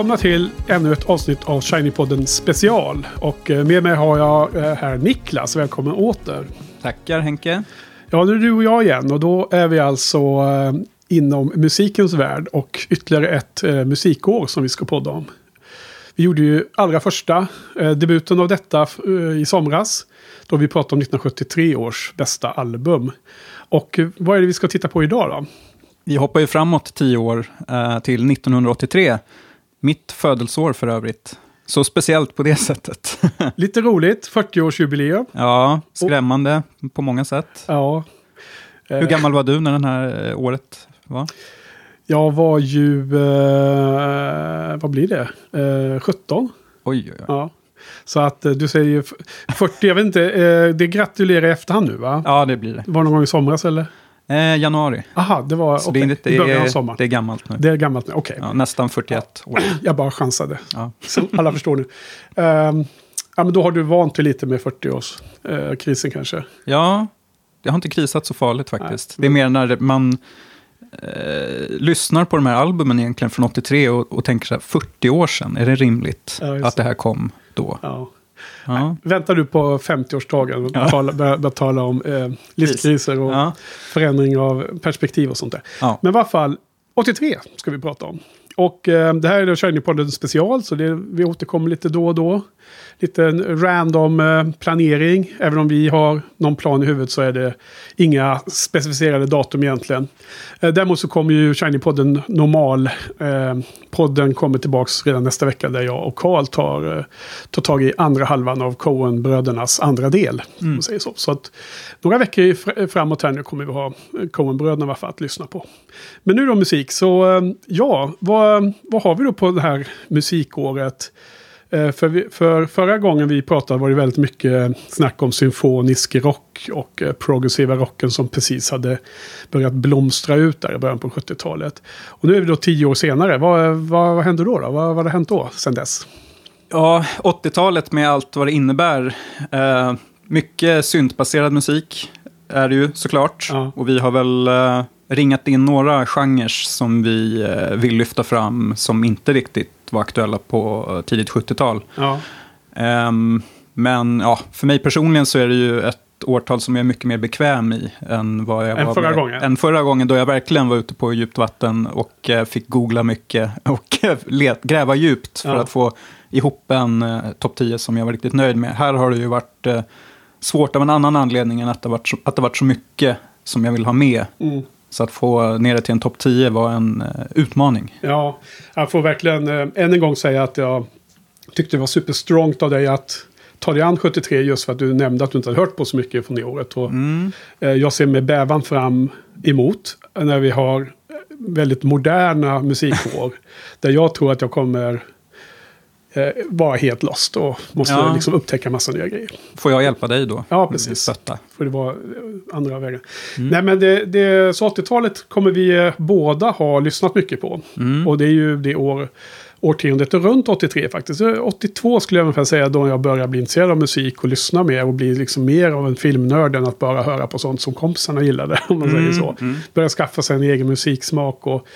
Välkomna till ännu ett avsnitt av Shiny-podden special. Och eh, med mig har jag eh, här Niklas. Välkommen åter. Tackar Henke. Ja, nu är du och jag igen och då är vi alltså eh, inom musikens värld och ytterligare ett musikår som vi ska podda om. Vi gjorde ju allra första debuten av detta i somras. Då vi pratade om 1973 års bästa album. Och vad är det vi ska titta på idag då? Vi hoppar ju framåt tio år till 1983. Mitt födelseår för övrigt. Så speciellt på det sättet. Lite roligt, 40-årsjubileum. ja, skrämmande på många sätt. Ja. Hur gammal var du när det här eh, året var? Jag var ju, eh, vad blir det, eh, 17. Oj, oj, oj. Ja. Så att eh, du säger ju f- 40, jag vet inte, eh, det gratulerar i efterhand nu va? Ja, det blir det. Var det någon gång i somras eller? Eh, januari. Aha, det var Så okej, det, i början av det, sommaren. det är gammalt nu. Det är gammalt nu, okej. Ja, nästan 41 år. Jag bara chansade. Ja. Som alla förstår nu. Ehm, ja, men då har du vant dig lite med 40-årskrisen krisen kanske. ja, det har inte krisat så farligt faktiskt. Det är mer när man eh, lyssnar på de här albumen egentligen från 83 och, och tänker så här, 40 år sedan, är det rimligt Ja, att det här kom då? Ja. Ja. Väntar du på 50-årsdagen och Ja. tala, börja, börja tala om eh, livskriser och Ja. förändring av perspektiv och sånt där. Ja. Men i alla fall, 83 ska vi prata om. Och eh, det här är då Shiny-podden special, så det, vi återkommer lite då och då. Lite random eh, planering. Även om vi har någon plan i huvudet så är det inga specificerade datum egentligen. Eh, däremot så kommer ju Shiny-podden normal. Eh, podden kommer tillbaks redan nästa vecka där jag och Karl tar, tar tag i andra halvan av Coen-brödernas andra del. Man säger så. så att några veckor fr- framåt här nu kommer vi ha Coen-bröderna fall att lyssna på. Men nu då musik, så ja, vad, vad har vi då på det här musikåret? Eh, För, vi, för förra gången vi pratade var det väldigt mycket snack om symfonisk rock och eh, progressiva rocken som precis hade börjat blomstra ut där i början på 70-talet. Och nu är vi då tio år senare. Vad, vad, vad hände då? då? Vad, vad har hänt då sen dess? Ja, 80-talet med allt vad det innebär. Eh, mycket syntbaserad musik är det ju såklart. Ja. Och vi har väl eh, ringat in några genrer som vi eh, vill lyfta fram som inte riktigt var aktuella på eh, tidigt 70-tal. Ja, Ehm, men ja, för mig personligen så är det ju ett årtal som jag är mycket mer bekväm i än vad jag Än var förra gången? Än förra gången då jag verkligen var ute på djupt vatten och eh, fick googla mycket och eh, let, gräva djupt för Ja. att få ihop en eh, topp 10 som jag var riktigt nöjd med. Här har det ju varit eh, svårt av en annan anledning än att det varit så, att det varit så mycket som jag vill ha med. mm. Så att få ner det till en topp 10 var en eh, utmaning. ja jag får verkligen eh, än en gång säga att jag tyckte det var superstrongt av dig att ta dig an 73 just för att du nämnde att du inte hade hört på så mycket från det året. Och, Mm. Eh, Jag ser med bävan fram emot när vi har väldigt moderna musikår. där jag tror att jag kommer vara helt lost och måste Ja. liksom upptäcka massa nya grejer. Får jag hjälpa dig då? Ja, precis. Stötta. För det var eh, andra vägen. Nej men det, det, så 80-talet kommer vi eh, båda ha lyssnat mycket på. Och det är ju det år, årtiondet runt 83 faktiskt. Eh, 82 skulle jag ungefär säga då jag började bli intresserad av musik och lyssna mer och bli liksom mer av en filmnörd än att bara höra på sånt som kompisarna gillade. Om man säger så. Börja skaffa sig en egen musiksmak. Och,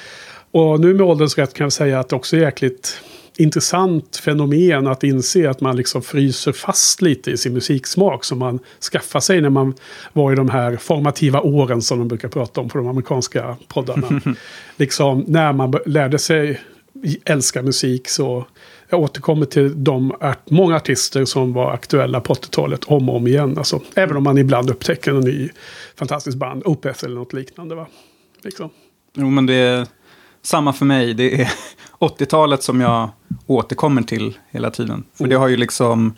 och nu med ålderns rätt kan jag säga att det också är jäkligt intressant fenomen att inse att man liksom fryser fast lite i sin musiksmak som man skaffar sig när man var i de här formativa åren som de brukar prata om på de amerikanska poddarna. liksom när man lärde sig älska musik så jag återkommer till de art- många artister som var aktuella på 80-talet om och om igen. Alltså, även om man ibland upptäcker en ny fantastisk band, Opeth eller något liknande. Va? Liksom. Jo, men det är samma för mig. Det är 80-talet som jag återkommer till hela tiden. För det har ju liksom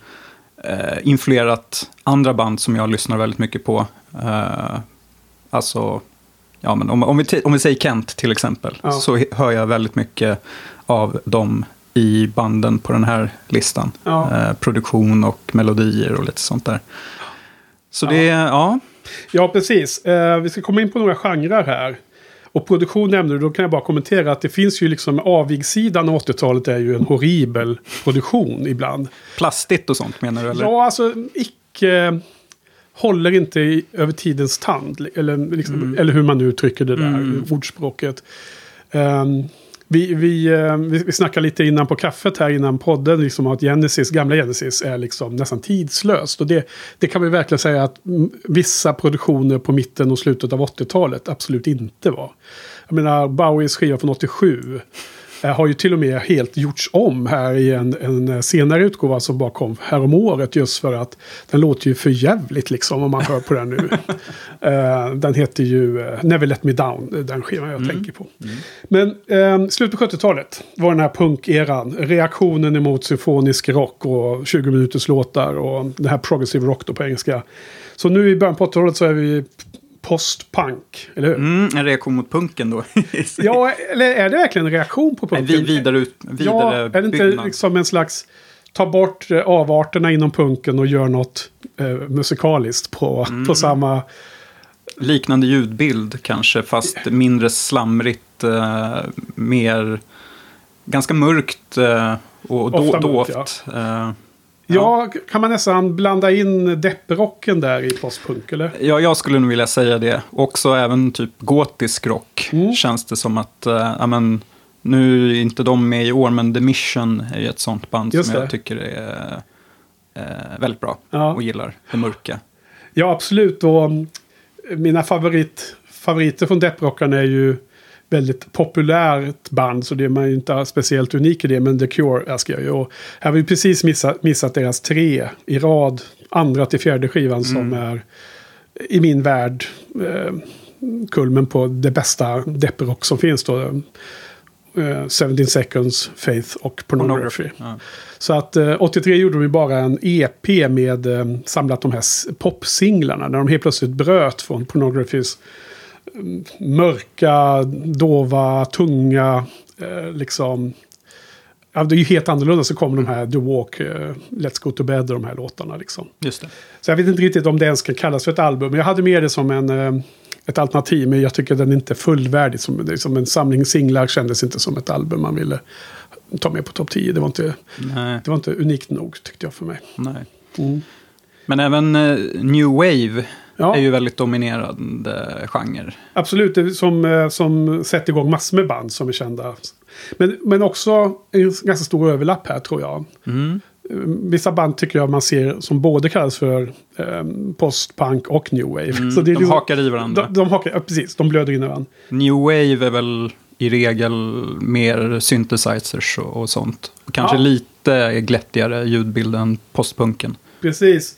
eh, influerat andra band som jag lyssnar väldigt mycket på. Eh, alltså ja, men om, om, vi, om vi säger Kent till exempel, Ja. så hör jag väldigt mycket av dem i banden på den här listan. Ja. Eh, produktion och melodier och lite sånt där. Så det, ja. Ja, precis. Eh, vi ska komma in på några genrer här. Och produktion nämnde du, då kan jag bara kommentera att det finns ju liksom avigsidan av 80-talet är ju en horribel produktion ibland. Plastigt och sånt menar du? Eller? Ja, alltså icke... Håller inte i, över tidens tand. Eller, liksom, eller hur man nu uttrycker det där ordspråket. Ehm, vi, vi, eh, vi, vi snackade lite innan på kaffet här innan podden. Liksom, att Genesis, gamla Genesis är liksom nästan tidslöst. Och det, det kan vi verkligen säga att vissa produktioner på mitten och slutet av 80-talet absolut inte var. Jag menar, Bowies skiva från 87 har ju till och med helt gjorts om här i en, en senare utgåva som bara kom härom året just för att den låter ju för jävligt liksom om man hör på den nu. Eh, den heter ju eh, Never Let Me Down, den skivan jag tänker på. Men eh, slutet på 70-talet var den här punkeran, reaktionen emot symfonisk rock och 20 minuters låtar och det här progressive rock då på engelska. Så nu i början på 80-talet så är vi post-punk, eller hur? Mm, en reaktion mot punken då. Ja, eller är det verkligen en reaktion på Nej, punken? vi, vidare, ut, Ja, är det inte liksom en slags... Ta bort eh, avarterna inom punken och gör något eh, musikaliskt på, Mm. på samma... Liknande ljudbild kanske, fast mindre slamrigt, eh, mer ganska mörkt eh, och då, dovt. Eh, Ja. kan man nästan blanda in depprocken där i postpunk, eller? Ja, jag skulle nog vilja säga det. Också även typ gotisk rock. Mm. Känns det som att, äh, ja, men, nu är inte de med i år, men The Mission är ju ett sånt band Just som det. jag tycker är eh, väldigt bra. Ja. Och gillar det mörka. Ja, absolut. Och mm, mina favorit, favoriter från depprockarna är ju väldigt populärt band. Så det är man ju inte speciellt unik i det. Men The Cure älskar jag ju. Och här har vi precis missat, missat deras tre i rad. Andra till fjärde skivan som är i min värld eh, kulmen på det bästa depprock som finns då. Eh, 17 seconds, Faith och Pornography. Ja. Så att eh, 83 gjorde vi bara en EP med eh, samlat de här popsinglarna. När de helt plötsligt bröt från Pornographys mm, mörka, dova, tunga, eh, liksom... Ja, det är ju helt annorlunda så kommer de här The Walk, eh, Let's Go To Bed och de här låtarna liksom. Just det. Så jag vet inte riktigt om det ens ska kallas för ett album. Jag hade med det som en, eh, ett alternativ, men jag tycker den är inte fullvärdig. Som, det är som en samling singlar kändes inte som ett album man ville ta med på topp 10. Det var, inte, Nej, det var inte unikt nog tyckte jag för mig. nej. Mm. Men även eh, New Wave Ja. är ju väldigt dominerande genre. Absolut, som, eh, som sätter igång massor med band som är kända. Men, men också en ganska stor överlapp här tror jag. Mm. Eh, Vissa band tycker jag man ser som både kallas för eh, postpunk och new wave. Mm. Så det de liksom- hakar i varandra. De, de hakar, ja, precis, de blöder in i varandra. New Wave är väl i regel mer synthesizers och, och sånt. Kanske Ja. lite glättigare ljudbild än postpunken. Precis.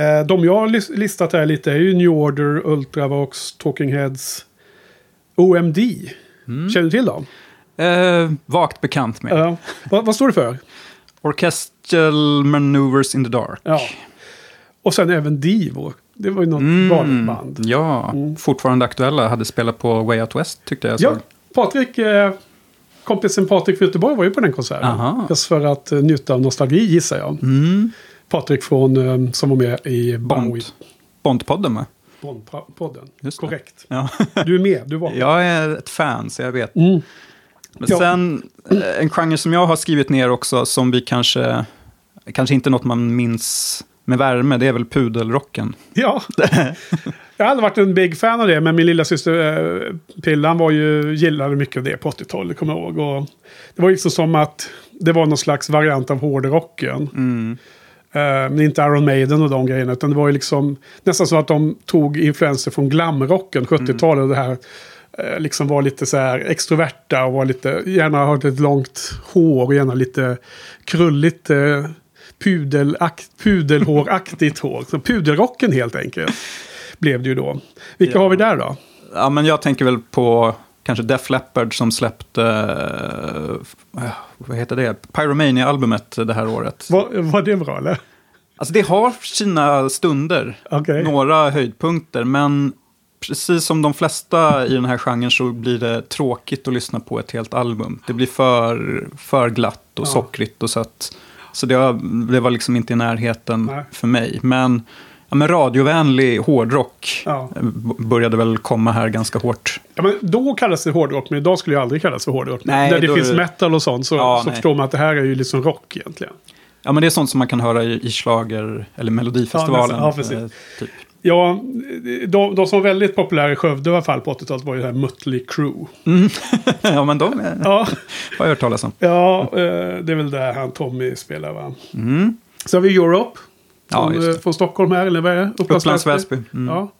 Eh, de jag har lis- listat här lite är ju New Order, Ultravox, Talking Heads, OMD. Känner du till dem? Eh, vagt bekant med. Ja. vad, vad står det för? Orchestral Maneuvers in the Dark. Ja. Och sen även Divo. Det var ju något Mm, galet band. Ja, fortfarande aktuella. Hade spelat på Way Out West tyckte jag. Ja. Patrik, eh, kompisen Patrik från Göteborg var ju på den konserten. Aha. Just för att eh, njuta av nostalgi gissar jag. Mm. Patrik från, eh, som var med i Bond. Bondpodden med. Bond-podden. Korrekt. Ja. Du är med, du var med. jag är ett fan, så jag vet. Mm. Men Ja. sen, eh, en genre som jag har skrivit ner också, som vi kanske, kanske inte något man minns med värme, det är väl pudelrocken. Ja. jag har aldrig varit en big fan av det, men min lilla syster eh, Pillan var ju, gillade mycket av det på 80-talet, kommer jag ihåg. Och det var liksom som att det var någon slags variant av hårdrocken. Mm. Eh, men inte Iron Maiden och de grejerna, utan det var ju liksom nästan så att de tog influenser från glamrocken, 70-talet. Och det här eh, liksom var lite så här extroverta och var lite, gärna hade ett långt hår och gärna lite krulligt. Eh, pudelakt, pudelhåraktigt hår. Så pudelrocken helt enkelt. Blev det ju då. Vilka Ja. har vi där då? Ja, men jag tänker väl på kanske Def Leppard som släppte, eh, vad heter det, Pyromania-albumet det här året. Var, var det bra eller? Alltså det har sina stunder, Okej. några höjdpunkter, men precis som de flesta i den här genren så blir det tråkigt att lyssna på ett helt album. Det blir för, för glatt och Ja. sockrigt och sött. Så det, var- det var liksom inte i närheten Nej. för mig. Men, ja, men radiovänlig hårdrock Ja. eh, började väl komma här ganska hårt. Ja, men då kallas det hårdrock, men idag skulle jag aldrig kallas för hårdrock. Nej, Där det finns det- metal och sånt så, Ja, så förstår man att det här är ju liksom rock egentligen. Ja, men det är sånt som man kan höra i, i slager eller Melodifestivalen. Ja, precis. eh, typ. Ja, de, de som var väldigt populära i Skövde i alla fall på 80-talet var ju det här Mötley Crüe. ja, men de eh, Ja, har jag hört talas om. ja det är väl där han Tommy spelar va. Mm. Så har vi Europe. Ja, Från, det. eh, från Stockholm här, eller vad är det? Upplands Väsby. Mm. Ja.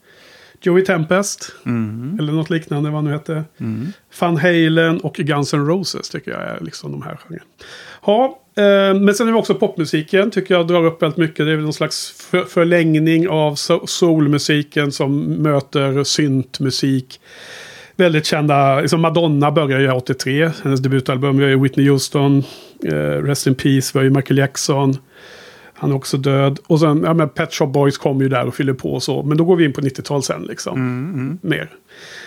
Joey Tempest. Mm. Eller något liknande, vad nu heter. Mm. Van Halen och Guns N' Roses tycker jag är liksom de här genrerna. Ja, eh, men sen är det också popmusiken tycker jag drar upp väldigt mycket. Det är väl någon slags för, förlängning av so- soulmusiken som möter syntmusik. Väldigt kända, liksom Madonna började ju 83, hennes debutalbum. Vi har ju Whitney Houston, eh, Rest in Peace, vi har ju Michael Jackson. Han är också död. Och sen, ja men Pet Shop Boys kommer ju där och fyller på och så. Men då går vi in på 90-tal sen liksom. Mm. Mer.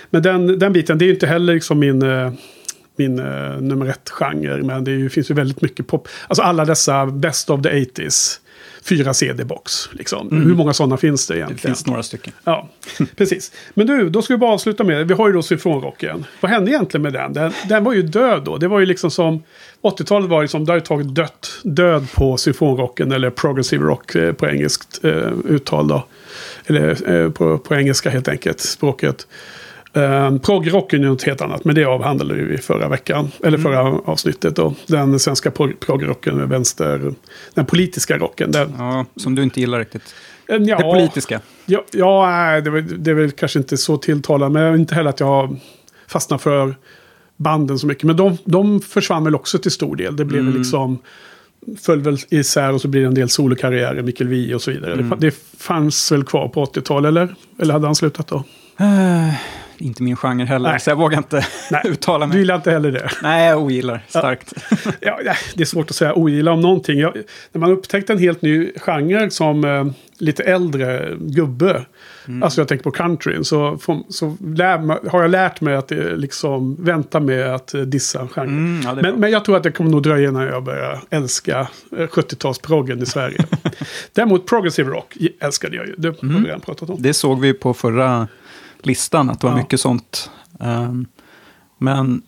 Men den, den biten, det är ju inte heller liksom min, eh, min eh, nummer ett-genre. Men det ju, finns ju väldigt mycket pop. Alltså alla dessa Best of the 80s. Fyra CD-box. Liksom. Hur många sådana finns det Det egentligen? finns några stycken. Ja, precis. Men du, då ska vi bara avsluta med, vi har ju då symfonrocken. Vad hände egentligen med den? den? Den var ju död då. Det var ju liksom som, 80-talet var ju som, det har ju tagit dött, död på symfonrocken eller progressive rock eh, på engelskt eh, uttal då. Eller eh, på, på engelska helt enkelt, språket. Um, Progrocken är något helt annat, men det avhandlade vi förra veckan. Eller förra avsnittet då. Den svenska prog- progrocken, vänster, den politiska rocken. Den, Ja, som du inte gillar riktigt. Eh, ja, Det politiska. Ja, ja det, det är väl kanske inte så tilltalande. Men inte heller att jag har fastnat för banden så mycket. Men de, de försvann väl också till stor del. Det blev Mm. liksom... Föll väl isär och så blir det en del solokarriärer, Mikkel Wiehe och så vidare. Mm. Det, fa- det fanns väl kvar på 80-talet, eller? Eller hade han slutat då? Eh, inte min genre heller, Nej. så jag vågar inte Nej, uttala Du mig. gillar inte heller det? Nej, jag ogillar starkt. Ja, ja, det är svårt att säga ogilla om någonting. Jag, när man upptäckte en helt ny genre som eh, lite äldre gubbe. Mm. Alltså jag tänker på countryn. Så, så lär, har jag lärt mig att eh, liksom vänta med att eh, dissa genren. Mm, ja, men, men jag tror att det kommer nog dröja innan jag börjar älska eh, 70-talsproggen i Sverige. Däremot progressive rock älskade jag ju. Det har vi redan pratat om. Det såg vi på förra listan, att det var Ja. mycket sånt. Ehm, men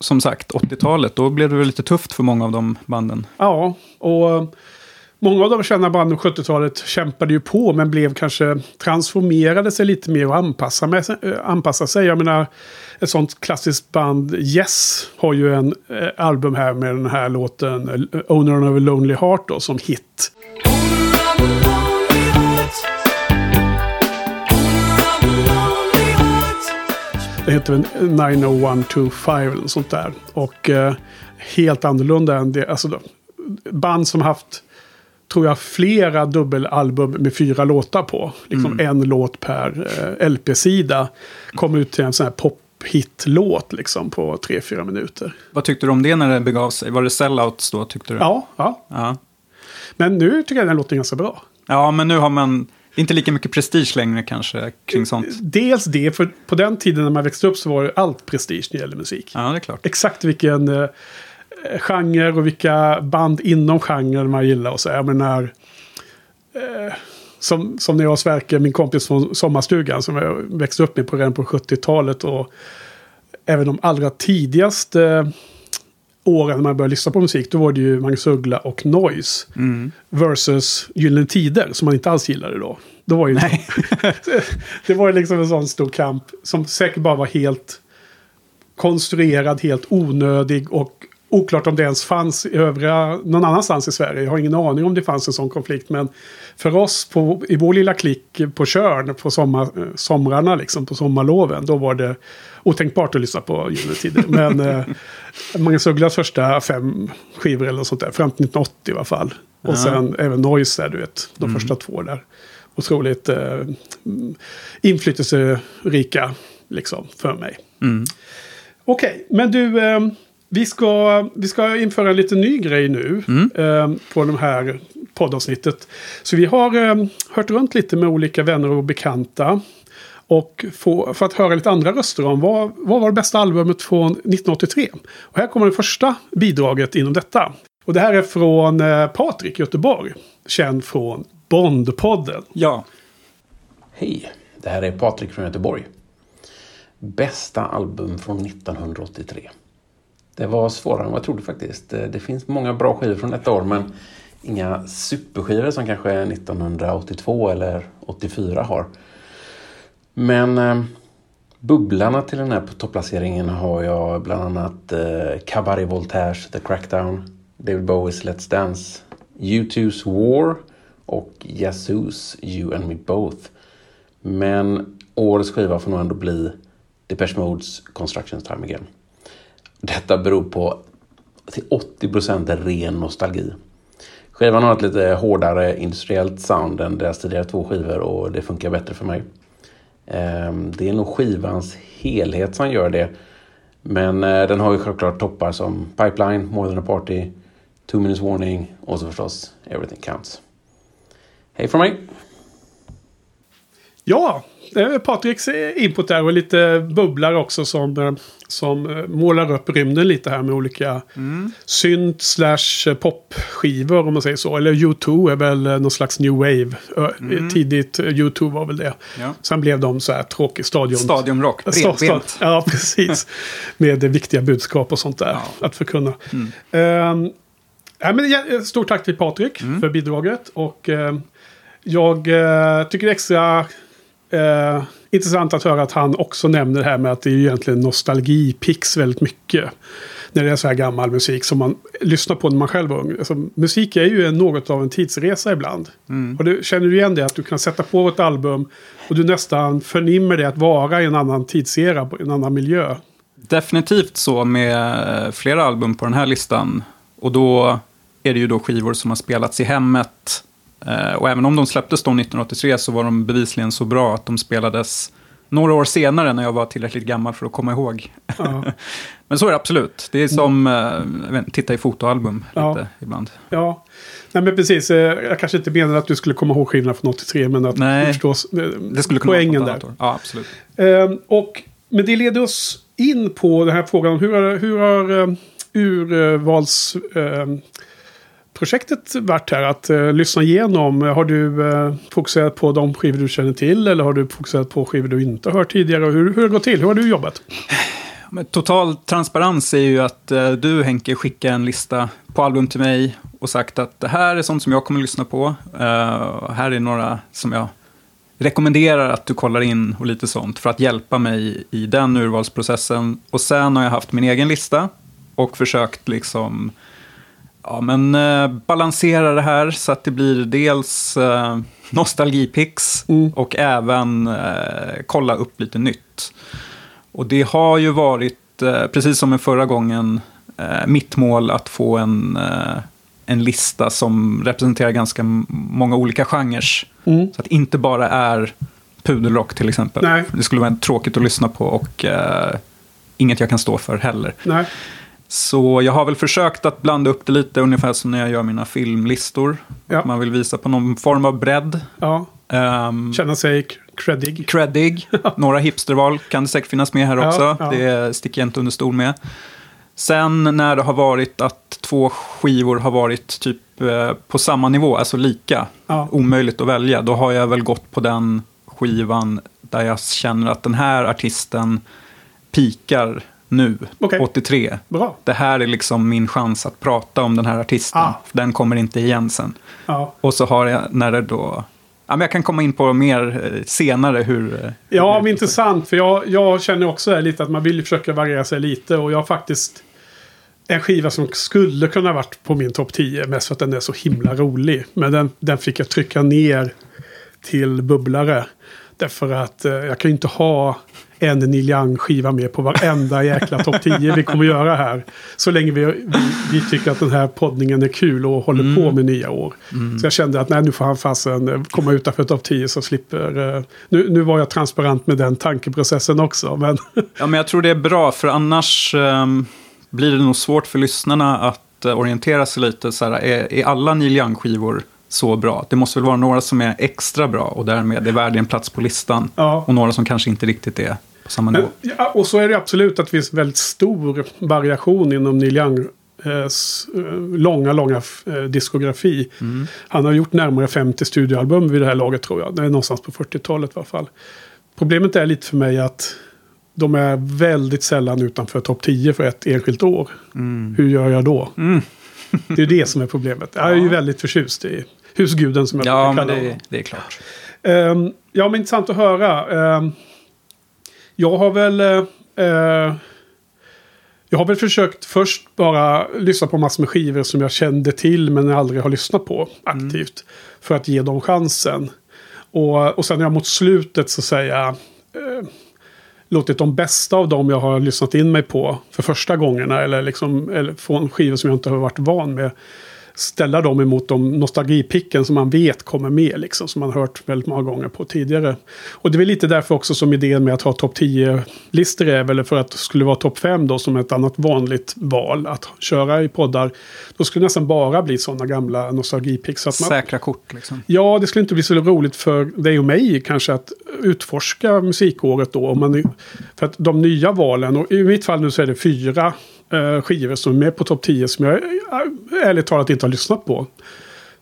som sagt, 80-talet, då blev det väl lite tufft för många av de banden. Ja, och eh, många av de kända banden på 70-talet kämpade ju på men blev kanske transformerade sig lite mer och anpassade, med, sig- eh, anpassade sig. Jag menar, ett sånt klassiskt band, Yes, har ju en eh, album här med den här låten eh, Owner of a Lonely Heart då, som hit. Det heter väl 90125 eller sånt där. Och eh, helt annorlunda än det. Alltså, band som haft, tror jag, flera dubbelalbum med fyra låtar på. Liksom en låt per eh, LP-sida. Kom ut till en sån här pop-hit-låt liksom på tre, fyra minuter. Vad tyckte du om det när det begav sig? Var det sellouts då, tyckte du? Ja, ja. Ja, Men nu tycker jag den låter ganska bra. ja men nu har man inte lika mycket prestige längre kanske kring sånt. Dels det, för på den tiden när man växte upp så var det allt prestige när det gäller musik. Ja, det är klart. exakt vilken eh, genre och vilka band inom genren man gillar. Och så. Jag menar, eh, som, som när jag och Sverker, min kompis från sommarstugan som jag växte upp med på redan på 70-talet. Och även de allra tidigaste åren när man började lyssna på musik. Då var det ju Magnus Uggla och Noise. Mm. Versus Gyllene Tider som man inte alls gillade då. då var ju Nej. det var liksom en sån stor kamp som säkert bara var helt konstruerad, helt onödig och oklart om det ens fanns i övriga, någon annanstans i Sverige. Jag har ingen aning om det fanns en sån konflikt. Men för oss på, i vår lilla klick på Tjörn på sommar, eh, somrarna, liksom, på sommarloven, då var det otänkbart att lyssna på Gyllene Tider. Men eh, Magnus Ugglas första fem skivor eller något sånt där, fram till 1980 i alla fall. Och Ja. sen även Noise där, du vet, de första två där. Otroligt eh, mm, inflytelserika, liksom, för mig. Mm. Okej, men du, eh, vi, ska, vi ska införa en liten ny grej nu Mm. eh, på det här poddavsnittet. Så vi har eh, hört runt lite med olika vänner och bekanta. Och få, för att höra lite andra röster om vad, vad var det bästa albumet från 1983. Och här kommer det första bidraget inom detta. Och det här är från eh, Patrik Göteborg. Känd från Bondpodden. Ja. Hej, det här är Patrik från Göteborg. Bästa album från 1983. Det var svårare än vad jag trodde faktiskt. Eh, det finns många bra skivor från detta år men inga superskivor som kanske 1982 eller 84 har. Men eh, bubblarna till den här topplaceringen har jag bland annat eh, Cabaret Voltaires The Crackdown, David Bowies Let's Dance, U2's War och Yazoo's You and Me Both. Men årets skiva får nog ändå bli Depeche Modes Construction Time Again. Detta beror på till 80% ren nostalgi. Skivan har ett lite hårdare industriellt sound än deras tidigare två skivor och det funkar bättre för mig. Ehm, det är nog skivans helhet som gör det. Men eh, den har ju självklart toppar som Pipeline, More than a party, Two minutes warning och så förstås Everything counts. Hej från mig! Ja, Patriks input där och lite bubblar också som, eh, som eh, målar upp rymden lite här med olika mm. synt slash popskivor om man säger så. Eller U2 är väl någon slags new wave. Mm. Tidigt U2 var väl det. Ja. Sen blev de så här tråkig stadion. Stadionrock, bredbent. Ja, precis. med viktiga budskap och sånt där ja. att förkunna. Mm. Um, ja, men, stort tack till Patrik mm. för bidraget. Och uh, jag uh, tycker det är extra Eh, intressant att höra att han också nämner det här med att det är egentligen nostalgipix väldigt mycket. När det är så här gammal musik som man lyssnar på när man själv var ung. Alltså, musik är ju något av en tidsresa ibland. Mm. Och du, känner du igen det? Att du kan sätta på ett album och du nästan förnimmer det att vara i en annan tidsera, en annan miljö. Definitivt så med flera album på den här listan. Och då är det ju då skivor som har spelats i hemmet Eh, och även om de släpptes då 1983 så var de bevisligen så bra att de spelades några år senare när jag var tillräckligt gammal för att komma ihåg. Ja. Men så är det absolut. Det är som att eh, titta i fotoalbum ja. lite ibland. Ja, Nej, men precis. Eh, jag kanske inte menar att du skulle komma ihåg skillnaden från 83, men att Nej, du förstår det skulle kunna poängen där. Ja, absolut. Ehm, och, men det leder oss in på den här frågan. Hur har, hur har urvals... Ehm, projektet varit här? Att uh, lyssna igenom. Har du uh, fokuserat på de skivor du känner till? Eller har du fokuserat på skivor du inte har hört tidigare? Hur, hur har det gått till? Hur har du jobbat? Men total transparens är ju att uh, du Henke skickar en lista på album till mig och sagt att det här är sånt som jag kommer att lyssna på. här är några som jag rekommenderar att du kollar in och lite sånt för att hjälpa mig i den urvalsprocessen. Och sen har jag haft min egen lista och försökt liksom Ja, men eh, balansera det här så att det blir dels eh, nostalgipix mm. och även eh, kolla upp lite nytt. Och det har ju varit, eh, precis som med förra gången, eh, mitt mål att få en, eh, en lista som representerar ganska många olika genrer. Mm. Så att det inte bara är pudelrock till exempel. Nej. Det skulle vara tråkigt att lyssna på och eh, inget jag kan stå för heller. Nej. Så jag har väl försökt att blanda upp det lite, ungefär som när jag gör mina filmlistor. Ja. Man vill visa på någon form av bredd. Ja. Um, Känna sig creddig. Creddig. Några hipsterval kan det säkert finnas med här också. Ja, ja. Det sticker jag inte under stol med. Sen när det har varit att två skivor har varit typ eh, på samma nivå, alltså lika, ja. omöjligt att välja, då har jag väl gått på den skivan där jag känner att den här artisten pikar nu, okay. 83. Bra. Det här är liksom min chans att prata om den här artisten. Ah. Den kommer inte igen sen. Ah. Och så har jag, när det då... Ja, men jag kan komma in på mer eh, senare hur... Eh, ja, hur men intressant. För jag, jag känner också lite att man vill försöka variera sig lite. Och jag har faktiskt en skiva som skulle kunna varit på min topp 10. Mest för att den är så himla rolig. Men den, den fick jag trycka ner till bubblare. Därför att eh, jag kan ju inte ha en Neil Young-skiva med på varenda jäkla topp 10 vi kommer göra här. Så länge vi, vi, vi, tycker att den här poddningen är kul och håller mm. på med nya år. Mm. Så jag kände att nej, nu får han fasen eh, komma utanför topp 10 så slipper... Uh, nu, nu var jag transparent med den tankeprocessen också. Men ja, men jag tror det är bra, för annars um, blir det nog svårt för lyssnarna att uh, orientera sig lite. Så här, är, är alla Neil Young-skivor så bra. Det måste väl vara några som är extra bra och därmed är värd en plats på listan. Ja. Och några som kanske inte riktigt är på samma Men, nivå. ja, och så är det absolut att det finns väldigt stor variation inom Neil Young. eh, eh, långa, långa eh, diskografi. Han har gjort närmare 50 studioalbum vid det här laget tror jag. Det är någonstans på 40-talet i alla fall. Problemet är lite för mig att de är väldigt sällan utanför topp 10 för ett enskilt år. Hur gör jag då? det är det som är problemet. Jag är ju väldigt förtjust i husguden som jag Ja, brukar men kalla det, det är klart. Ehm, ja, men intressant att höra. Ehm, jag har väl... eh, eh, jag har väl försökt först bara lyssna på massor med skivor som jag kände till men aldrig har lyssnat på aktivt. För att ge dem chansen. Och, och sen jag mot slutet så säga eh, låtit de bästa av dem jag har lyssnat in mig på för första gångerna. Eller, liksom, eller från skivor som jag inte har varit van med. Ställa dem emot de nostalgipicken som man vet kommer med. Liksom, som man hört väldigt många gånger på tidigare. Och det är väl lite därför också som idén med att ha topp 10-listor är väl för att det skulle vara topp 5 då som ett annat vanligt val att köra i poddar. Då skulle det nästan bara bli sådana gamla nostalgipicks. så att man- Säkra kort liksom. Ja, det skulle inte bli så roligt för dig och mig kanske att utforska musikåret då. Om man, för att de nya valen, och i mitt fall nu så är det fyra eh, skivor som är med på topp 10 som jag eh, ärligt talat inte har lyssnat på.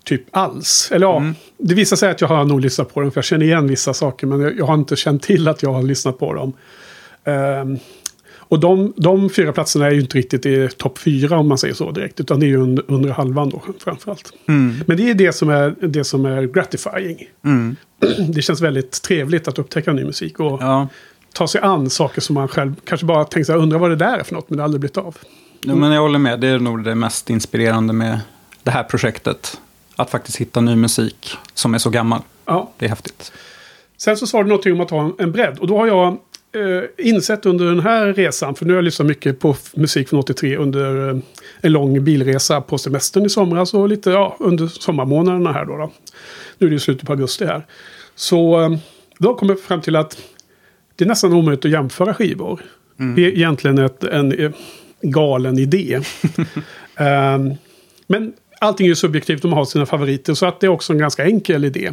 Typ alls. Eller ja, det visar sig att jag har nog lyssnat på dem för jag känner igen vissa saker men jag, jag har inte känt till att jag har lyssnat på dem. Ehm, och de, de fyra platserna är ju inte riktigt i topp fyra om man säger så direkt. Utan det är ju under, under halvan då framförallt. Men det är det som är, det som är gratifying. Mm. Det känns väldigt trevligt att upptäcka ny musik och Ja. Ta sig an saker som man själv kanske bara tänker sig undra vad det där är för något men det har aldrig blivit av. Jo, men jag håller med. Det är nog det mest inspirerande med det här projektet. Att faktiskt hitta ny musik som är så gammal. Ja. Det är häftigt. Sen så sa du någonting om att ha en, bredd och då har jag eh, insett under den här resan, för nu har jag lyssnat mycket på musik från 83 under eh, en lång bilresa på semestern i somras och lite ja, under sommarmånaderna här då. då. Nu är det ju slutet på augusti här. Så eh, då kom jag fram till att det är nästan omöjligt att jämföra skivor. Det är egentligen ett, en eh, galen idé. Ehm, men allting är ju subjektivt och man har sina favoriter. Så att det är också en ganska enkel idé.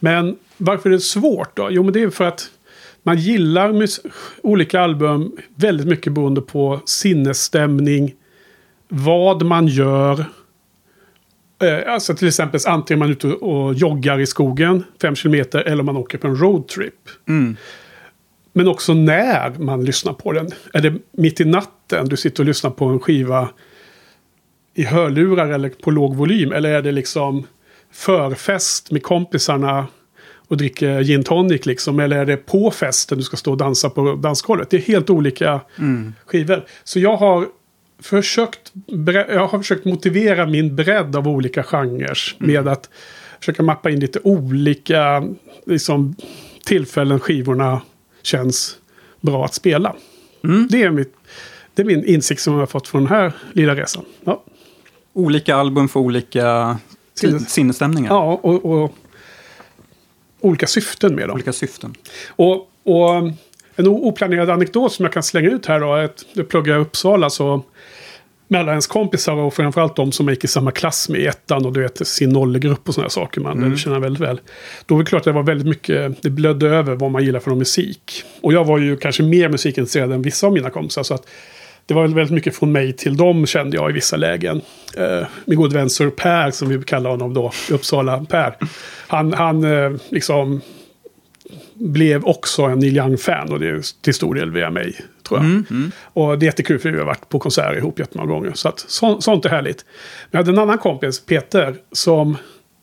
Men varför är det svårt då? Jo, men det är för att man gillar olika album väldigt mycket beroende på sinnesstämning. Vad man gör. Eh, Alltså till exempel antingen man är ute och joggar i skogen fem kilometer eller man åker på en roadtrip. Mm. Men också när man lyssnar på den. Är det mitt i natten du sitter och lyssnar på en skiva i hörlurar eller på låg volym? Eller är det liksom förfest med kompisarna och dricker gin tonic liksom? Eller är det på festen du ska stå och dansa på dansgolvet? Det är helt olika skivor. Så jag har försökt, jag har försökt motivera min bredd av olika genrer med att försöka mappa in lite olika liksom, tillfällen skivorna känns bra att spela. Det, är mitt, det är min insikt som jag har fått från den här lilla resan. Ja, Olika album för olika Sinnes- sinnesstämningar. ja och, och olika syften med dem. Olika syften. Och, och en oplanerad anekdot som jag kan slänga ut här då. är Att jag pluggar i Uppsala så med alla ens kompisar och framförallt de som gick i samma klass med i ettan och du vet sin nollegrupp och sådana saker man mm. känner väldigt väl. Då var det klart att det var väldigt mycket, det blödde över vad man gillar för musik. Och jag var ju kanske mer musikintresserad än vissa av mina kompisar så att det var väldigt mycket från mig till dem kände jag i vissa lägen. Eh, min god vän Sir Per som vi kallar honom då, i Uppsala Per. Han, han eh, liksom blev också en Neil Young-fan och det är till stor del via mig, tror jag. Och det är jättekul för vi har varit på konserter ihop jättemånga gånger. Så att, så, sånt är härligt. Men jag hade en annan kompis, Peter, som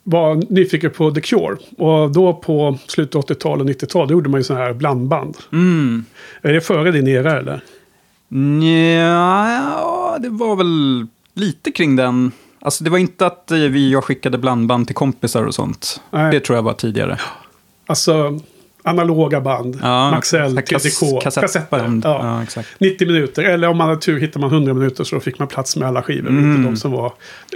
var nyfiken på The Cure. Och då på slutet av 80-tal och 90-tal, då gjorde man ju sådana här blandband. Mm. Är det före din era eller? Ja, det var väl lite kring den. Alltså det var inte att eh, vi, jag skickade blandband till kompisar och sånt. Nej. Det tror jag var tidigare. Alltså, analoga band. Ja, Maxell, TDK, kassettband. Ja. Ja, exakt. 90 minuter. Eller om man hade tur hittar man 100 minuter så då fick man plats med alla skivor. Mm. Inte de som var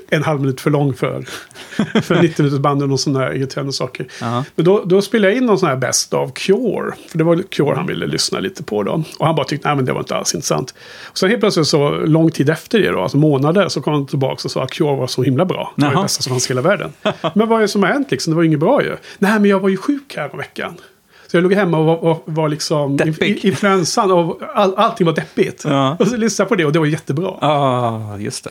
en halv minut för lång för, för 90 minuters band och sådana där irriterande saker. Ja. Men då, då spelade jag in någon sån här Best of Cure. För det var Cure han ville lyssna lite på då. Och han bara tyckte nej men det var inte alls intressant. Och sen helt plötsligt så lång tid efter det då, alltså månader, så kom han tillbaka och sa att Cure var så himla bra. Det var det Jaha. bästa som fanns i hela världen. men vad är det som har hänt liksom? Det var ju inget bra ju. Nej men jag var ju sjuk här om veckan. Så jag låg hemma och var, var, var liksom Deppig. influensan och all, allting var deppigt. Ja. Och så lyssnade jag på det och det var jättebra. Ja, just det.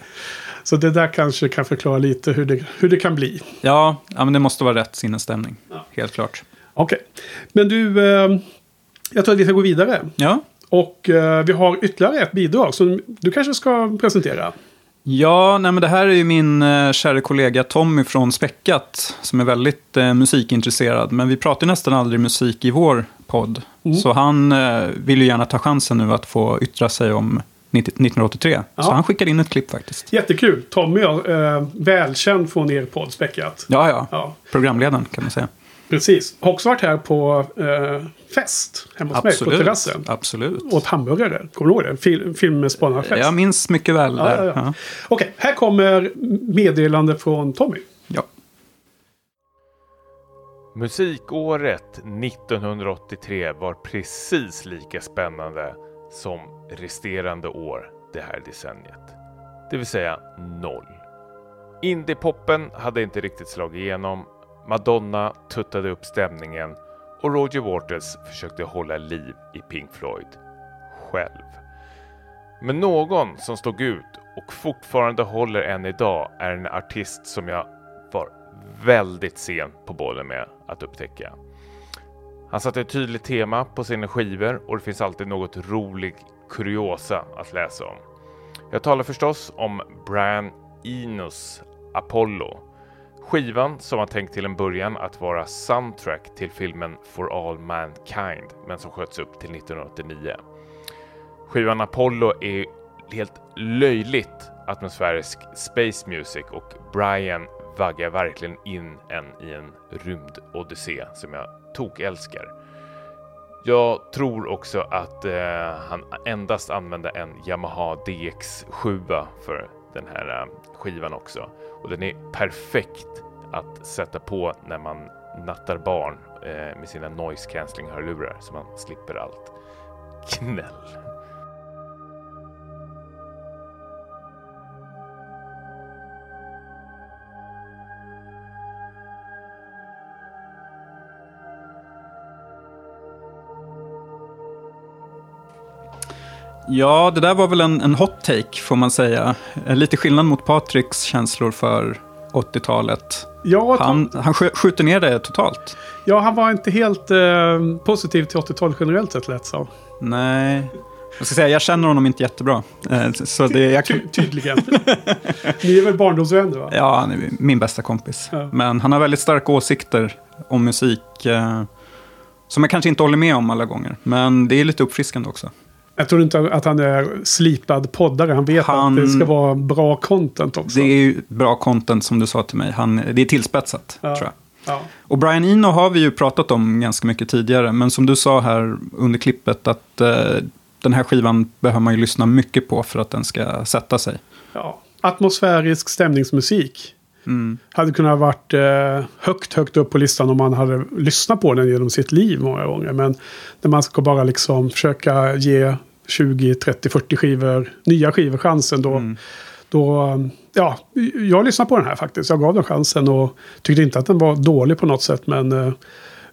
Så det där kanske kan förklara lite hur det, hur det kan bli. Ja, ja, men det måste vara rätt sinnesstämning. Ja. Helt klart. Okej. Men du, eh, jag tror att vi ska gå vidare. Ja. Och eh, vi har ytterligare ett bidrag som du kanske ska presentera. Ja, nej, men det här är ju min eh, kära kollega Tommy från Späckat som är väldigt eh, musikintresserad. Men vi pratar nästan aldrig musik i vår podd. Mm. Så han eh, vill ju gärna ta chansen nu att få yttra sig om 90 1983. Ja. Så han skickade in ett klipp faktiskt. Jättekul. Tommy, eh, välkänd från er podd Späckat. Ja, ja. Ja, Programledaren kan man säga. precis. Har också varit här på eh, fest hemma hos mig på terrassen. Absolut. Åt hamburgare. Kommer du ihåg det? Fil filmspanarfest. Jag minns mycket väl Ja, där. ja, ja. Ja. Okej, här kommer meddelande från Tommy. Ja. Musikåret 1983 var precis lika spännande som resterande år det här decenniet. Det vill säga noll. Indiepoppen hade inte riktigt slagit igenom, Madonna tuttade upp stämningen och Roger Waters försökte hålla liv i Pink Floyd. Själv. Men någon som stod ut och fortfarande håller än idag är en artist som jag var väldigt sen på bollen med att upptäcka. Han satte ett tydligt tema på sina skivor och det finns alltid något rolig kuriosa att läsa om. Jag talar förstås om Brian Enos Apollo. Skivan som var tänkt till en början att vara soundtrack till filmen For All Mankind men som sköts upp till 1989. Skivan Apollo är helt löjligt atmosfärisk space music och Brian vaggar verkligen in en i en rymdodyssé som jag tokälskar. Jag tror också att eh, han endast använde en Yamaha DX7 för den här eh, skivan också. Och den är perfekt att sätta på när man nattar barn eh, med sina noise cancelling hörlurar så man slipper allt knäll. ja, det där var väl en, en hot take får man säga. Eh, lite skillnad mot Patriks känslor för 80-talet. Ja, Han, han skj- skjuter ner det totalt. ja, han var inte helt eh, positiv till 80-talet generellt sett lät så. Nej. Jag ska säga, jag känner honom inte jättebra. Eh, Så det, jag, Ty tydligen. Ni är väl barndomsvänner va? ja, han är min bästa kompis. Ja. Men han har väldigt starka åsikter om musik. eh, Som jag kanske inte håller med om alla gånger. Men det är lite uppfriskande också. Jag tror inte att han är slipad poddare. Han vet Han- att det ska vara bra content också. Det är ju bra content som du sa till mig. Han, det är tillspetsat, Ja. tror jag. Ja. Och Brian Eno har vi ju pratat om ganska mycket tidigare. Men som du sa här under klippet att eh, den här skivan behöver man ju lyssna mycket på för att den ska sätta sig. Ja. Atmosfärisk stämningsmusik. Mm. Hade kunnat varit eh, högt, högt upp på listan om man hade lyssnat på den genom sitt liv många gånger. Men när man ska bara liksom försöka ge 20, 30, 40 skivor, nya skivor chansen då. Mm. Då, eh, ja, jag lyssnade på den här faktiskt. Jag gav den chansen och tyckte inte att den var dålig på något sätt. Men eh,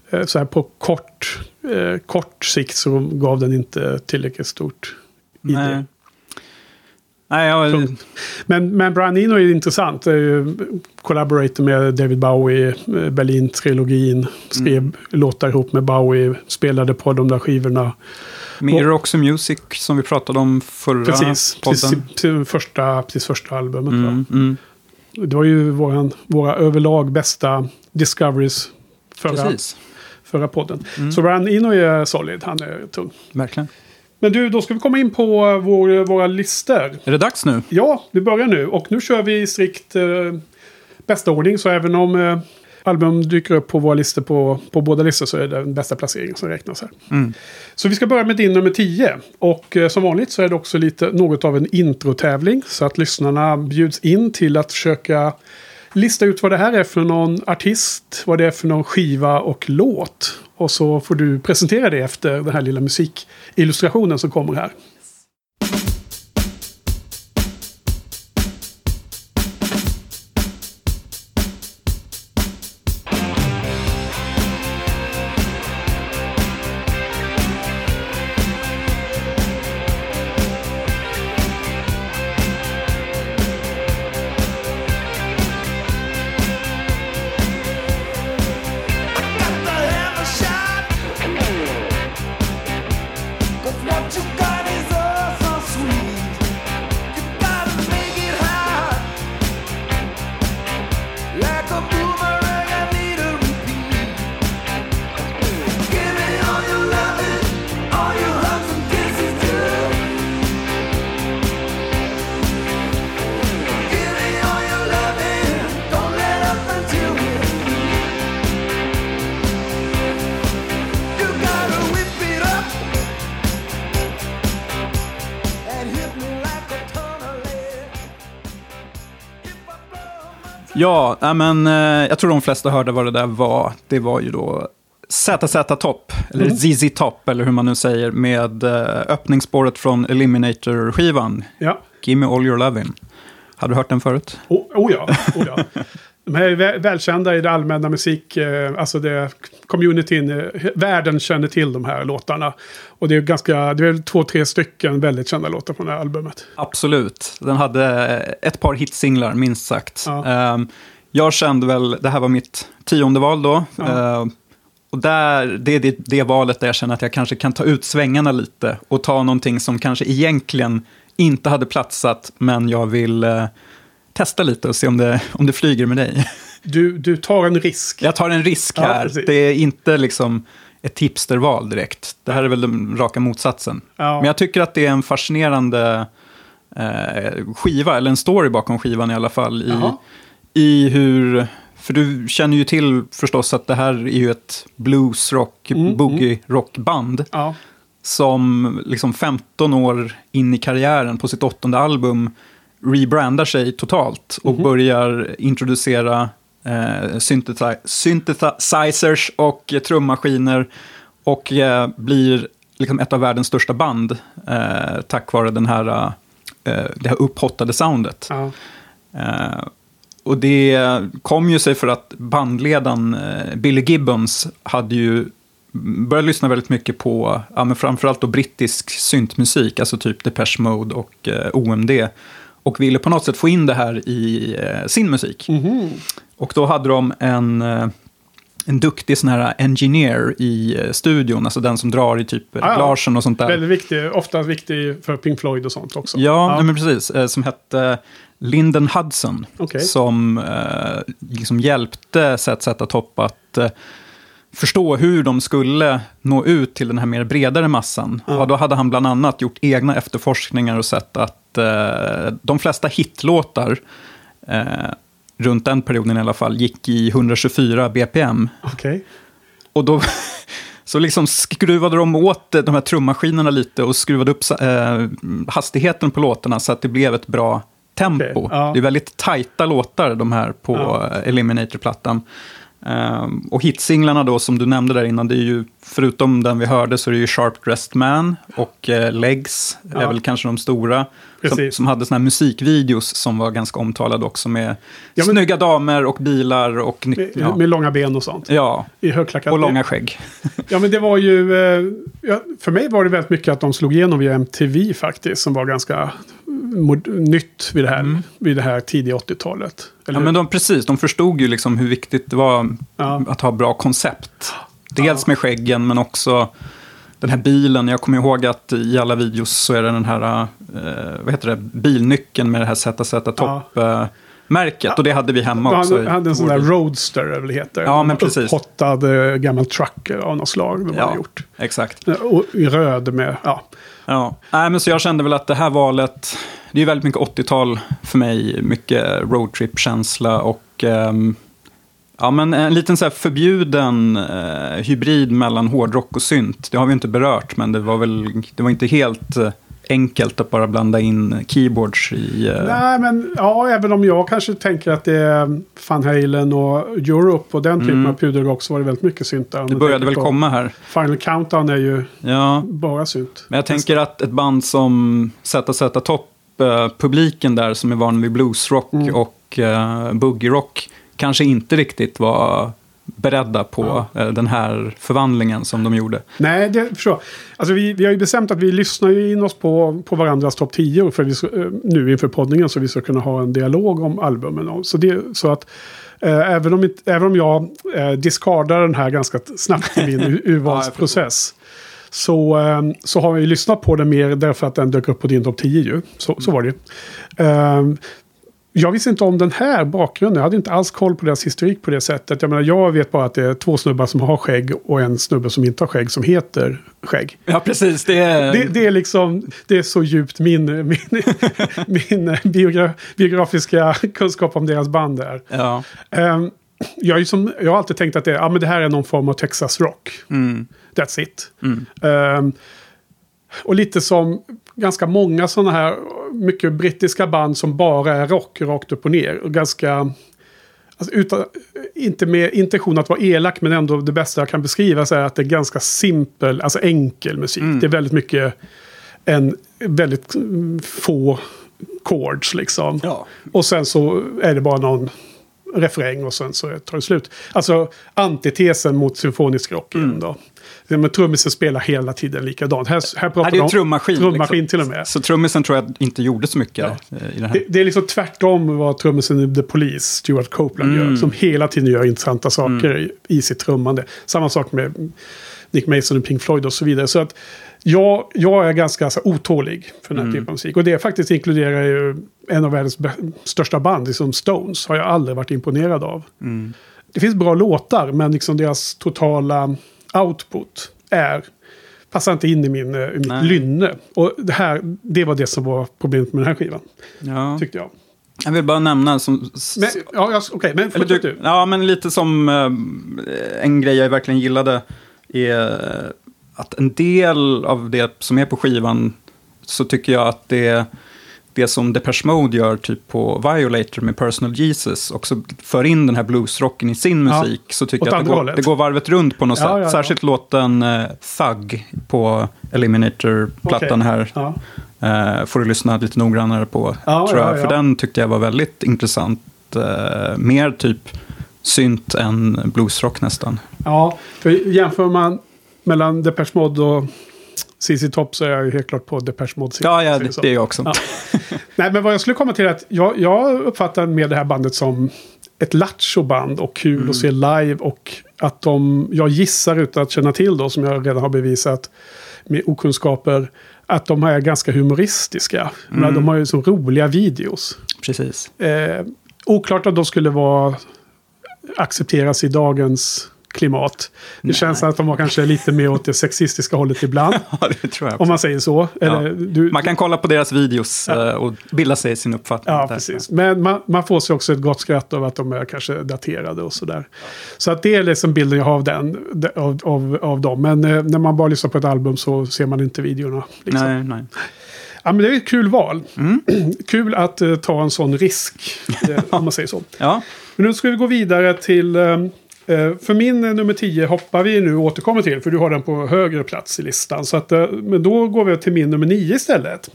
eh, så här på kort, eh, kort sikt så gav den inte tillräckligt stort Nej. Nej, jag. Men, men Brian Eno är intressant. Det är ju collaborator med David Bowie, eh, Berlin-trilogin. Skrev Mm. låtar ihop med Bowie, spelade på de där skivorna. med Roxy Music som vi pratade om förra Precis, podden. precis första, precis första albumet. Mm, mm, Det var ju våran, våra överlag bästa discoveries förra, precis, förra podden. Mm. Så Brian Eno är solid, han är tung. verkligen. Men du, då ska vi komma in på vår, våra listor. Är det dags nu? Ja, vi börjar nu. Och nu kör vi i strikt eh, bästa ordning. Så även om... Eh, album dyker upp på våra listor på, på båda listor så är det den bästa placeringen som räknas här. Mm. Så vi ska börja med din nummer 10. Och eh, som vanligt så är det också lite något av en introtävling. Så att lyssnarna bjuds in till att försöka lista ut vad det här är för någon artist, vad det är för någon skiva och låt. Och så får du presentera det efter den här lilla musikillustrationen som kommer här. Ja, men, eh, jag tror de flesta hörde vad det där var. Det var ju då ZZ Top, eller Mm. ZZ Top, eller hur man nu säger, med eh, öppningsspåret från Eliminator-skivan, Ja, Gimme All Your Lovin'. Har du hört den förut? oh, oh ja. Oh ja. De här är vä- välkända i det allmänna musik, eh, alltså det communityn, eh, världen känner till de här låtarna. Och det är ganska, det är två, tre stycken väldigt kända låtar från det här albumet. Absolut. Den hade ett par hitsinglar, minst sagt. Ja. Ehm, jag kände väl, det här var mitt tionde val då. Ja. Ehm, och där, det är det, det valet där jag känner att jag kanske kan ta ut svängarna lite och ta någonting som kanske egentligen inte hade platsat, men jag vill eh, testa lite och se om det, om det flyger med dig. Du, du tar en risk. Jag tar en risk Ja, här. precis. det är inte liksom ett hipsterval direkt. Det här är väl den raka motsatsen. Ja. Men jag tycker att det är en fascinerande eh, skiva, eller en story bakom skivan i alla fall. I, Jaha. i hur, för du känner ju till förstås att det här är ju ett bluesrock, Mm, boogie-rockband. Ja, Som liksom 15 år in i karriären på sitt åttonde album rebrandar sig totalt och börjar introducera eh, synthesi- synthesizers och eh, trummaskiner och eh, blir liksom ett av världens största band eh, tack vare den här, eh, det här upphottade soundet. Eh, och det kom ju sig för att bandledaren eh, Billy Gibbons hade ju börjat lyssna väldigt mycket på, ja, men framförallt då brittisk syntmusik, alltså typ Depeche Mode och OMD. Och ville på något sätt få in det här i eh, sin musik. Mhm. Och då hade de en, eh, en duktig sån här engineer i eh, studion, alltså den som drar i typ Ah, glagen och sånt där. Väldigt viktig, ofta viktig för Pink Floyd och sånt också. Ja, Nej, men precis. Eh, som hette Lyndon Hudson. Okej. Som liksom hjälpte Sätt Sätta Topp att eh, förstå hur de skulle nå ut till den här mer bredare massan. Ja. Och då hade han bland annat gjort egna efterforskningar och sett att eh, de flesta hitlåtar eh, runt den perioden i alla fall gick i 124 BPM. Okej. Och då så liksom skruvade de åt de här trummaskinerna lite och skruvade upp eh, hastigheten på låtarna så att det blev ett bra tempo. Okej, ja. Det är väldigt tajta låtar de här på Ja. eh, Eliminator-plattan. Ehm, och hitsinglarna då som du nämnde där innan, det är ju, förutom den vi hörde så är det ju Sharp Dressed Man och eh, Legs, är Ja. väl kanske de stora. Som, som hade såna här musikvideos som var ganska omtalade också med Ja, men- snygga damer och bilar och... Med, ja. med långa ben och sånt. ja, I högklackat. och långa skägg. Ja, men det var ju... Eh, ja, för mig var det väldigt mycket att de slog igenom via MTV faktiskt. Som var ganska mod- nytt vid det här, vid det här tidiga 80-talet. Eller Mm. Ja, hur? men de, precis, de förstod ju liksom hur viktigt det var Ja. att ha bra koncept. Dels Ja. med skäggen, men också den här bilen. Jag kommer ihåg att i alla videos så är det den här, eh, vad heter det, bilnyckeln med det här ZZ Top-märket. Och det hade vi hemma också. Han hade en sån där roadster, eller det heter. Ja, men En precis. Upphottad eh, gammal truck av något slag. Ja, gjort. exakt. Eh, Och i röd med, ja. Ja. Nej, men så jag kände väl att det här valet, det är ju väldigt mycket 80-tal för mig. Mycket roadtrip-känsla och ehm, Ja, men en liten så här förbjuden eh, hybrid mellan hårdrock och synt. Det har vi inte berört, men det var väl det var inte helt eh, enkelt att bara blanda in keyboards i... Eh... Nej, men ja, även om jag kanske tänker att det är Van Halen och Europe och den typen Mm. av puderrock så var det väldigt mycket synt där. Det började väl komma här. Final Countdown är ju Ja, bara synt. men jag tänker att ett band som ZZ Top, eh, publiken där som är van vid bluesrock Mm. och eh, boogie-rock, kanske inte riktigt var beredda på eh, den här förvandlingen som de gjorde. Nej, det förstår jag. Alltså vi, vi har ju bestämt att vi lyssnar ju in oss på, på varandras topp 10 för vi eh, nu inför poddningen så vi ska kunna ha en dialog om albumen. Så, det, så att eh, även, om, även om jag eh, discardar den här ganska snabbt i min urvalsprocess så, eh, så har jag ju lyssnat på den mer därför att den dök upp på din topp 10 ju. Så, så var det ju. Eh, jag visste inte om den här bakgrunden. Jag hade inte alls koll på deras historik på det sättet. Jag menar, jag vet bara att det är två snubbar som har skägg och en snubbe som inte har skägg som heter skägg. Ja, precis. Det är... Det, det är liksom, det är så djupt min, min, min biogra, biografiska kunskap om deras band är. Ja. Ehm, jag, som, jag har alltid tänkt att det, ja, men det här är någon form av Texas rock. Mm. That's it. Mm. Ehm, och lite som ganska många sådana här mycket brittiska band som bara är rock rakt upp och ner. Och ganska... Alltså utan, inte med intention att vara elak men ändå det bästa jag kan beskriva så är att det är ganska simpel, alltså enkel musik. Mm. Det är väldigt mycket en väldigt mm, få chords liksom. Ja. Och sen så är det bara någon refräng och sen så tar det slut. Alltså antitesen mot symfonisk rock igen då. Det med trummisen spelar hela tiden likadant. Här, här pratar det är de- trummaskin. Trummaskin liksom. till och med. Så trummisen tror jag inte gjorde så mycket Ja. eh, i den här. Det, det är liksom tvärtom vad trummisen i The Police, Stuart Copeland, Mm. gör. Som hela tiden gör intressanta saker i, i sitt trummande. Samma sak med Nick Mason och Pink Floyd och så vidare. Så att jag, jag är ganska så, otålig för den här Mm. typen av musik. Och det faktiskt inkluderar ju en av världens största band, liksom Stones, har jag aldrig varit imponerad av. Mm. Det finns bra låtar, men liksom deras totala output är passar inte in i, min, eh, i mitt Nej. lynne. Och det här, det var det som var problemet med den här skivan, Ja. tyckte jag. Jag vill bara nämna som... Men, ja, ja, okej, men Eller du, du. ja, men lite som eh, en grej jag verkligen gillade är att en del av det som är på skivan så tycker jag att det det som Depeche Mode gör typ på Violator med Personal Jesus också för in den här bluesrocken i sin Ja, musik så tycker jag att det går, det går varvet runt på något Ja, sätt. ja, ja. Särskilt låten eh, Thug på Eliminator-plattan Okej. här. Ja. Eh, får du lyssna lite noggrannare på, Ja, tror jag. ja, ja. För den tyckte jag var väldigt intressant. Eh, mer typ synt än bluesrock nästan. ja, för jämför man mellan Depeche Mode och CC Top så är jag ju helt klart på Depeche Mode. Ja, ja det, det är jag också. Ja. Nej, men vad jag skulle komma till är att jag, jag uppfattar med det här bandet som ett lattjo-band och kul Mm. att se live och att de, jag gissar utan att känna till då, som jag redan har bevisat med okunskaper, att de är ganska humoristiska. Men Mm. de har ju så roliga videos. Precis. Eh, oklart att de skulle vara accepteras i dagens klimat. Det Nej. känns att de var kanske lite mer åt det sexistiska hållet ibland. Ja, det tror jag om man säger så. Eller, du, Man kan kolla på deras videos eh, och bilda sig sin uppfattning. Ja, där. precis. Men man, man får sig också ett gott skratt av att de är kanske daterade och sådär. Så att det är liksom bilden jag har av, den, de- av, av, av dem. Men eh, när man bara lyssnar på ett album så ser man inte videorna. Liksom. Nej, nej. Ja, men det är ett kul val. Mm. kul att eh, ta en sån risk, eh, om man säger så. Ja, Men nu ska vi gå vidare till... eh, för min eh, nummer 10 hoppar vi nu och återkommer till. För du har den på högre plats i listan. Så att, eh, men då går vi till min nummer 9 istället.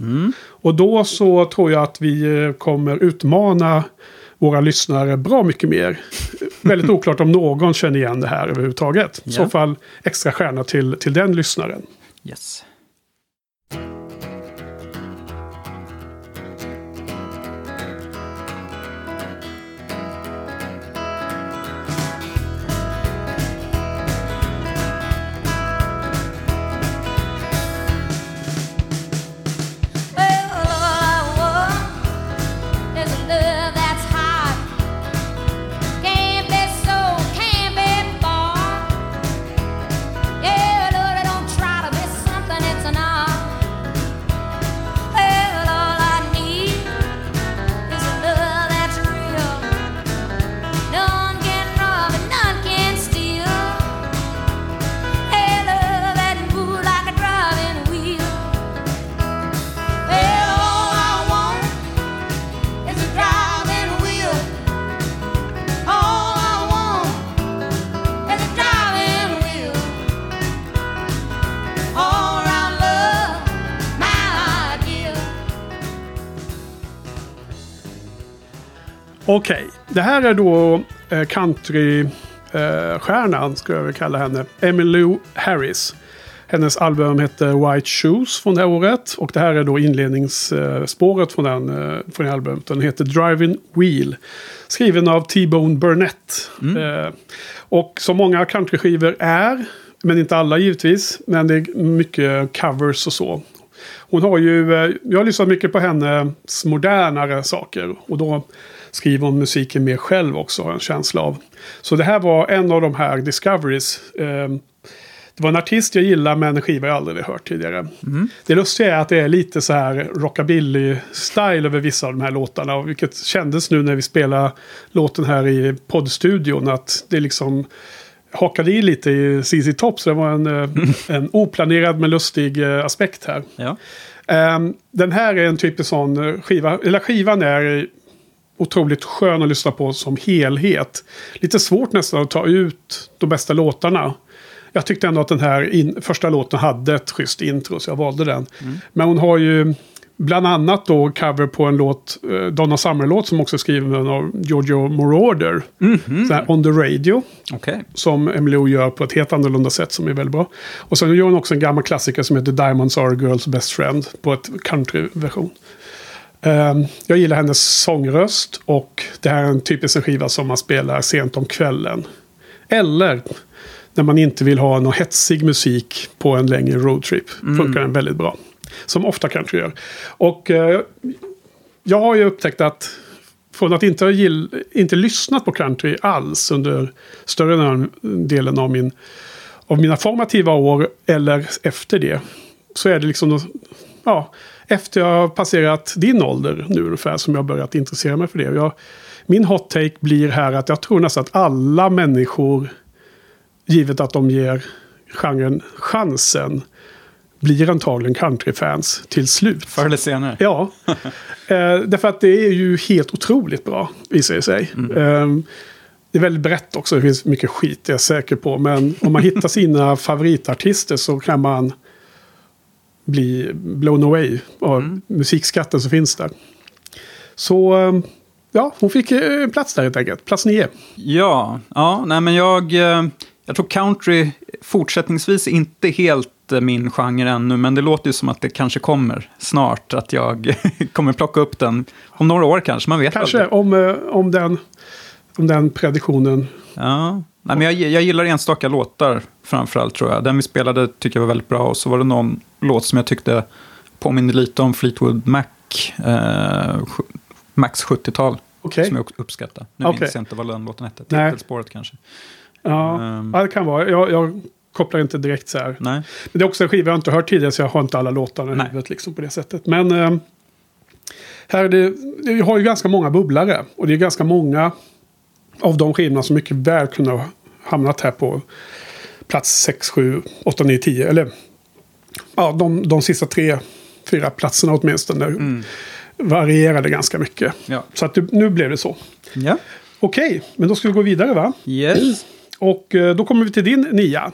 Och då så tror jag att vi kommer utmana våra lyssnare bra mycket mer. Väldigt oklart om någon känner igen det här överhuvudtaget. I så Ja. fall extra stjärna till, till den lyssnaren. yes. Det här är då eh, countrystjärnan, ska jag väl kalla henne, Emmylou Harris. Hennes album heter White Shoes från det här året. Och det här är då inledningsspåret från den, eh, från det albumet. Den heter Driving Wheel. Skriven av T-Bone Burnett. Eh, och som många countryskivor är, men inte alla givetvis, men det är mycket covers och så. Hon har ju, eh, jag har lyssnat mycket på hennes modernare saker. Och då skriver hon musiken mer själv också, har jag en känsla av. Så det här var en av de här discoveries. Eh, det var en artist jag gillar men en skiva jag aldrig hört tidigare. Det lustiga är att det är lite så här rockabilly-style över vissa av de här låtarna. Vilket kändes nu när vi spelade låten här i poddstudion. Att det liksom hakade i lite i ZZ Top. Så det var en, eh, en oplanerad men lustig eh, aspekt här. Ja. Ehm, den här är en typisk sån eh, skiva. Eller skivan är otroligt skön att lyssna på som helhet. Lite svårt nästan att ta ut de bästa låtarna. Jag tyckte ändå att den här in, första låten hade ett schysst intro så jag valde den. Men hon har ju bland annat då cover på en låt, eh, Donna Summer-låt som också är skriven av Giorgio Moroder. Så här, On the Radio Okej. som Emilio gör på ett helt annorlunda sätt som är väldigt bra. Och sen gör hon också en gammal klassiker som heter Diamonds Are a Girl's Best Friend på ett countryversion. Um, jag gillar hennes sångröst och det här är en typisk skiva som man spelar sent om kvällen. Eller när man inte vill ha någon hetsig musik på en längre roadtrip. Funkar den väldigt bra. Som ofta country gör. Och eh, jag har ju upptäckt att från att inte ha inte lyssnat på country alls under större delen av, min, av mina formativa år eller efter det. Så är det liksom, ja, efter jag har passerat din ålder nu ungefär som jag börjat intressera mig för det. Jag, min hot take blir här att jag tror nästan att alla människor, givet att de ger genren chansen, blir antagligen countryfans till slut. Förr eller senare. Ja, eh, därför att det är ju helt otroligt bra visar det sig. Eh, det är väldigt brett också, det finns mycket skit, det är jag säker på. Men om man hittar sina favoritartister så kan man bli blown away av musikskatten som finns där. Så eh, ja, hon fick eh, plats där helt enkelt. Plats nio. Ja, ja nej men jag, eh, jag tror country fortsättningsvis inte helt min genre ännu, men det låter ju som att det kanske kommer snart, att jag kommer plocka upp den om några år kanske, man vet Kanske aldrig. om, om, den, om den prediktionen. Ja, nej, men jag, jag gillar enstaka låtar framförallt tror jag. Den vi spelade tycker jag var väldigt bra och så var det någon låt som jag tyckte påminner lite om Fleetwood Mac, eh, Max 70-tal. Okej. Som jag uppskattar. Nu Okej. minns jag inte vad den låten hette. Titelspåret kanske. Ja, Ehm. ja det kan vara. Jag, jag kopplar inte direkt så här. Nej. Men det är också en skiva jag inte hört tidigare så jag har inte alla låtar i huvudet liksom på det sättet. Men eh, här är det, vi har ju ganska många bubblare. Och det är ganska många av de skivorna som mycket väl kunde ha hamnat här på plats 6, 7, 8, 9, 10. Eller ja, de, de sista tre, fyra platserna åtminstone. Varierade ganska mycket. Ja. Så att nu blev det så. Ja. Okej, men då ska vi gå vidare va? Yes. Och eh, då kommer vi till din nia.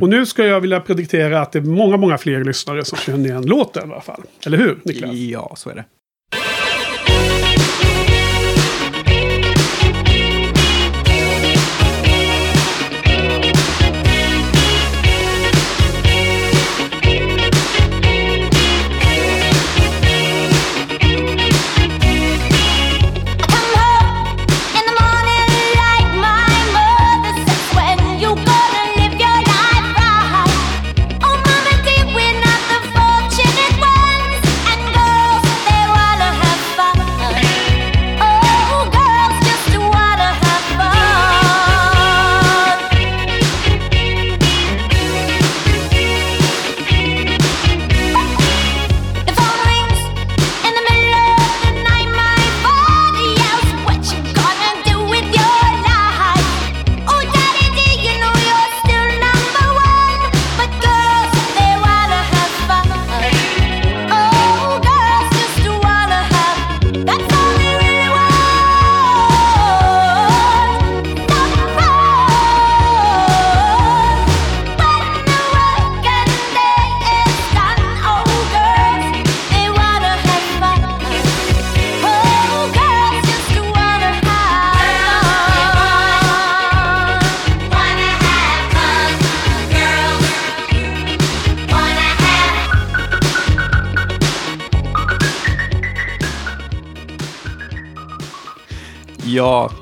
Och nu ska jag vilja prediktera att det är många, många fler lyssnare som känner igen låten i alla fall. Eller hur, Niklas? Ja, så är det.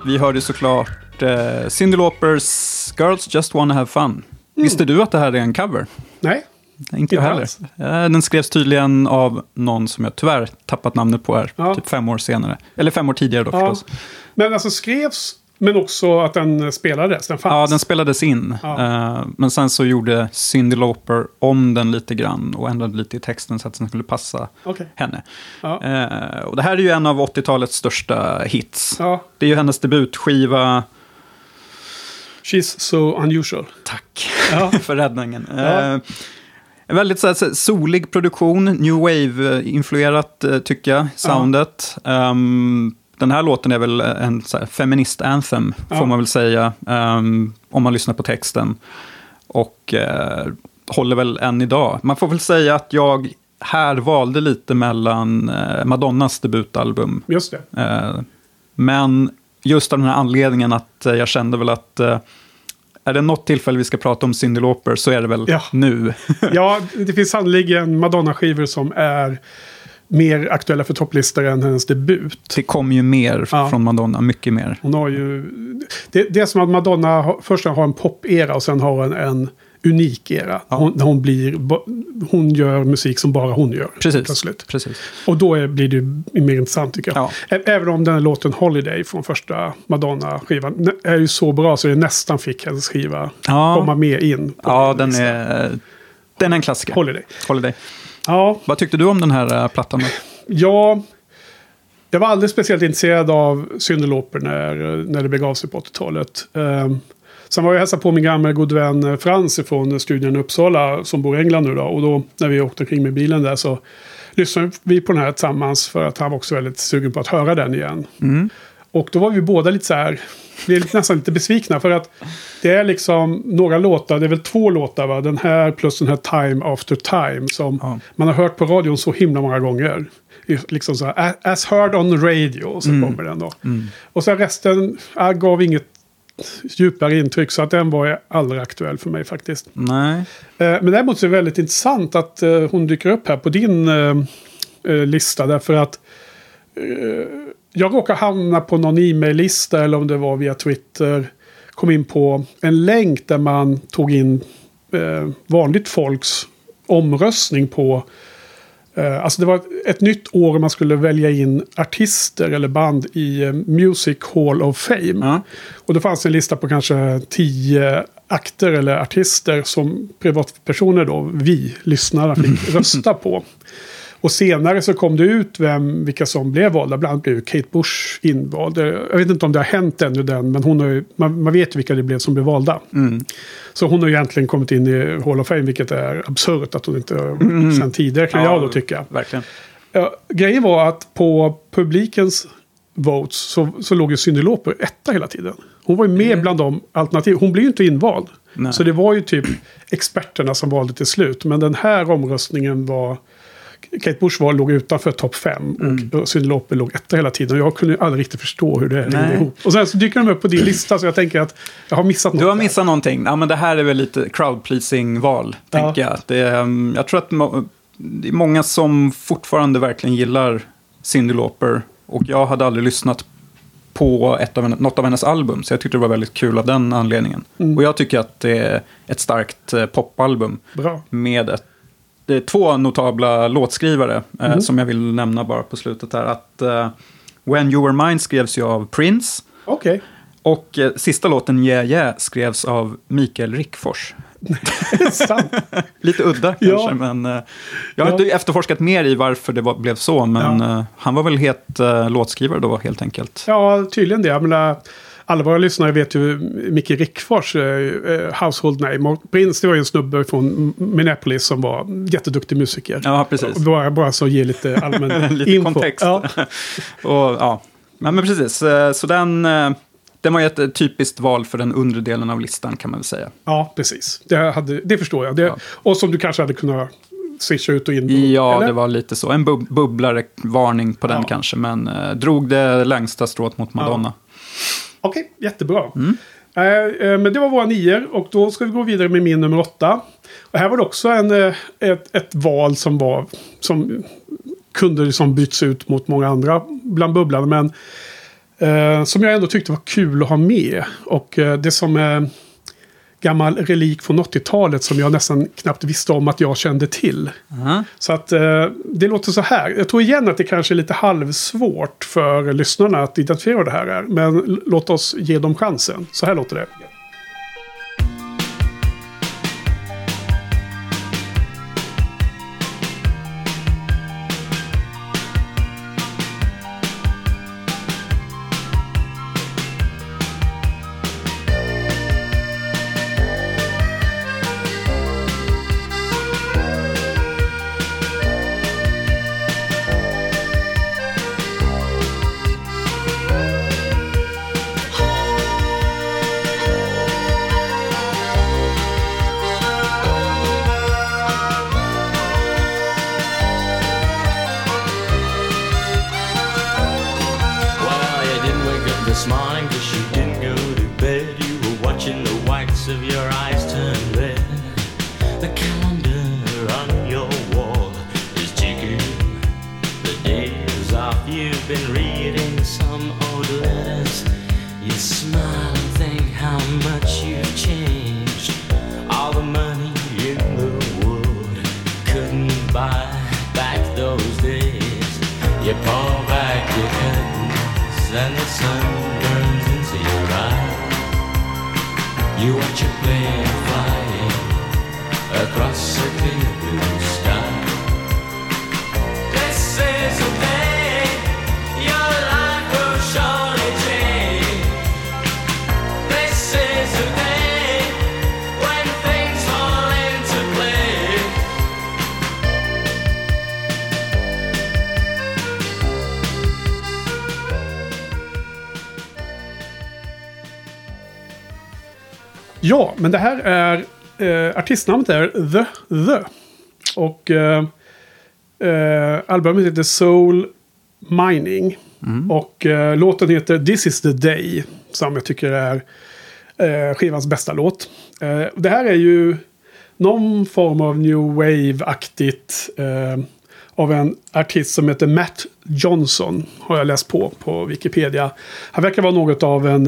Vi hörde såklart uh, Cyndi Laupers Girls Just Wanna Have Fun. Visste du att det här är en cover? Nej, Inte jag heller. alls. Eh, Den skrevs tydligen av någon som jag tyvärr tappat namnet på här, Ja. typ fem år senare. Eller fem år tidigare då Ja. förstås. men alltså skrevs, men också att den spelades. Den fanns. Ja, den spelades in. Ja. Eh, men sen så gjorde Cyndi Lauper om den lite grann och ändrade lite i texten så att den skulle passa Okej. henne. Ja. Eh, och det här är ju en av 80-talets största hits. Ja, Det är ju hennes debutskiva. she's so unusual. Tack för räddningen. Eh, en väldigt så här, solig produktion, new wave-influerat tycker jag, soundet. Ehm, den här låten är väl en så här, feminist anthem, Ja. får man väl säga, ehm, om man lyssnar på texten. Och eh, håller väl än idag. Man får väl säga att jag här valde lite mellan eh, Madonnas debutalbum Just det. Eh, Men just av den här anledningen att jag kände väl att är det något tillfälle vi ska prata om Cyndi Lauper så är det väl Ja. nu. Ja, det finns sannoliken Madonna-skivor som är mer aktuella för topplistor än hennes debut. Det kom ju mer Ja. från Madonna, mycket mer. Hon har ju... Det, det är som att Madonna har, först har en pop-era och sen har en, en unik era. Hon, när hon, blir, hon gör musik som bara hon gör. Precis. Plötsligt. Precis. Och då är, blir det mer intressant tycker jag. Ja. Även om den här låten Holiday från första Madonna-skivan är ju så bra så det nästan fick hennes skiva Ja. komma med in. Ja, den lista. är, den är en klassiker. Holiday. Holiday. Ja, Vad tyckte du om den här eh, plattan? Ja, jag var aldrig speciellt intresserad av Cyndi Lauper när, när det begav sig på 80-talet. Um, sen var jag hälsade på min gamla god vän eh, Frans från studion i Uppsala som bor i England nu då. Och då när vi åkte omkring med bilen där så lyssnade vi på den här tillsammans för att han var också väldigt sugen på att höra den igen. Och då var vi båda lite så här, vi är nästan lite besvikna för att det är liksom några låtar, det är väl två låtar va? Den här plus den här Time After Time som Ja. man har hört på radion så himla många gånger. Liksom så här, as heard on radio, så kommer den då. Och sen resten äh, gav inget djupare intryck så att den var aldrig aktuell för mig faktiskt. Nej. Eh, Men däremot så är det väldigt intressant att eh, hon dyker upp här på din eh, lista. Därför att jag råkade hamna på någon e-mail-lista eller om det var via Twitter. Kom in på en länk där man tog in eh, vanligt folks omröstning på Eh, Alltså det var ett, ett nytt år man skulle välja in artister eller band i eh, Music Hall of Fame. Ja. Och det fanns en lista på kanske tio akter eller artister som privatpersoner då, vi lyssnarna, fick rösta på. Och senare så kom det ut vem, vilka som blev valda. Bland annat blev Kate Bush invald. Jag vet inte om det har hänt ännu den, men hon har man, man vet vilka det blev som blev valda. Så hon har ju egentligen kommit in i Hall of Fame, vilket är absurt att hon inte sen tidigare kan jag då tycka. Verkligen. Ja, grejen var att på publikens votes så, så låg ju Cyndi Lauper etta hela tiden. Hon var ju med bland de alternativ. Hon blev ju inte invald. Nej. Så det var ju typ experterna som valde till slut. Men den här omröstningen var... Kate Bush var, låg utanför topp fem och, och Cyndi Lauper låg etta hela tiden. Och jag kunde aldrig riktigt förstå hur det hängde ihop. Och sen så dyker de upp på din lista så jag tänker att jag har missat något. Du har där. missat någonting. Ja, men det här är väl lite crowd-pleasing-val, Ja. tänker jag. Det, um, jag tror att det är många som fortfarande verkligen gillar Cyndi Lauper. Och jag hade aldrig lyssnat på ett av henne, något av hennes album, så jag tyckte det var väldigt kul av den anledningen. Mm. Och jag tycker att det är ett starkt eh, popalbum Bra. med ett, det är två notabla låtskrivare eh, Mm. som jag vill nämna bara på slutet här. Att eh, When You Were Mine skrevs ju av Prince. Okej. Och eh, sista låten Yeah Yeah skrevs av Mikael Rickfors. Sant. Lite udda Ja. kanske, men eh, jag har Ja. inte efterforskat mer i varför det var, blev så. Men Ja. eh, han var väl het eh, låtskrivare då helt enkelt. Ja, tydligen det. Jag menar, alla våra lyssnare vet ju Micke Rickfors eh, eh, household name. Och Prince det var ju en snubbe från Minneapolis som var jätteduktig musiker. Ja, precis. Bara, bara så ge lite allmän Lite info. kontext. Ja, Och, ja. Men, men precis, eh, så den, den var ju ett typiskt val för den undre delen av listan kan man väl säga. ja, precis. Det, hade, det förstår jag. Det, Och som du kanske hade kunnat swisha ut och in. Ja, eller? det var lite så. En bub bubblare varning på den Ja. kanske, men eh, drog det längsta strået mot Madonna. Okej, jättebra. Mm. Eh, eh, men det var våra nior och då ska vi gå vidare med min nummer åtta. Och här var det också en, eh, ett, ett val som var som kunde liksom byts ut mot många andra bland bubblarna. Men Eh, som jag ändå tyckte var kul att ha med. Och eh, det som gammal relik från 80-talet som jag nästan knappt visste om att jag kände till. Ja. Så att eh, det låter så här. Jag tror igen att det kanske är lite halvsvårt för lyssnarna att identifiera vad det här är. Men låt oss ge dem chansen. Så här låter det. Men det här är... Eh, artistnamnet är The The. Och eh, eh, albumet heter Soul Mining. Och eh, låten heter This is the day. Som jag tycker är eh, skivans bästa låt. Eh, det här är ju någon form av new wave-aktigt. Av en artist som heter Matt Johnson. Har jag läst på på Wikipedia. Han verkar vara något av en...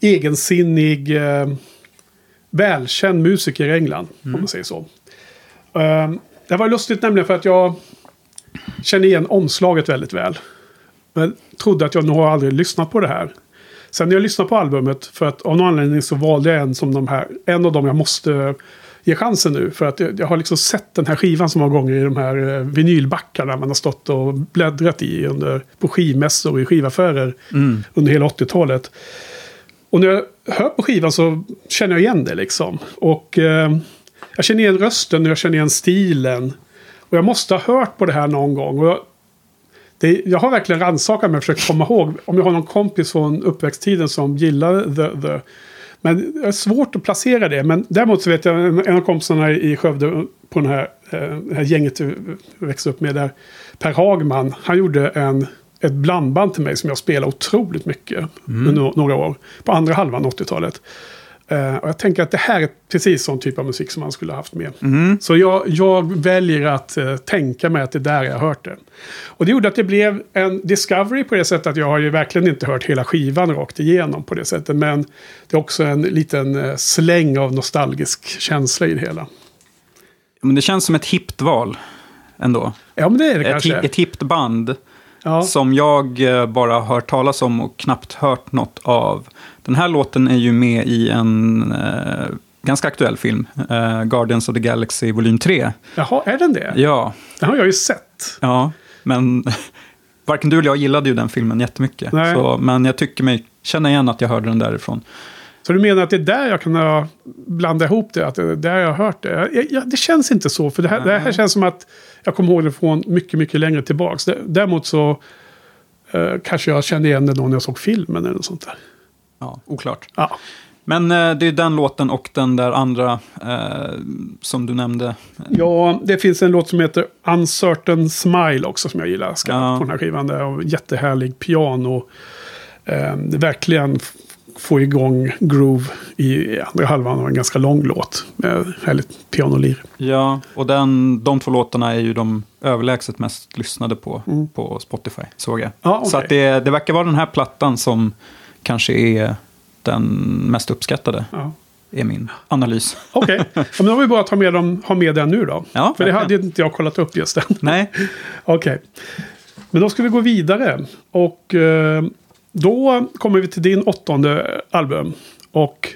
Egensinnig, eh, välkänd musiker i England. Om man säger så. Eh, det var lustigt nämligen för att jag känner igen omslaget väldigt väl. Men trodde att jag nog aldrig lyssnat på det här. Sen när jag lyssnade på albumet, för att av någon anledning så valde jag en som de här, en av dem jag måste ge chansen nu. För att jag, jag har liksom sett den här skivan så många gånger i de här eh, vinylbackarna man har stått och bläddrat i under, på skivmässor och i skivaffärer under hela 80-talet. Och när jag hör på skivan så känner jag igen det liksom. Och eh, jag känner igen rösten och jag känner igen stilen. Och jag måste ha hört på det här någon gång. Och jag, det, jag har verkligen rannsakat mig och försökt komma ihåg om jag har någon kompis från uppväxttiden som gillar the, the. Men det är svårt att placera det. Men däremot så vet jag en, en av kompisarna i Skövde på den här, eh, det här gänget vi växte upp med där. Per Hagman, han gjorde en, ett blandband till mig som jag spelade otroligt mycket under no- några år. På andra halvan 80-talet. Eh, och jag tänker att det här är precis sån typ av musik som man skulle ha haft med. Så jag, jag väljer att eh, tänka mig att det är där jag har hört det. Och det gjorde att det blev en discovery på det sättet att jag har ju verkligen inte hört hela skivan rakt igenom på det sättet. Men det är också en liten eh, släng av nostalgisk känsla i det hela. Men det känns som ett hippt val ändå. Ja, men det är det Ett, kanske. hi- ett hippt band ja. som jag eh, bara har hört talas om och knappt hört något av. Den här låten är ju med i en eh, ganska aktuell film, eh, Guardians of the Galaxy volym 3. Jaha, är den det? Ja, Den har jag ju sett. ja, men varken du eller jag gillade ju den filmen jättemycket. Nej. Så, men jag tycker mig känna igen att jag hörde den därifrån. Så du menar att det är där jag kan blanda ihop det? Att det är där jag har hört det? Ja, ja, det känns inte så. För det här, det här känns som att jag kommer ihåg det från mycket, mycket längre tillbaks. Däremot så eh, kanske jag kände igen det då när jag såg filmen eller något sånt där. Ja, oklart. Ja, Men eh, det är den låten och den där andra eh, som du nämnde. ja det finns en låt som heter Uncertain Smile också som jag gillar skarpt Ja. på den här skivan. Det är jättehärlig piano. Eh, verkligen få igång groove i andra halvan av en ganska lång låt. Med härligt pianolir. Ja, och den, de två låtarna är ju de överlägset mest lyssnade på på Spotify, såg jag. Mm. Ja, Så okej. att det, det verkar vara den här plattan som kanske är den mest uppskattade, Ja. är min analys. Okej, ja, men då det bra att ta med, dem, ha med den nu då. Ja, För det hade inte jag kollat upp just den. Nej, Okej. Men då ska vi gå vidare. Och eh, då kommer vi till din åttonde album. Och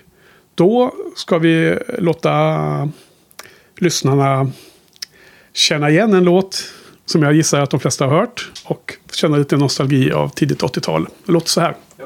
då ska vi låta lyssnarna känna igen en låt som jag gissar att de flesta har hört. Och känna lite nostalgi av tidigt 80-tal. Det låter så här. The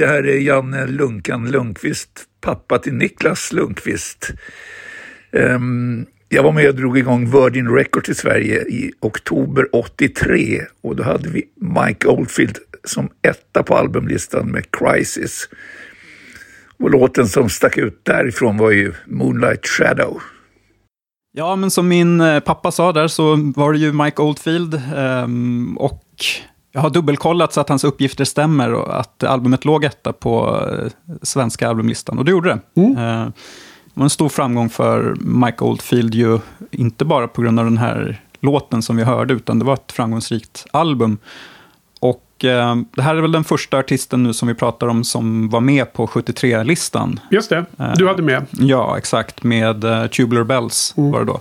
det här är Janne Lunkan Lundqvist, pappa till Niklas Lundqvist. Ehm, jag var med och drog igång Virgin Records i Sverige i oktober 83 och då hade vi Mike Oldfield som etta på albumlistan med Crisis. Och låten som stack ut därifrån var ju Moonlight Shadow. Ja, men som min eh, pappa sa där så var det ju Mike Oldfield. Ehm, och jag har dubbelkollat så att hans uppgifter stämmer och att albumet låg etta på eh, svenska albumlistan. Och det gjorde det. Eh, det var en stor framgång för Mike Oldfield ju, inte bara på grund av den här låten som vi hörde, utan det var ett framgångsrikt album. Och eh, det här är väl den första artisten nu som vi pratar om som var med på 73-listan. Just det, du hade med. Ja, exakt. Med Tubular Bells var det då.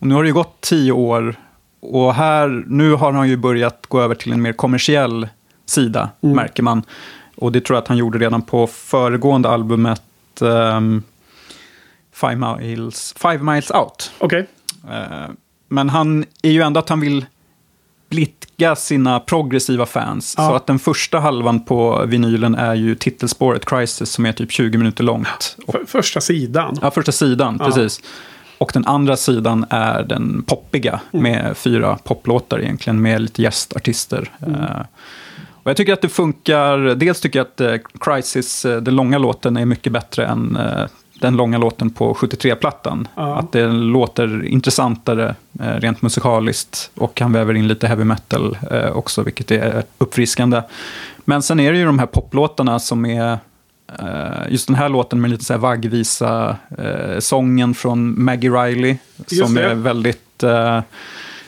Och nu har det ju gått tio år. Och här, nu har han ju börjat gå över till en mer kommersiell sida, märker man. Och det tror jag att han gjorde redan på föregående albumet ehm, Five, Miles, Five Miles Out. Okej. Eh, men han är ju ändå att han vill blidka sina progressiva fans. Ja. Så att den första halvan på vinylen är ju titelspåret Crisis som är typ 20 minuter långt. För, första sidan. Ja, första sidan, Ja. precis. Och den andra sidan är den poppiga, med fyra poplåtar egentligen, med lite gästartister. Eh, och jag tycker att det funkar, dels tycker jag att eh, Crisis, eh, den långa låten, är mycket bättre än den långa låten på 73-plattan. Ja. Att det låter intressantare rent musikaliskt och han väver in lite heavy metal också, vilket är uppfriskande. Men sen är det ju de här poplåtarna som är just den här låten med lite så här vaggvisa eh, sången från Maggie Riley Just som det. är väldigt eh,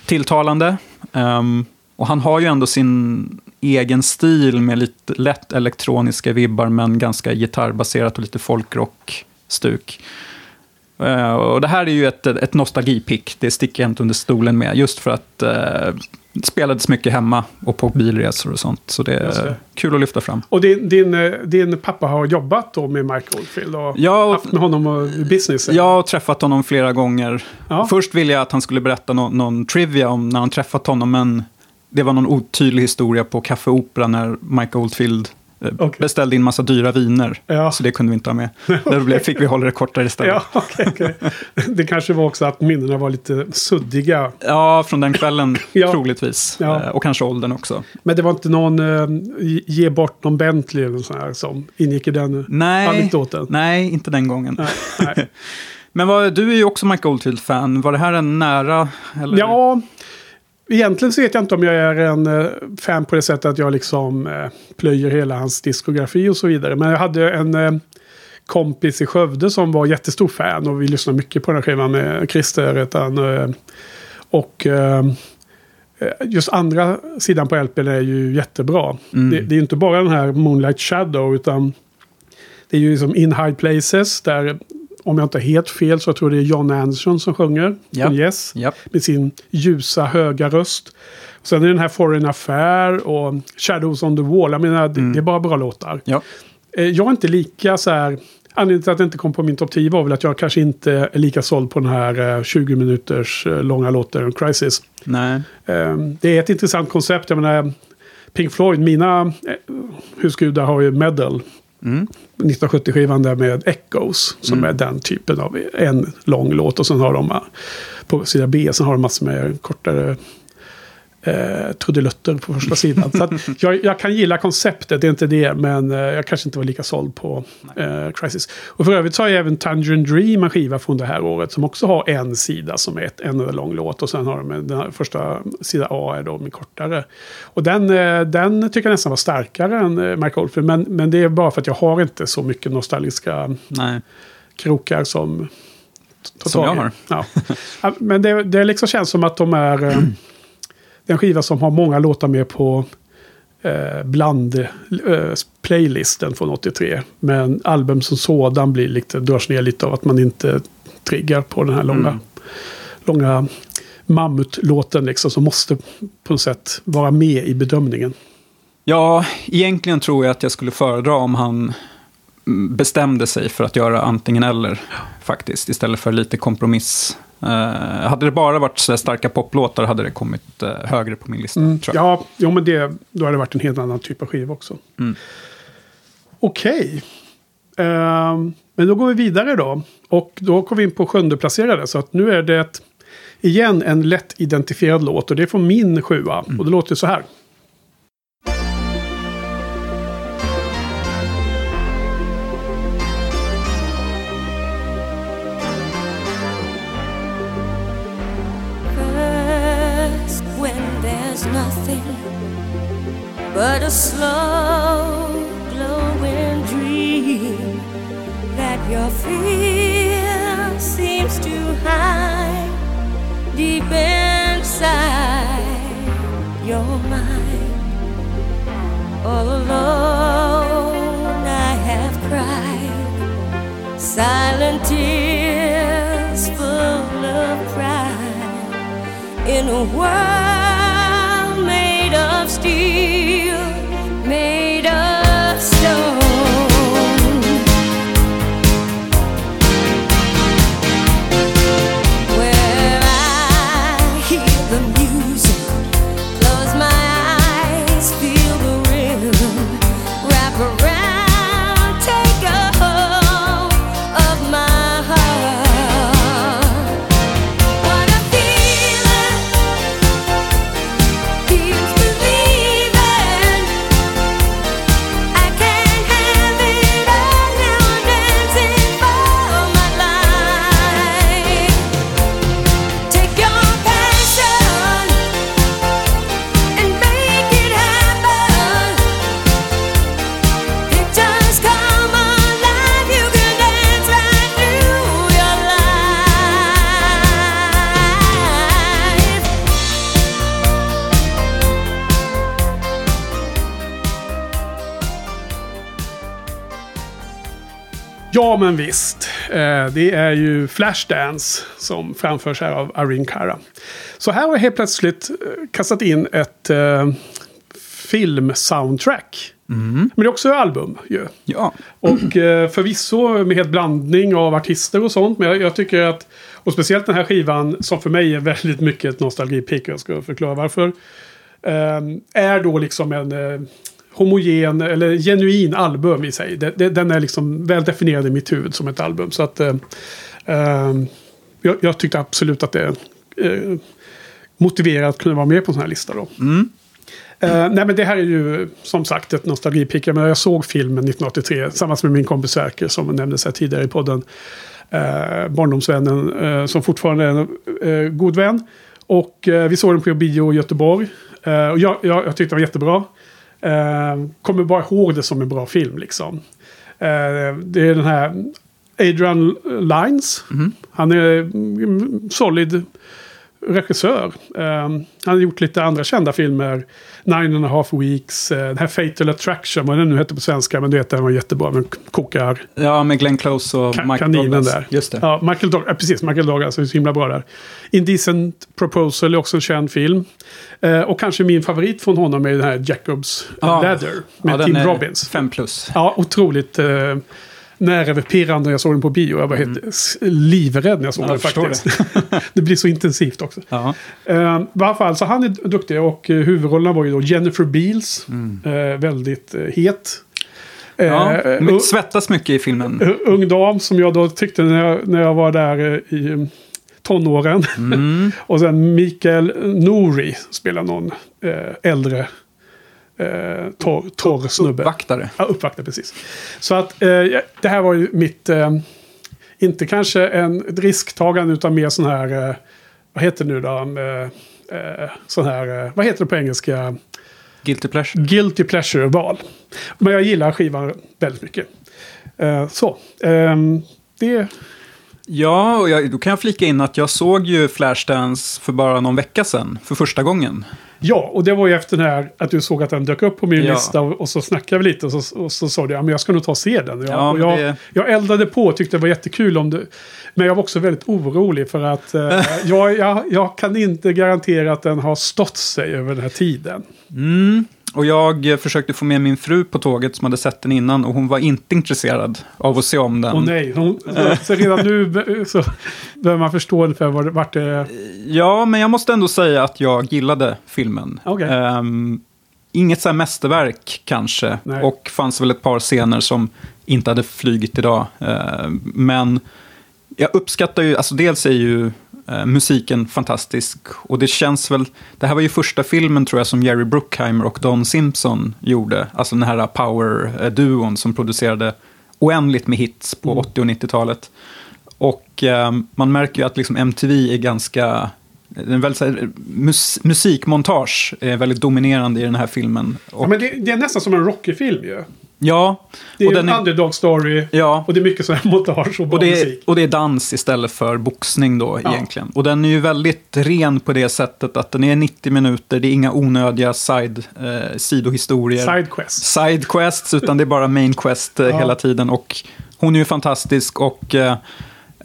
tilltalande. Ehm, och han har ju ändå sin egen stil med lite lätt elektroniska vibbar men ganska gitarrbaserat och lite folkrock-stuk. Eh, och det här är ju ett, ett nostalgipick, det sticker jag inte under stolen med, just för att eh, det spelades mycket hemma och på bilresor och sånt. Så det är det. kul att lyfta fram. Och din, din, eh, din pappa har jobbat då med Mike Oldfield och Ja, och- haft med honom och business? Jag har träffat honom flera gånger. Ja. Först ville jag att han skulle berätta nå- någon trivia om när han träffat honom, men det var någon otydlig historia på Café Opera när Mike Oldfield eh, Okej. beställde in massa dyra viner. Ja. Så det kunde vi inte ha med. Där blev, fick vi hålla det kortare istället. Ja, okej, okej. Det kanske var också att minnena var lite suddiga. Ja, från den kvällen Ja. troligtvis. Ja. Eh, Och kanske åldern också. Men det var inte någon eh, ge bort någon Bentley eller sånt här som ingick i den Nej, anekdoten. nej inte den gången. Nej, nej. Men vad, du är ju också Mike Oldfield-fan. Var det här en nära? Eller? Ja, egentligen så vet jag inte om jag är en eh, fan på det sättet att jag liksom eh, plöjer hela hans diskografi och så vidare. Men jag hade en eh, kompis i Skövde som var jättestor fan och vi lyssnade mycket på den här skivan med Christer. Utan, och just andra sidan på LPn är ju jättebra. Det, det är ju inte bara den här Moonlight Shadow utan det är ju liksom In High Places där om jag inte har helt fel så tror jag det är John Anderson som sjunger. Ja. Från Yes Japp. med sin ljusa höga röst. Sen är den här Foreign Affair och Shadows on the Wall. Jag menar, det- det är bara bra låtar. Ja. Eh, Jag är inte lika så här... Anledningen till att det inte kom på min topp 10 var väl att jag kanske inte är lika såld på den här eh, 20 minuters eh, långa låten Crisis. Nej. Eh, Det är ett intressant koncept. Jag menar, Pink Floyd, mina eh, husgudar har ju Medal. Mm. 1970-skivan där med Echoes. Som är den typen av en lång låt. Och sen har de eh, på sida B sen har de massor med kortare eh, trudelutter på första sidan. Så jag, jag kan gilla konceptet, det är inte det. Men eh, jag kanske inte var lika såld på eh, Crisis. Och för övrigt så har jag även Tangerine Dream en skiva från det här året. Som också har en sida som är ett, en enda lång låt. Och sen har de en- den här första sida A är då med kortare. Och den, eh, den tycker jag nästan var starkare än eh, Mike Oldfield. Men, men det är bara för att jag har inte så mycket nostalgiska Nej. krokar som... Som jag har. Ja. Ja, Men det, det liksom känns som att de är eh, den skiva som har många låtar med på eh, bland eh, playlisten från 83. Men album som sådan blir lite, dras ner lite av att man inte triggar på den här långa, Mm. långa mammutlåten liksom. Som måste på något sätt vara med i bedömningen. Ja, egentligen tror jag att jag skulle föredra om han mm, bestämde sig för att göra antingen eller. Faktiskt, istället för lite kompromiss. Eh, hade det bara varit så starka poplåtar hade det kommit eh, högre på min lista. Jag. Ja, jo, men det, då hade det varit en helt annan typ av skiva också. Mm. Okej. Ehm, men då går vi vidare då. Och då kommer vi in på sjunde placerade. Så att nu är det ett, igen en lätt identifierad låt. Och det är från min sjua. Och det låter så här. But a slow glowing dream that your fear seems to hide deep inside your mind. All alone, I have cried silent tears full of pride in a world Ja, men visst. Eh, det är ju Flashdance som framförs här av Irene Cara. Så här har jag helt plötsligt eh, kastat in ett eh, filmsoundtrack. Men det är också album ju. Ja, Och eh, förvisso med helt blandning av artister och sånt. Men jag, jag tycker att, och speciellt den här skivan som för mig är väldigt mycket ett nostalgipick. Jag ska förklara varför. Eh, är då liksom en, eh, homogen eller genuin album i sig. Det, det, den är liksom väl definierad i mitt huvud som ett album. Så att eh, eh, jag, jag tyckte absolut att det eh, motiverar att kunna vara med på en sån här lista då. Eh, nej men det här är ju som sagt ett nostalgipick. Jag, menar, jag såg filmen 1983 tillsammans med min kompis Sverker som nämndes här tidigare i podden. Eh, barndomsvännen eh, som fortfarande är en eh, god vän. Och eh, vi såg den på bio i Göteborg. Eh, och jag, jag, jag tyckte det var jättebra. Eh, kommer bara ihåg det som en bra film liksom. Eh, det är den här Adrian Lines. Han är mm, solid regissör. Eh, han har gjort lite andra kända filmer. Nine and a half weeks. den här Fatal Attraction, vad den nu heter på svenska. Men du vet, den var jättebra. Men kokar Ja, med Glenn Close och ka- Mike kaninen Douglas. där. Just det. Ja, Michael Douglas, ja, precis. Michael Douglas är så himla bra där. Indecent Proposal är också en känd film. Eh, och kanske min favorit från honom är den här Jacobs Ja. Ladder. Med ja, Tim är Robbins. Fem plus. Ja, otroligt eh, nervpirrande när jag såg den på bio. Jag var helt s- livrädd när jag såg Mm. Ja, den faktiskt. Det. blir så intensivt också. Ja. Eh, I fall, så han är duktig och eh, huvudrollerna var ju då Jennifer Beals. Eh, väldigt eh, het. Mm. Ja, my- svettas mycket i filmen. Uh, ung dam som jag då tyckte när jag, när jag var där i um, tonåren. Mm. och sen Mikael Nouri spelar någon äldre eh, torr, torr snubbe. Vaktare. Ja, uppvaktare precis. Så att eh, det här var ju mitt, eh, inte kanske en risktagande utan mer sån här, eh, vad heter det nu då, eh, eh, sån här, eh, vad heter det på engelska? Guilty pleasure. Guilty pleasure-val. Men jag gillar skivan väldigt mycket. Så, ehm, det... Ja, och jag, då kan jag flika in att jag såg ju Flashdance för bara någon vecka sedan, för första gången. Ja, och det var ju efter den här att du såg att den dök upp på min Ja. lista och, och så snackade vi lite och så, och så sa du ja, men jag ska nog ta och se den. Jag, Ja, och jag, det- jag eldade på och tyckte det var jättekul om det. Men jag var också väldigt orolig för att eh, jag, jag, jag kan inte garantera att den har stått sig över den här tiden. Mm. Och jag eh, försökte få med min fru på tåget som hade sett den innan och hon var inte intresserad av att se om den. Och nej, hon, så, så redan nu så behöver man förstå ungefär var, vart det... Ja, men jag måste ändå säga att jag gillade filmen. Okej. Ehm, inget så här mästerverk kanske. Nej. Och fanns väl ett par scener som inte hade flygit idag. Ehm, men jag uppskattar ju, alltså dels är ju eh, musiken fantastisk. Och det känns väl, det här var ju första filmen tror jag som Jerry Bruckheimer och Don Simpson gjorde. Alltså den här power-duon som producerade oändligt med hits på 80 och 90-talet. Och eh, man märker ju att liksom MTV är ganska... En väldigt, här, mus, musikmontage är väldigt dominerande i den här filmen. Och, Ja, men det, det är nästan som en Rocky-film ju. Ja, Det är och en den är, underdog story. ja, Och det är mycket sån här montage och och det, är, musik. och det är dans istället för boxning då Ja. egentligen. Och den är ju väldigt ren på det sättet att den är 90 minuter, det är inga onödiga side, eh, sidohistorier. Sidequest. sidequests, utan det är bara main quest eh, Ja. hela tiden. Och hon är ju fantastisk och eh,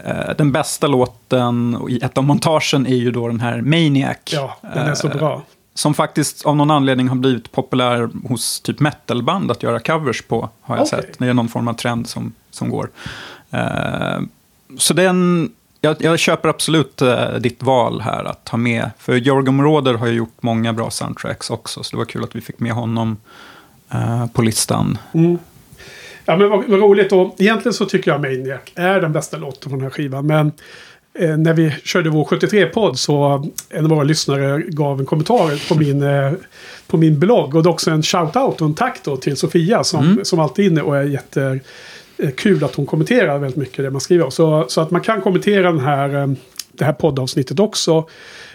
eh, den bästa låten i ett av montagen är ju då den här Maniac. Ja, den är så Eh, bra. Som faktiskt av någon anledning har blivit populär hos typ metalband att göra covers på, har jag Okej. sett. Det är någon form av trend som, som går. Eh, så den, jag, jag köper absolut eh, ditt val här att ta med. För Jorgen Moroder har ju gjort många bra soundtracks också, så det var kul att vi fick med honom eh, på listan. Mm. Ja, men vad, vad roligt. Och egentligen så tycker jag Maniac är den bästa låten från den här skivan. Men eh, när vi körde vår 73-podd så en av våra lyssnare gav en kommentar på min, eh, på min blogg. Och det är också en shout-out och en tack då till Sofia som, som alltid är inne och är jätte eh, att hon kommenterar väldigt mycket det man skriver. Så, så att man kan kommentera den här, eh, det här poddavsnittet också.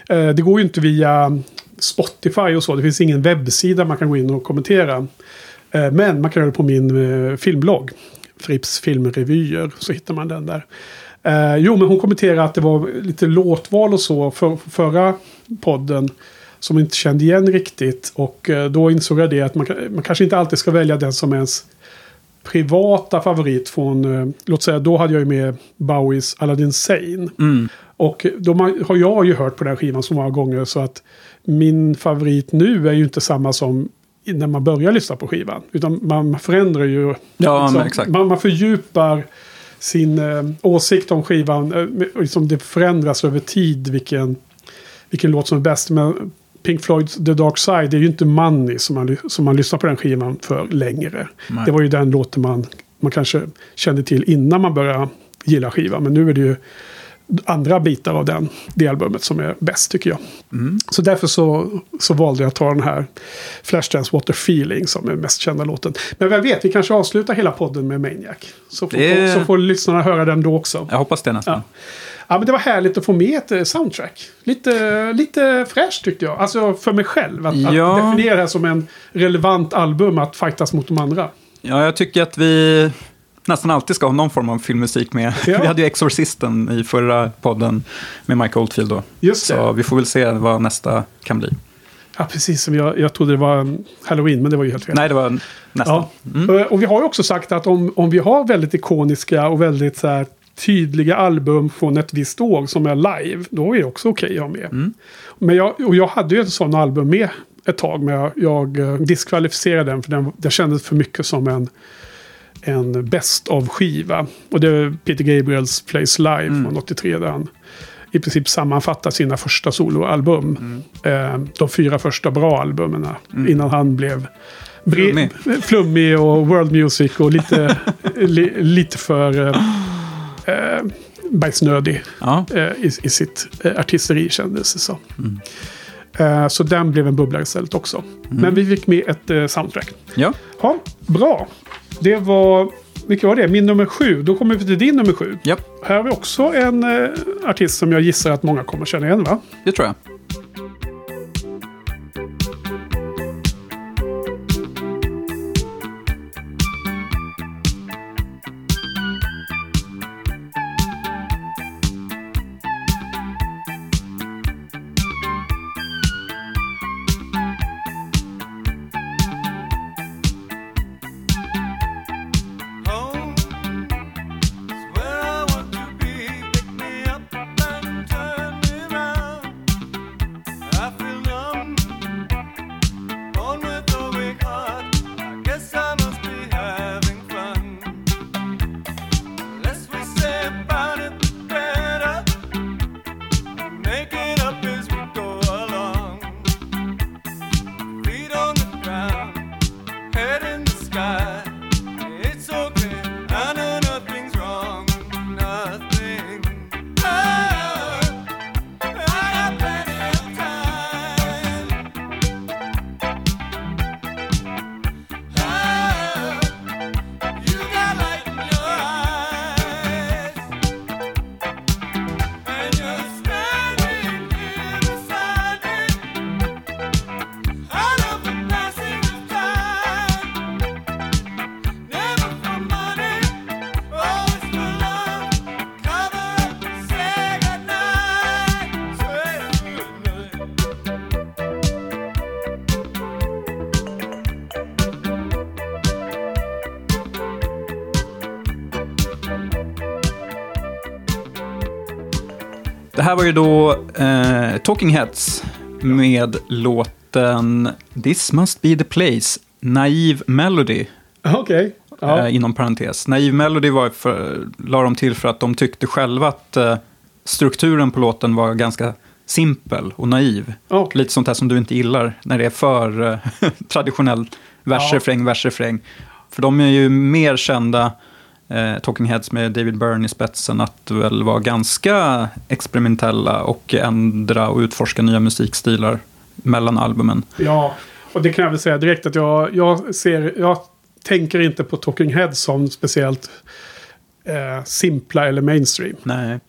Eh, Det går ju inte via Spotify och så. Det finns ingen webbsida man kan gå in och kommentera. Men man kan göra det på min filmblogg. Frips filmrevyer. Så hittar man den där. Eh, jo, men hon kommenterade att det var lite låtval och så för förra podden. Som inte kände igen riktigt. Och eh, då insåg jag det att man, man kanske inte alltid ska välja den som ens privata favorit från, eh, låt säga, då hade jag ju med Bowies Aladdin Sane. Mm. Och de har, jag ju hört på den här skivan så många gånger så att min favorit nu är ju inte samma som när man börjar lyssna på skivan. Utan man förändrar ju. liksom, Ja, exakt. Man, man fördjupar sin eh, åsikt om skivan. Eh, liksom det förändras över tid vilken, vilken låt som är bäst. Men Pink Floyds The Dark Side, det är ju inte Money som man, som man lyssnar på den skivan för längre. Nej. Det var ju den låten man, man kanske kände till innan man började gilla skivan. Men nu är det ju andra bitar av den, det albumet som är bäst tycker jag. Så därför så, så valde jag att ta den här Flashdance Water Feeling som är mest kända låten. Men vem vet, vi kanske avslutar hela podden med Maniac. Så får, Det- så får lyssnarna höra den då också. Jag hoppas det nästan. Ja. Ja, men det var härligt att få med ett eh, soundtrack. Lite, lite fräscht tyckte jag. Alltså för mig själv. Att, Ja. att definiera det här som en relevant album att fightas mot de andra. Ja, jag tycker att vi nästan alltid ska ha någon form av filmmusik med. Ja. Vi hade ju Exorcisten i förra podden med Mike Oldfield då. Just det. Så vi får väl se vad nästa kan bli. Ja, precis. Som jag, jag trodde det var Halloween, men det var ju helt fel. Nej, det var nästan. Ja. Eh, Och vi har ju också sagt att om, om vi har väldigt ikoniska och väldigt så här, tydliga album från ett visst år som är live, då är det också okej att ha med. Men jag, och jag hade ju en sån album med ett tag, men jag, jag eh, diskvalificerade den för den, det kändes för mycket som en, en best of skiva. Och det är Peter Gabriels Place Live från 83 där han i princip sammanfattar sina första soloalbum. Eh, de fyra första bra albumen innan han blev Flummig. flummig och world music och lite, li, lite för eh, eh, bajsnödig Ja. eh, i, i sitt eh, artisteri kändes det som. Eh, så den blev en bubblare istället också. Men vi fick med ett eh, soundtrack. ja. Ja, bra. Det var, vilket var det? Min nummer sju. Då kommer vi till din nummer sju. ja, Här har vi också en eh, artist som jag gissar att många kommer känna igen va? det tror jag. Här var ju då eh, Talking Heads med låten This must be the place, Naive Melody. Okej. Ja. eh, inom parentes. Naive Melody var för, la de till för att de tyckte själva att eh, strukturen på låten var ganska simpel och naiv. Okej. Lite sånt här som du inte gillar när det är för eh, traditionellt vers, Ja. refräng, vers, refräng. För de är ju mer kända, eh, Talking Heads med David Byrne i spetsen, att väl vara ganska experimentella och ändra och utforska nya musikstilar mellan albumen. Ja, och det kan jag väl säga direkt att jag, jag ser... Jag tänker inte på Talking Heads som speciellt eh, simpla eller mainstream. Nej.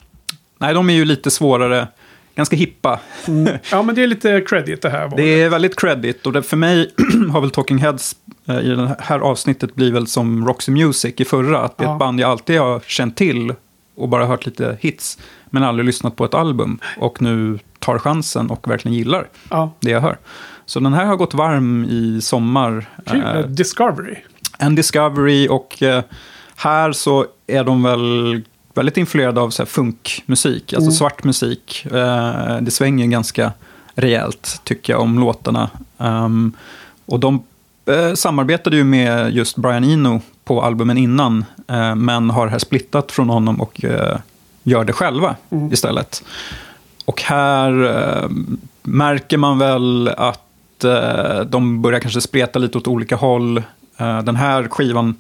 Nej, de är ju lite svårare, ganska hippa. Ja, men det är lite credit det här. Det är väldigt credit och det, för mig har väl Talking Heads eh, i det här avsnittet blivit väl som Roxy Music i förra. Att det är Ja. ett band jag alltid har känt till och bara hört lite hits. Men aldrig lyssnat på ett album. Och nu tar chansen och verkligen gillar Ja, det jag hör. Så den här har gått varm i sommar. kul. Eh, Discovery. en Discovery och eh, här så är de väl väldigt influerade av så här funkmusik, alltså svart musik. Eh, det svänger ganska rejält tycker jag om låtarna. Ehm, och de eh, samarbetade ju med just Brian Eno på albumen innan, eh, men har här splittat från honom och eh, gör det själva istället. Och här eh, märker man väl att eh, de börjar kanske spreta lite åt olika håll. Den här skivan,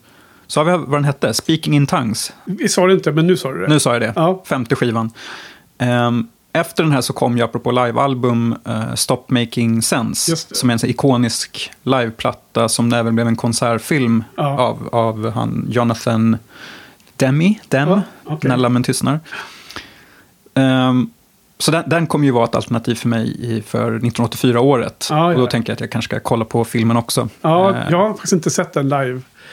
sa vi vad den hette? Speaking in tongues. Vi sa det inte, men nu sa du det. Nu sa jag det. Ja. Femte skivan. Ehm, efter den här så kom ju, apropå livealbum, uh, Stop Making Sense. Som är en så ikonisk liveplatta som det även blev en konsertfilm Ja. av, av han Jonathan Demi. Dem, Ja, okej. När lammen tystnar. Ehm, så den, den kommer ju vara ett alternativ för mig i, för 1984-året. Ja, ja. Och då tänker jag att jag kanske ska kolla på filmen också. Ja, Eh, jag har faktiskt inte sett den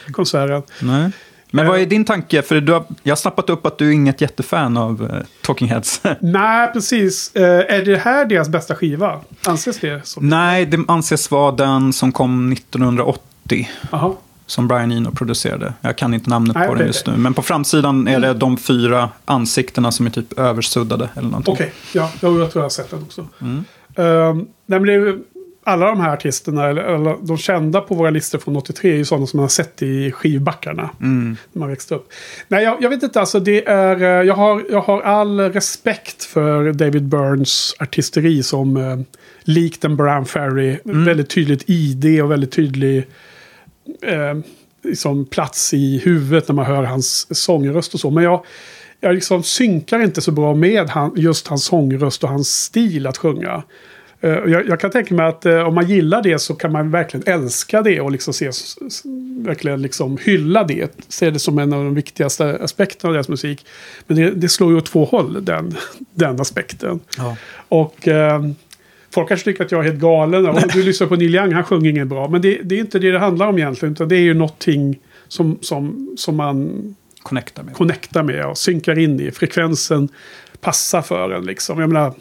live-konserten. Nej. Men Eh. vad är din tanke? För du har, jag har snappat upp att du är inget jättefan av uh, Talking Heads. Nej, precis. Eh, är det här deras bästa skiva? Anses det som? Nej, det anses vara den som kom 1980. Jaha. Som Brian Eno producerade. Jag kan inte namnet Nej, på den just nu. Men på framsidan är det de fyra ansiktena som är typ översuddade. Eller någonting. Okej, ja, jag, tror jag har sett den också. Mm. Ehm, nej, men det alla de här artisterna, eller, eller de kända på våra listor från 83, är ju sådana som man har sett i skivbackarna. Mm. När man växte upp. Nej, jag, jag vet inte, alltså det är... eh, Jag har, jag har all respekt för David Burns artisteri som eh, likt en Brown Ferry. Mm. Väldigt tydligt ID och väldigt tydlig eh, liksom plats i huvudet när man hör hans sångröst och så. Men jag, jag liksom synkar inte så bra med han, just hans sångröst och hans stil att sjunga. Eh, jag, jag kan tänka mig att eh, om man gillar det så kan man verkligen älska det och liksom se, verkligen liksom hylla det. Se det som en av de viktigaste aspekterna av deras musik. Men det, det slår ju åt två håll, den, den aspekten. Ja. Och eh, folk kanske tycker att jag är helt galen. Och du lyssnar på Neil Young, han sjunger inget bra. Men det, det är inte det det handlar om egentligen. Utan det är ju någonting som, som, som man Connecta med. connectar med och synkar in i. Frekvensen passar för en liksom. Jag menar,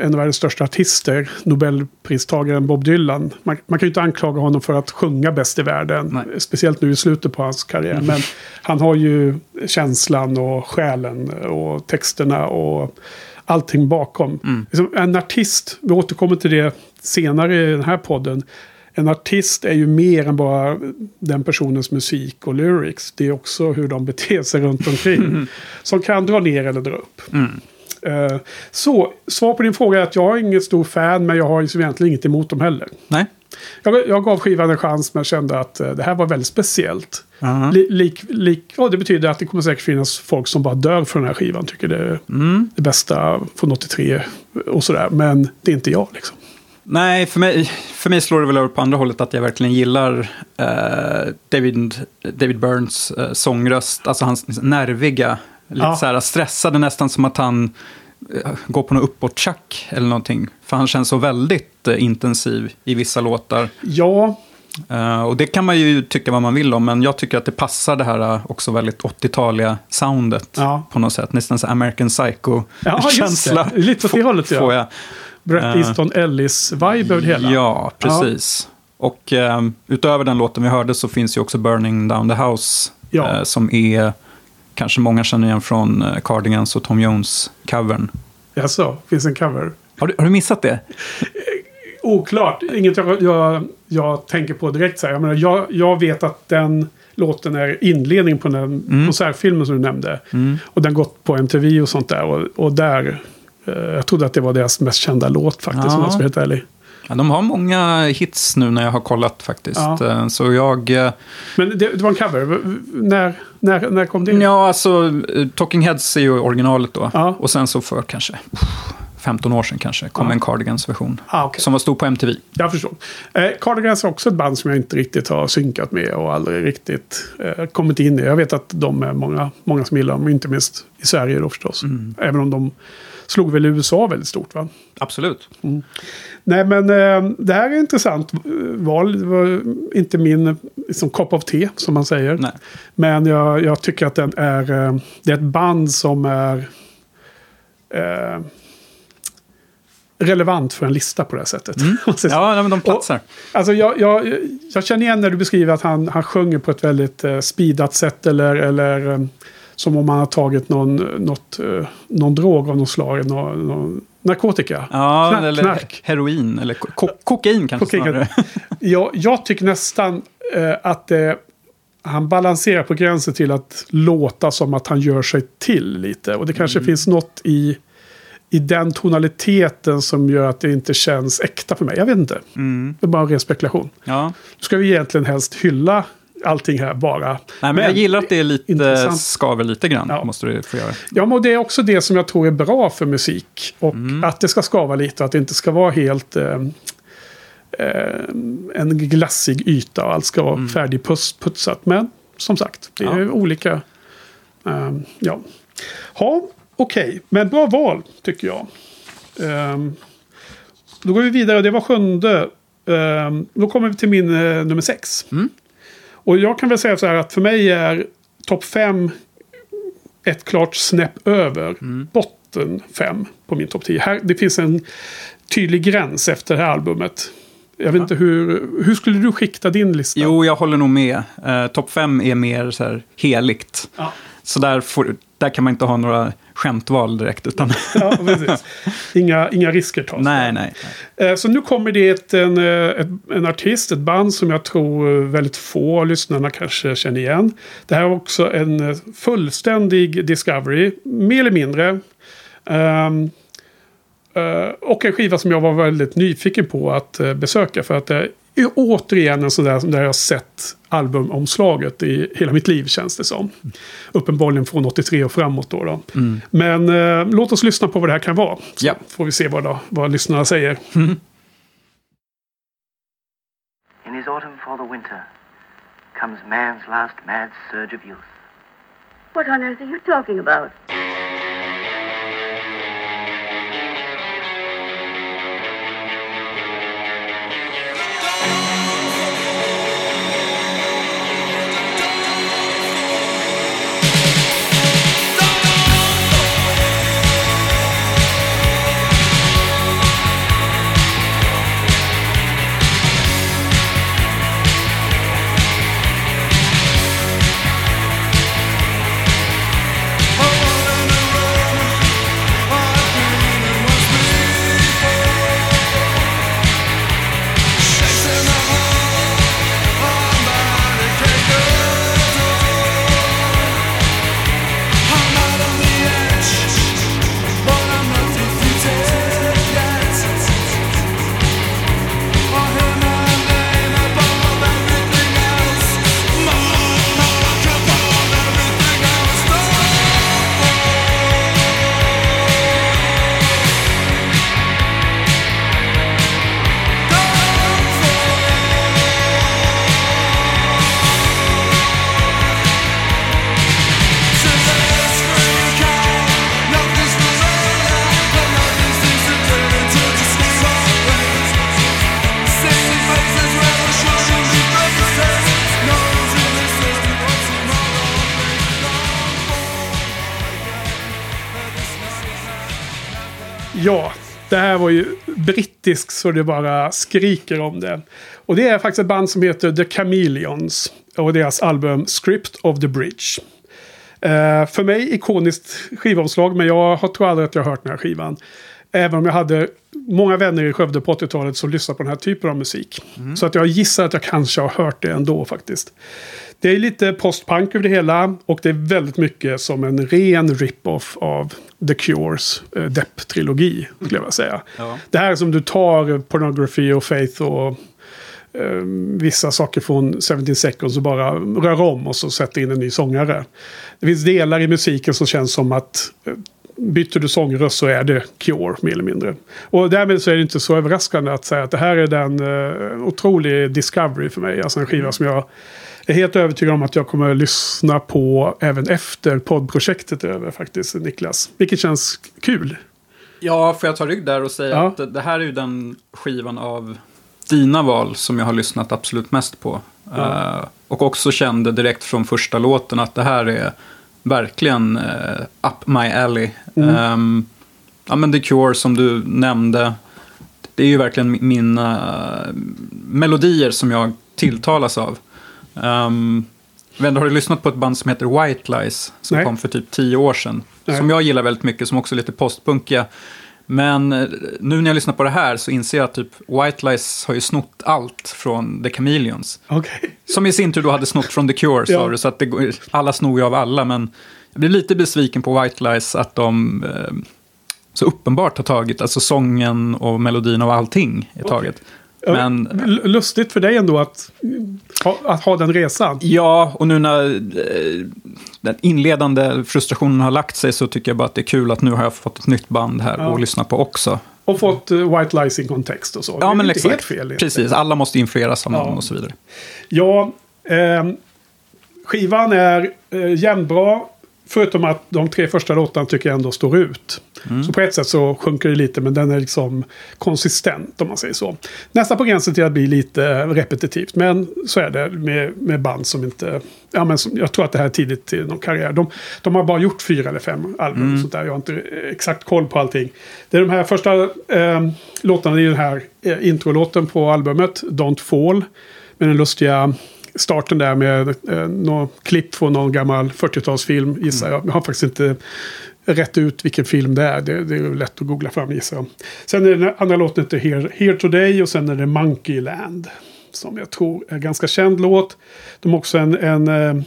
en av världens största artister, Nobelpristagaren Bob Dylan. Man, man kan ju inte anklaga honom för att sjunga bäst i världen. Nej. Speciellt nu i slutet på hans karriär. Men han har ju känslan och själen och texterna och allting bakom. Liksom, en artist, vi återkommer till det senare i den här podden. En artist är ju mer än bara den personens musik och lyrics. Det är också hur de beter sig runt omkring. Som kan dra ner eller dra upp. Eh, så, svar på din fråga är att jag är inget stor fan, men jag har egentligen inget emot dem heller. Nej? Jag, jag gav skivan en chans, men kände att eh, det här var väldigt speciellt. Li, lik, lik, och det betyder att det kommer säkert finnas folk som bara dör för den här skivan. Tycker det är det bästa från 83 och sådär. Men det är inte jag liksom. Nej, för mig, för mig slår det väl över på andra hållet att jag verkligen gillar eh, David, David Burns eh, sångröst. Alltså hans nerviga, lite Ja. så här stressade nästan som att han eh, går på något uppåt-tjack eller någonting. För han känns så väldigt eh, intensiv i vissa låtar. Ja, Eh, och det kan man ju tycka vad man vill om, men jag tycker att det passar det här också väldigt 80-taliga soundet Ja. på något sätt. Nästan så American Ja, Psycho-känsla. det. Lite åt det hållet, ja. Får jag. Bret Eh, Easton Ellis-vibe över det hela. Ja, precis. Och eh, utöver den låten vi hörde så finns ju också Burning Down the House. Ja. Eh, som är, kanske många känner igen från eh, Cardigans och Tom Jones-covern. Jaså, finns en cover? Har du, har du missat det? Oklart. Inget jag, jag, jag tänker på direkt. Så här. Jag, menar, jag, jag vet att den låten är inledning på den Mm. konsertfilmen som du nämnde. Och den gått på MTV och sånt där. Och, och där... Eh, jag trodde att det var deras mest kända låt faktiskt, Ja. om jag ska vara helt ärlig. Ja, de har många hits nu när jag har kollat faktiskt. Ja. Eh, Så jag... eh, Men det, det var en cover. När, när, när kom det? Ja, alltså eh, Talking Heads är ju originalet då. Ja. Och sen så för kanske 15 år sedan kanske kom Ja. en Cardigans-version. Ah, okej. Som var stor på MTV. Jag förstår. Eh, Cardigans är också ett band som jag inte riktigt har synkat med och aldrig riktigt eh, kommit in i. Jag vet att de är många, många som gillar dem, inte minst i Sverige då förstås. Mm. Även om de slog väl USA väldigt stort va? Absolut. Nej men eh, det här är intressant val. Det var inte min liksom, kopp av te som man säger. Nej. Men jag, jag tycker att den är, eh, det är ett band som är eh, relevant för en lista på det här sättet. Så. Ja, men de platsar. Alltså jag, jag, jag känner igen när du beskriver att han, han sjunger på ett väldigt eh, speedat sätt eller, eller eh, som om han har tagit någon, något, eh, någon drog av något slag, någon, någon narkotika. Ja, Knark, eller knark. heroin, eller ko- ko- kokain kanske Kokain. snarare. Jag, jag tycker nästan eh, att eh, han balanserar på gränsen till att låta som att han gör sig till lite. Och det kanske finns något i, i den tonaliteten som gör att det inte känns äkta för mig. Jag vet inte. Det är bara en ren spekulation. Ja. Nu ska vi egentligen helst hylla allting här bara. Nej, men, jag gillar att det är lite, intressant. skaver lite grann. Ja. Måste du få göra. Ja, men det är också det som jag tror är bra för musik. Och att det ska skava lite, att det inte ska vara helt eh, eh, en glassig yta och allt ska vara färdigputsat. Men som sagt, det är Ja. olika. Eh, ja, ha, okej, men bra val tycker jag. Ehm, då går vi vidare, det var sjunde. Ehm, då kommer vi till min eh, nummer sex. Och jag kan väl säga så här att för mig är topp fem ett klart snäpp över botten fem på min topp 10. Här, det finns en tydlig gräns efter det här albumet. Jag vet inte hur, hur skulle du skikta din lista? Jo, jag håller nog med. Eh, Topp fem är mer så här heligt. Ja. Så där, får, där kan man inte ha några skämtval direkt. Utan Ja, precis. Inga, inga risker tas. nej, nej. Eh, Så nu kommer det ett, en, eh, ett, en artist, ett band som jag tror väldigt få av lyssnarna kanske känner igen. Det här är också en eh, fullständig discovery, mer eller mindre. Ehm, eh, och en skiva som jag var väldigt nyfiken på att eh, besöka för att det är återigen en sån där där jag har sett albumomslaget i hela mitt liv känns det som. Uppenbarligen från 83 och framåt då. då. Men eh, låt oss lyssna på vad det här kan vara. Så Ja. får vi se vad, då, vad lyssnarna säger. In his autumn for the winter comes man's last mad surge of youth. What on earth are you talking about? Brittiskt så det bara skriker om det. Och det är faktiskt ett band som heter The Chameleons. Och deras album Script of the Bridge. Eh, för mig ikoniskt skivomslag, men jag tror aldrig att jag har hört den här skivan. Även om jag hade många vänner i Skövde på 80-talet som lyssnade på den här typen av musik. Så att jag gissar att jag kanske har hört det ändå faktiskt. Det är lite postpunk över det hela och det är väldigt mycket som en ren rip-off av The Cures eh, Depp-trilogi, skulle jag vilja säga. Ja. Det här är som du tar Pornography och Faith och eh, vissa saker från 17 Seconds och bara rör om och så sätter in en ny sångare. Det finns delar i musiken som känns som att eh, byter du sångröst så är det Cure mer eller mindre. Och därmed så är det inte så överraskande att säga att det här är den uh, otrolig discovery för mig. Alltså en skiva som jag är helt övertygad om att jag kommer att lyssna på även efter poddprojektet är över faktiskt, Niklas. Vilket känns kul. Ja, får jag ta rygg där och säga Ja. att det här är ju den skivan av dina val som jag har lyssnat absolut mest på. Eh, och också kände direkt från första låten att det här är verkligen eh, up my alley. Ehm, ja, men The Cure som du nämnde. Det är ju verkligen mi- mina eh, melodier som jag tilltalas av. Um, har du lyssnat på ett band som heter White Lies? Som Nej. kom för typ tio år sedan. Nej. Som jag gillar väldigt mycket, som också är lite postpunkiga. Men eh, nu när jag lyssnar på det här så inser jag att typ White Lies har ju snott allt från The Chameleons. Okej. Som i sin tur då hade snott från The Cure, sa Ja. du. Så att det, alla snor ju av alla. Men jag blir lite besviken på White Lies att de... Eh, så uppenbart har tagit, alltså sången och melodin och allting är taget. Men Lustigt för dig ändå att ha, att ha den resan. ja, och nu när eh, den inledande frustrationen har lagt sig så tycker jag bara att det är kul att nu har jag fått ett nytt band här Ja. att lyssna på också. Och fått uh, White Lies in kontext och så. Det Ja, är men inte exakt. helt fel. egentligen. Precis, alla måste influeras av någon Ja. och så vidare. Ja, ehm, skivan är eh, jämnbra. Förutom att de tre första låtarna tycker jag ändå står ut. Mm. Så på ett sätt så sjunker det lite, men den är liksom konsistent om man säger så. Nästan på gränsen till att bli lite repetitivt, men så är det med, med band som inte... Ja, men som, jag tror att det här är tidigt i någon karriär. De, de har bara gjort fyra eller fem album, Mm. sånt där. jag har inte exakt koll på allting. Det är de här första eh, låtarna, är den här eh, introlåten på albumet, Don't Fall. Med den lustiga starten där med eh, något klipp från någon gammal 40-talsfilm gissar jag. Jag har faktiskt inte rätt ut vilken film det är. Det, det är lätt att googla fram gissar jag. Sen är den andra låten heter Here, Here Today och sen är det Monkeyland. Som jag tror är en ganska känd låt. De har också en... en eh,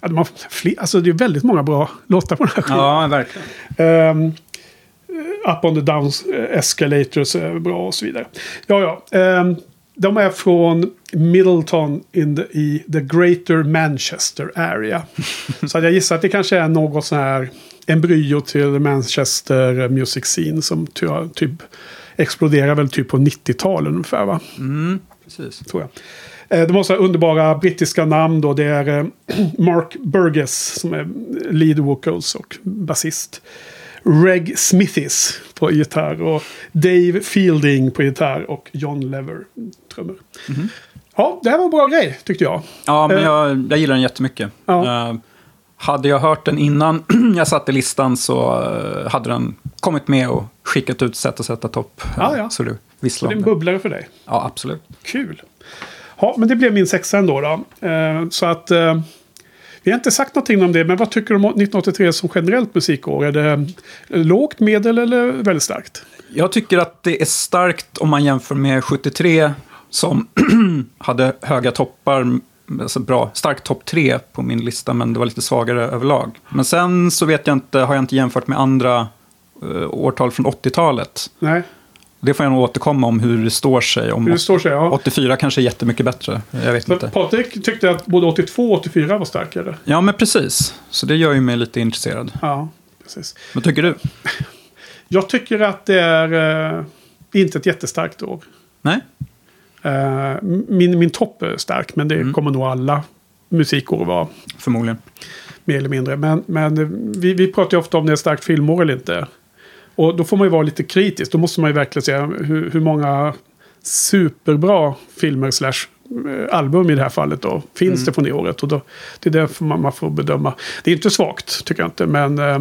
de har fler, alltså det är väldigt många bra låtar på den här skivan. Ja, verkligen. Ehm, up on the downs eh, escalators är bra och så vidare. Ja, ja. ehm, de är från Middleton in the, i the Greater Manchester area. så jag gissar att det kanske är något sån här embryo till Manchester Music Scene som ty, typ exploderar väl typ på 90-talet ungefär va? Mm, precis. tror jag. Eh, De har så underbara brittiska namn då. Det är eh, Mark Burgess som är lead vocals och basist. Reg Smithis på gitarr och Dave Fielding på gitarr och John Lever trummor. Ja, det här var en bra grej tyckte jag. Ja, men Eh, jag, jag gillar den jättemycket. Ja. Eh, hade jag hört den innan jag satte listan så eh, hade den kommit med och skickat ut sätt att sätta topp. Ja, ja. Så du Så visslar det är en bubblare för dig. Ja, absolut. Kul. Ja, men det blev min sexa ändå då. Så att... Vi har inte sagt någonting om det, men vad tycker du om 1983 som generellt musikår? Är det lågt, medel eller väldigt starkt? Jag tycker att det är starkt om man jämför med 73 som hade höga toppar, alltså bra, stark topp tre på min lista, men det var lite svagare överlag. Men sen så vet jag inte, har jag inte jämfört med andra eh, årtal från 80-talet. Nej, Det får jag nog återkomma om hur det står sig. Om det står sig. Ja. 84 kanske är jättemycket bättre. Jag vet Så inte. Patrik tyckte att både 82 och 84 var starkare. Ja, men precis. Så det gör ju mig lite intresserad. Ja, precis. Vad tycker du? Jag tycker att det är eh, inte ett jättestarkt år. Nej? Eh, min, min topp är stark, men det Mm. kommer nog alla musikår vara. Förmodligen. Mer eller mindre. Men, men vi, vi pratar ju ofta om det är starkt filmår eller inte. Och då får man ju vara lite kritisk. Då måste man ju verkligen se hur, hur många superbra filmer slash eh, album i det här fallet då finns det från det året. Och då, det är därför man, man får bedöma. Det är inte svagt, tycker jag inte. Men eh,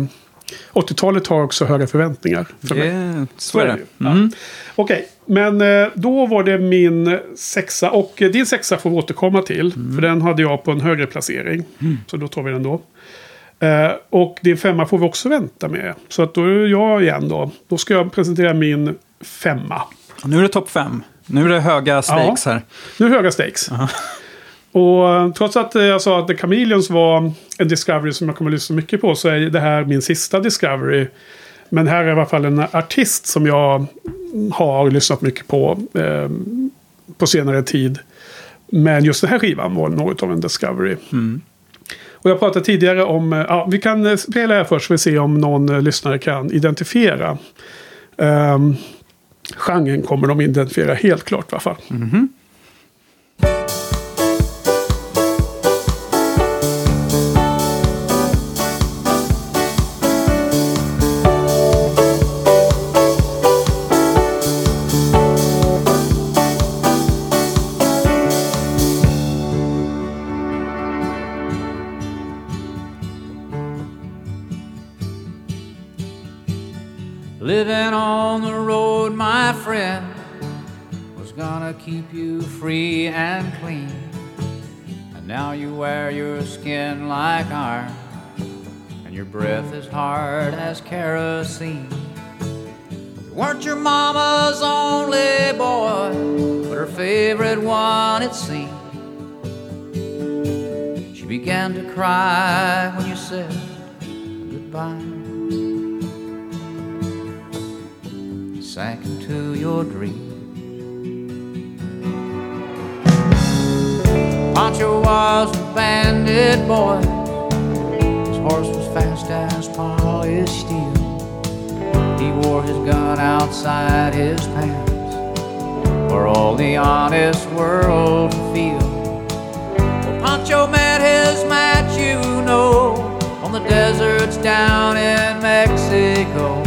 80-talet har också höga förväntningar. För mig. Det, så är det. ju. Ja. Mm. Okej, men eh, då var det min sexa. Och eh, din sexa får vi återkomma till. För den hade jag på en högre placering. Så då tar vi den då. Eh, och din femma får vi också vänta med. Så att då är jag igen då. Då ska jag presentera min femma. Och Nu är det topp fem. Nu är det höga stakes här. Nu är det höga stakes. Och eh, trots att jag sa att The Chameleons var en Discovery som jag kommer att lyssna mycket på så är det här min sista Discovery. Men här är i alla fall en artist som jag har lyssnat mycket på eh, på senare tid. Men just den här skivan var något av en Discovery. Och jag pratade tidigare om, eh, ja, vi kan eh, spela här först för att se om någon eh, lyssnare kan identifiera. Um, genren kommer de identifiera helt klart i alla fall. Living you wear your skin like iron, and your breath is hard as kerosene. You weren't your mama's only boy, but her favorite one, it seemed. She began to cry when you said goodbye. sank into your dream. Pancho was a bandit boy. His horse was fast as polished steel. He wore his gun outside his pants for all the honest world to feel. Well, Pancho met his match, you know, on the deserts down in Mexico.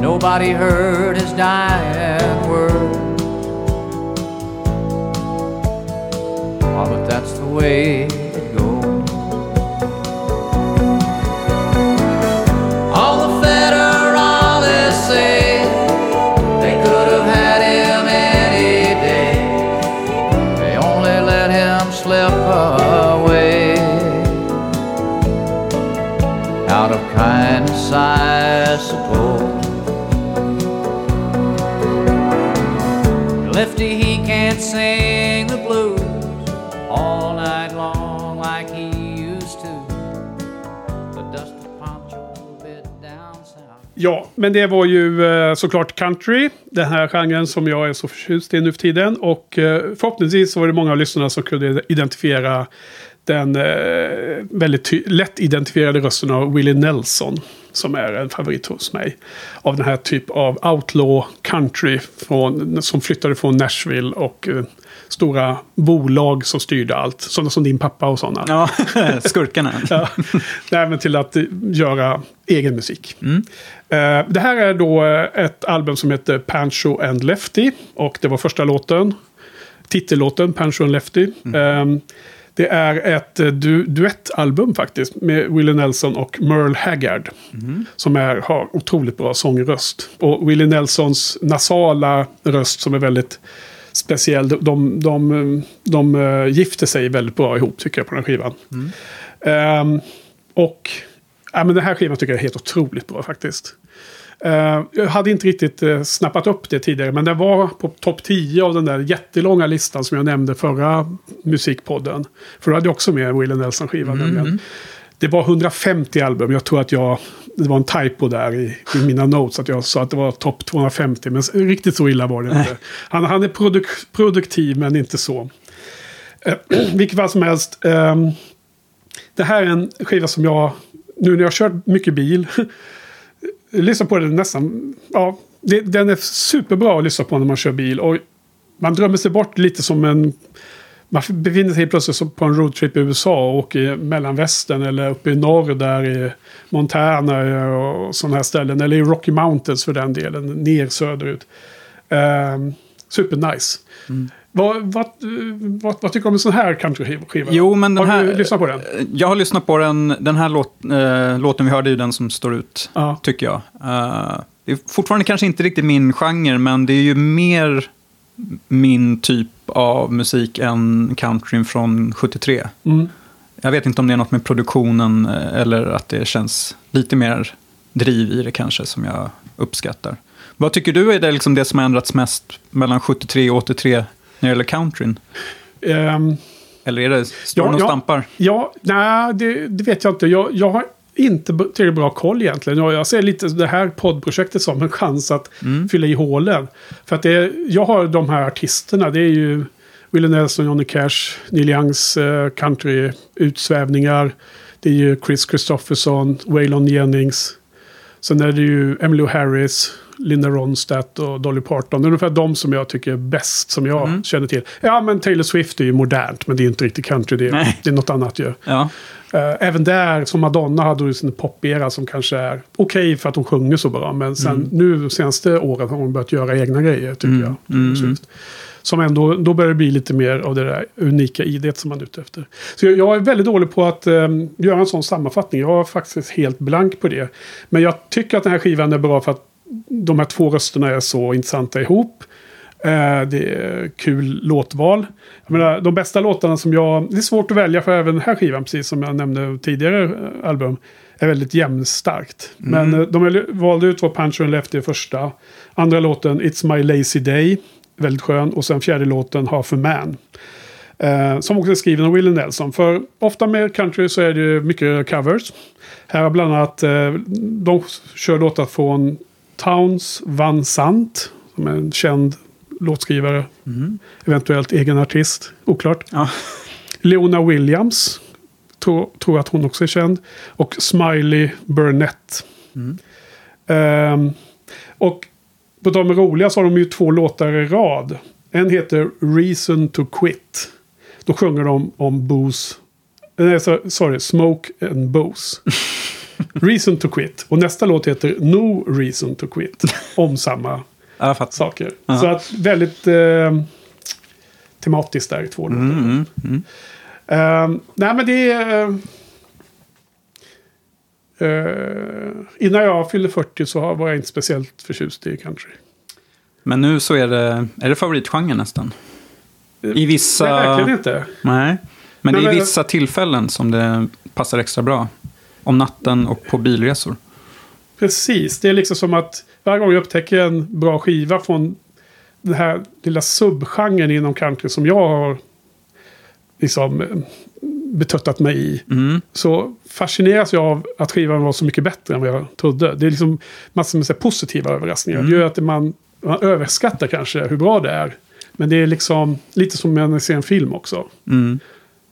Nobody heard his dying word. Oh, but that's the way it goes. All the federales say they could have had him any day. They only let him slip away. Out of kindness, I suppose. Lefty, he can't sing Ja, men det var ju eh, såklart country. Den här genren som jag är så förtjust i nu för tiden. Och eh, förhoppningsvis så var det många av lyssnarna som kunde identifiera den eh, väldigt lätt identifierade rösten av Willie Nelson. Som är en favorit hos mig. Av den här typ av outlaw country från, som flyttade från Nashville och eh, stora bolag som styrde allt. Sådana som din pappa och sådana. Ja, skurkarna. Ja. Nej, men till att eh, göra egen musik. Eh, det här är då eh, ett album som heter Pancho and Lefty. Och det var första låten. Titellåten Pancho and Lefty. Eh, det är ett eh, du duettalbum faktiskt. Med Willie Nelson och Merle Haggard. Som är, har otroligt bra sångröst. Och Willie Nelsons nasala röst som är väldigt speciell. De, de, de, de eh, gifter sig väldigt bra ihop tycker jag på den här skivan. Ehm, och ja, men den här skivan tycker jag är helt otroligt bra faktiskt. Eh, jag hade inte riktigt uh, snappat upp det tidigare, men den var på topp 10 av den där jättelånga listan som jag nämnde förra musikpodden. För då hade jag också med Willie Nelson-skivan. nämligen. Det var 150 album. Jag tror att jag... Det var en typo där i, i mina notes. Att jag sa att det var topp 250. Men riktigt så illa var det inte. Han, han är produk, produktiv men inte så. Eh, vilket fall som helst. ehm, det här är en skiva som jag... Nu när jag har kört mycket bil. lyssnar på den nästan... Ja, det, den är superbra att lyssna på när man kör bil. Och man drömmer sig bort lite som en... Man befinner sig plötsligt på en roadtrip i USA och åker mellanvästern eller uppe i norr där i Montana och sådana här ställen. Eller i Rocky Mountains för den delen, ner söderut. Um, supernice. Mm. Vad, vad, vad, vad tycker du om en sån här countryskiva? Jo, men den Har här... du lyssnat på den? Jag har lyssnat på den. Den här låt, eh, låten vi hörde är ju den som står ut, Ja. tycker jag. Eh, det är fortfarande kanske inte riktigt min genre, men det är ju mer min typ av musik än countryn från 73. Mm. Jag vet inte om det är något med produktionen eh, eller att det känns lite mer driv i det kanske som jag uppskattar. Vad tycker du är det, liksom det som har ändrats mest mellan 73 och 83 när det gäller countryn? Ehm, Eller är det, står Ja, den och ja. stampar? Ja, nej, det, det vet jag inte. Jag, jag har inte tillräckligt bra koll egentligen. Jag, jag ser lite det här poddprojektet som en chans att fylla i hålen. För att det, jag har de här artisterna. Det är ju Willie Nelson, Johnny Cash, Neil Youngs eh, country-utsvävningar. Det är ju Chris Christopherson, Waylon Jennings. Sen är det ju Emmylou Harris, Linda Ronstadt och Dolly Parton. Det är ungefär de som jag tycker är bäst, som jag Mm. känner till. Ja, men Taylor Swift är ju modernt, men det är inte riktigt country. Det är, Nej. det är något annat ju. Ja. Eh, även där, som Madonna hade ju sin popera som kanske är okej för att hon sjunger så bra. Men sen Mm. nu senaste året har hon börjat göra egna grejer, tycker jag. Som ändå, då börjar det bli lite mer av det där unika idet som man är ute efter. Så jag, jag är väldigt dålig på att eh, göra en sån sammanfattning. Jag är faktiskt helt blank på det. Men jag tycker att den här skivan är bra för att de här två rösterna är så intressanta ihop. Eh, det är kul låtval. Jag menar, de bästa låtarna som jag... Det är svårt att välja för även den här skivan, precis som jag nämnde tidigare eh, album, är väldigt jämnstarkt. Men eh, de jag valde ut var Punch and Lefty första. Andra låten It's My Lazy Day, väldigt skön. Och sen fjärde låten Half a Man. Eh, som också är skriven av Willie Nelson. För ofta med country så är det ju mycket covers. Här har bland annat, eh, de kör låtar från Towns Van Sant, som är en känd låtskrivare. Eventuellt egen artist, oklart. Ja. Leona Williams, tror, tror att hon också är känd. Och Smiley Burnett. Ehm, och på tal med roliga så har de ju två låtar i rad. En heter Reason to Quit. Då sjunger de om booze. Nej, so- sorry, Smoke and Booze. Reason to Quit. Och nästa låt heter No Reason to Quit. Om samma saker. Ja. Så att väldigt eh, tematiskt där i två låtar. Mm, mm. Eh, nej men det är... eh, innan jag fyllde 40 så var jag inte speciellt förtjust i country. Men nu så är det, är det favoritgenren nästan. I vissa... Nej, verkligen inte. Nej. Men Nej, det är men- vissa tillfällen som det passar extra bra. Om natten och på bilresor. Precis, det är liksom som att varje gång jag upptäcker en bra skiva från den här lilla subgenren inom country som jag har liksom eh, betuttat mig i. Mm. Så fascineras jag av att skivan var så mycket bättre än vad jag trodde. Det är liksom massor med så positiva överraskningar. Det gör att man, man överskattar kanske hur bra det är. Men det är liksom lite som när man ser en film också. Mm.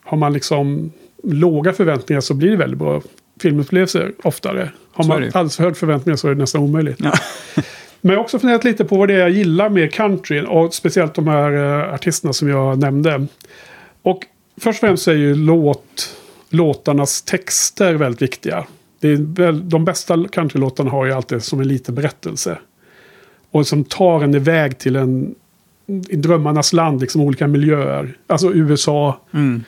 Har man liksom låga förväntningar så blir det väldigt bra filmupplevelser oftare. Har man alldeles för höga förväntningar så är det nästan omöjligt. Ja. Men jag har också funderat lite på vad det är jag gillar med country. Och speciellt de här eh, artisterna som jag nämnde. Och först och främst är ju låt, låtarnas texter väldigt viktiga. Det är väl, de bästa countrylåtarna har ju alltid som en liten berättelse. Och som tar en iväg till en i drömmarnas land, liksom olika miljöer. Alltså USA, Mm.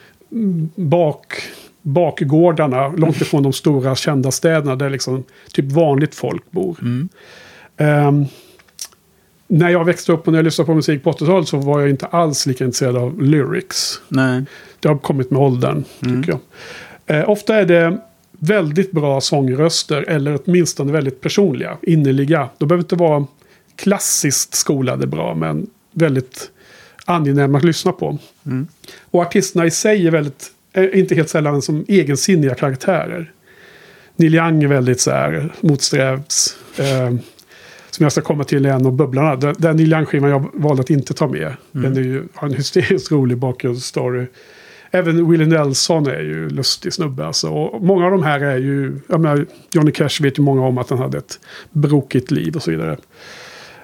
bak, bakgårdarna, långt ifrån de stora kända städerna där liksom typ vanligt folk bor. Ehm, när jag växte upp och när jag lyssnade på musik på 80-talet så var jag inte alls lika intresserad av lyrics. Nej. Det har kommit med åldern, tycker jag. Eh, ofta är det väldigt bra sångröster eller åtminstone väldigt personliga, innerliga. De behöver inte vara klassiskt skolade bra, men väldigt angenäma att lyssna på. Och artisterna i sig är väldigt, är inte helt sällan som egensinniga karaktärer. Neil Young är väldigt så här motsträvs. Eh, som jag ska komma till i en av bubblarna. Den, den Neil Young-skivan jag valde att inte ta med. Den är ju, har en hysteriskt rolig bakgrundsstory. Även Willie Nelson är ju lustig snubbe. Alltså. Och många av de här är ju... Jag menar, Johnny Cash vet ju många om att han hade ett brokigt liv och så vidare.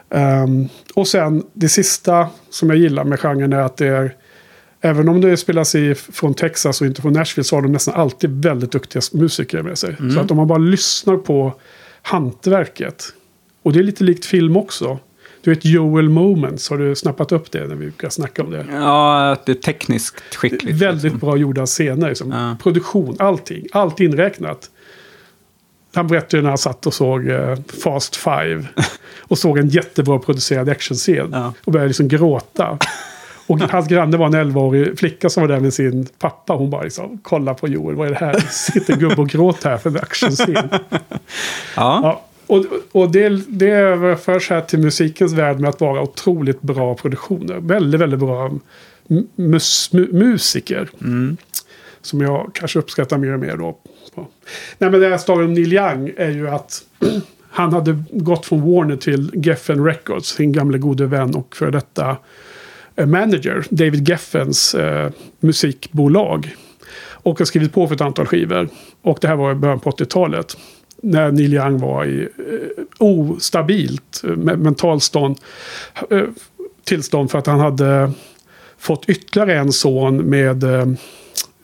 Ehm, och sen det sista som jag gillar med genren är att det är... Även om det spelas i från Texas och inte från Nashville så har de nästan alltid väldigt duktiga musiker med sig. Så att om man bara lyssnar på hantverket. Och det är lite likt film också. Du vet Joel Moments, har du snappat upp det när vi brukar snacka om det? Ja, det är tekniskt skickligt. Väldigt liksom. bra gjorda scener. Liksom. Ja. Produktion, allting. Allt inräknat. Han berättade ju när han satt och såg eh, Fast Five. och såg en jättebra producerad actionscen. Ja. Och började liksom gråta. Och hans granne var en 11-årig flicka som var där med sin pappa. Hon bara liksom, kolla på Joel, vad är det här? Sitter en gubbe och gråter här för en actionscen. Ja. Ja, och och det, det överförs här till musikens värld med att vara otroligt bra produktioner. Väldigt, väldigt bra mus, mu, musiker. Som jag kanske uppskattar mer och mer då. Nej, men det här storyn om Neil Young är ju att han hade gått från Warner till Geffen Records, sin gamla gode vän och för detta eh, manager, David Geffens eh, musikbolag. Och har skrivit på för ett antal skivor. Och det här var i början på 80-talet. När Neil Young var i eh, ostabilt eh, me- mentalstånd, eh, tillstånd för att han hade fått ytterligare en son med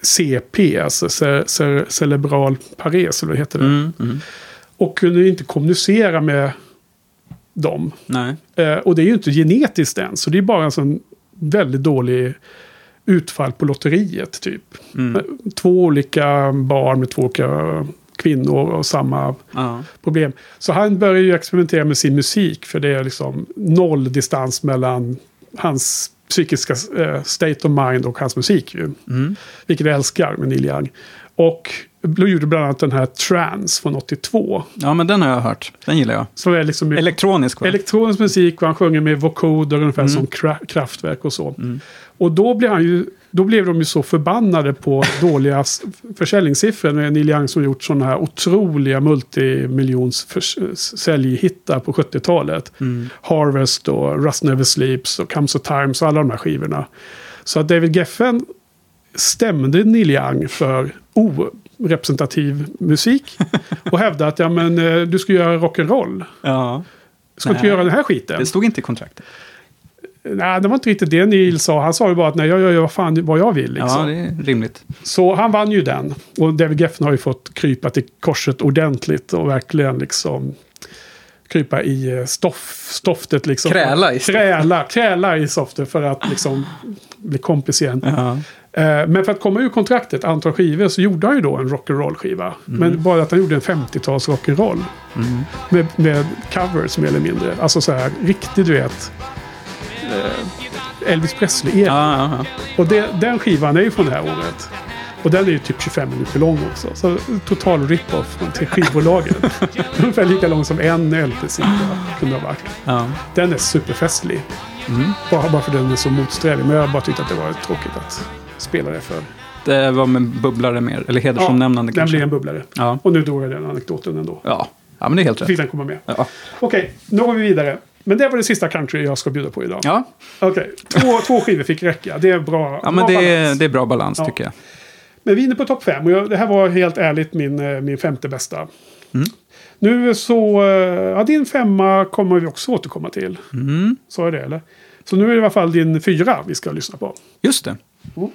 CP, alltså ce ce cerebral pares, eller vad heter det? Mm, mm. Och kunde inte kommunicera med dem. Eh, och det är ju inte genetiskt än, så det är bara en sån väldigt dålig utfall på lotteriet typ. Mm. Två olika barn med två olika kvinnor och samma Ja. problem. Så han börjar ju experimentera med sin musik för det är liksom noll distans mellan hans psykiska eh, state of mind och hans musik ju. Mm. Vilket jag älskar med Neil Young. Och gjorde bland annat den här Trance från 82. Ja, men den har jag hört. Den gillar jag. Som är liksom Elektronisk, va? elektronisk musik och han sjunger med vocoder ungefär Mm. som kra- kraftverk och så. Och då blev, han ju, då blev de ju så förbannade på dåliga försäljningssiffror. Med Neil Young som gjort sådana här otroliga multimiljons säljhittar på 70-talet. Mm. Harvest och Rust Never Sleeps och Comes a Times och alla de här skivorna. Så att David Geffen stämde Neil Young för orepresentativ musik. och hävdade att ja, men, eh, du ska göra rock'n'roll. Ja. Ska du inte Nej. göra den här skiten? Det stod inte i kontraktet. Nej, det var inte riktigt det Neil sa. Han sa ju bara att nej, jag gör vad fan vad jag vill. Liksom. Ja, det är rimligt. Så han vann ju den. Och David Geffen har ju fått krypa till korset ordentligt och verkligen liksom krypa i eh, stoff, stoftet. Liksom. Kräla i stoftet. Kräla, kräla i stoftet för att liksom bli kompis igen. Eh, Men för att komma ur kontraktet, antal skivor, så gjorde han ju då en rock'n'roll-skiva. Mm. Men bara att han gjorde en 50-tals rock'n'roll. Med, med covers mer eller mindre. Alltså så här, riktig du vet. eh, Elvis Presley Ja, ja, ja. Och det, den skivan är ju från det här året. Och den är ju typ 25 minuter lång också. Så total rip-off till skivbolagen. Ungefär lika lång som en LP-sida kunde ha varit. ja. Den är superfestlig. Bara, bara för den är så motsträvig. Men jag bara tyckte att det var tråkigt att spela det för. Det var med bubblare mer, eller hedersomnämnande den kanske. blir en bubblare. Ja. Och nu drog jag den anekdoten ändå. Ja. ja, men det är helt Fick rätt. den komma med. Ja. Okej, nu går vi vidare. Men det var det sista country jag ska bjuda på idag. Ja, Okej, två, två skivor fick räcka. Det är bra. ja men bra det är, balans. det är bra balans Ja. tycker jag. Men vi är inne på topp fem. Och jag, det här var helt ärligt min, eh, min femte bästa. Mm. Nu så... eh, Ja, din femma kommer vi också återkomma till. Mm. Så är det, eller? Så nu är det i alla fall din fyra vi ska lyssna på. Just det. I've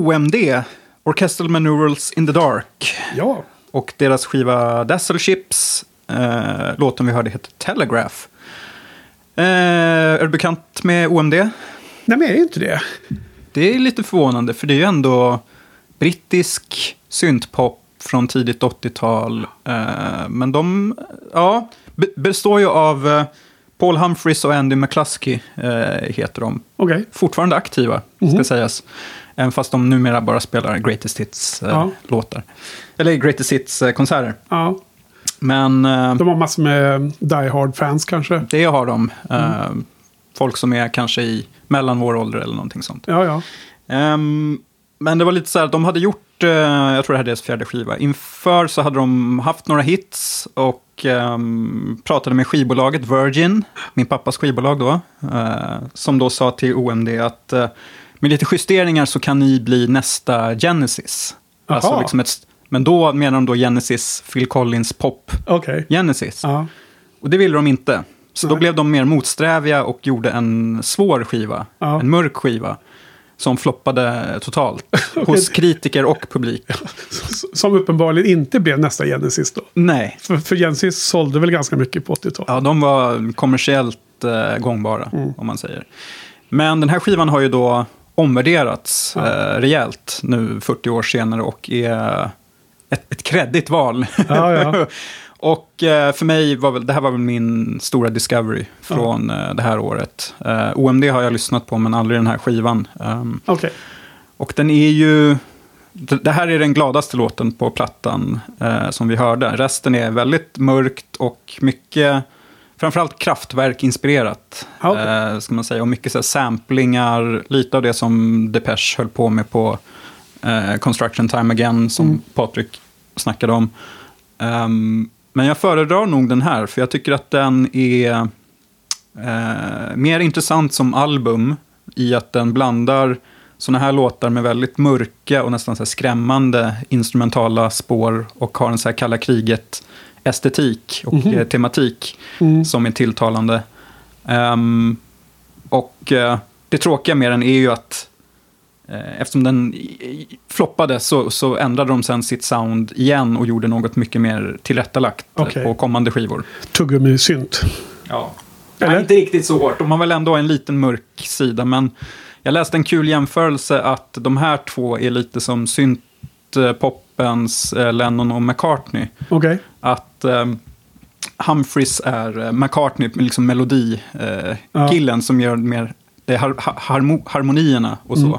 OMD, Orchestral Maneuvers in the Dark. Ja, Och deras skiva Dazzle Ships, eh, låten vi hörde heter Telegraph. Eh, är du bekant med OMD? nej men jag är ju inte det. Det är lite förvånande, för det är ju ändå brittisk syntpop från tidigt 80-tal. Eh, men de ja, be- består ju av eh, Paul Humphries och Andy McCluskey, eh, heter de. Okej. Fortfarande aktiva, ska sägas. Även fast de numera bara spelar Greatest Ja. Hits-låtar. Eller Greatest Hits-konserter. Ja, Men eh, de har massor med Die Hard-fans kanske. det har de. Eh, Folk som är kanske i mellan vår ålder eller någonting sånt. Ja, ja. Ehm, men det var lite så här, de hade gjort, eh, jag tror det här är deras fjärde skiva. Inför så hade de haft några hits och ehm, pratade med skivbolaget Virgin, min pappas skivbolag då. eh, som då sa till OMD att eh, med lite justeringar så kan ni bli nästa Genesis. Alltså liksom ett, men då menar de då Genesis, Phil Collins pop Okej. Genesis. Ja. Och det ville de inte. Så då Nej. blev de mer motsträviga och gjorde en svår skiva. Ja. En mörk skiva. Som floppade totalt. hos kritiker och publik. Som uppenbarligen inte blev nästa Genesis då. Nej. För, för Genesis sålde väl ganska mycket på 80-talet. Ja, de var kommersiellt eh, gångbara, Mm. om man säger. Men den här skivan har ju då omvärderats eh, rejält nu 40 år senare och är ett, ett kreddigt val. Ja, ja. och eh, för mig var väl, det här var väl min stora discovery från eh, det här året. Eh, OMD har jag lyssnat på, men aldrig den här skivan. Ehm, Okej. och den är ju det, det här är den gladaste låten på plattan eh, som vi hörde. Resten är väldigt mörkt och mycket, framförallt kraftverk-inspirerat. Okej. eh, ska man säga. Och mycket så här, samplingar, lite av det som Depeche höll på med på eh, Construction Time Again, som Mm. Patrik snackade om. Ehm, men jag föredrar nog den här, för jag tycker att den är eh, mer intressant som album i att den blandar sådana här låtar med väldigt mörka och nästan så skrämmande instrumentala spår och har en så här kalla kriget-estetik och eh, tematik Mm. som är tilltalande. Ehm, och eh, det tråkiga med den är ju att eh, eftersom den floppade så, så ändrade de sen sitt sound igen och gjorde något mycket mer tillrättalagt Okej. på kommande skivor. Tuggummi-synt. Ja. Eller? Nej, inte riktigt så hårt. De har väl ändå en liten mörk sida. Men jag läste en kul jämförelse att de här två är lite som syntpoppens eh, Lennon och McCartney. Okej. Att eh, Humphreys är eh, McCartney, liksom melodikillen Ja. som gör mer har, har, harmo, harmonierna och så. Mm.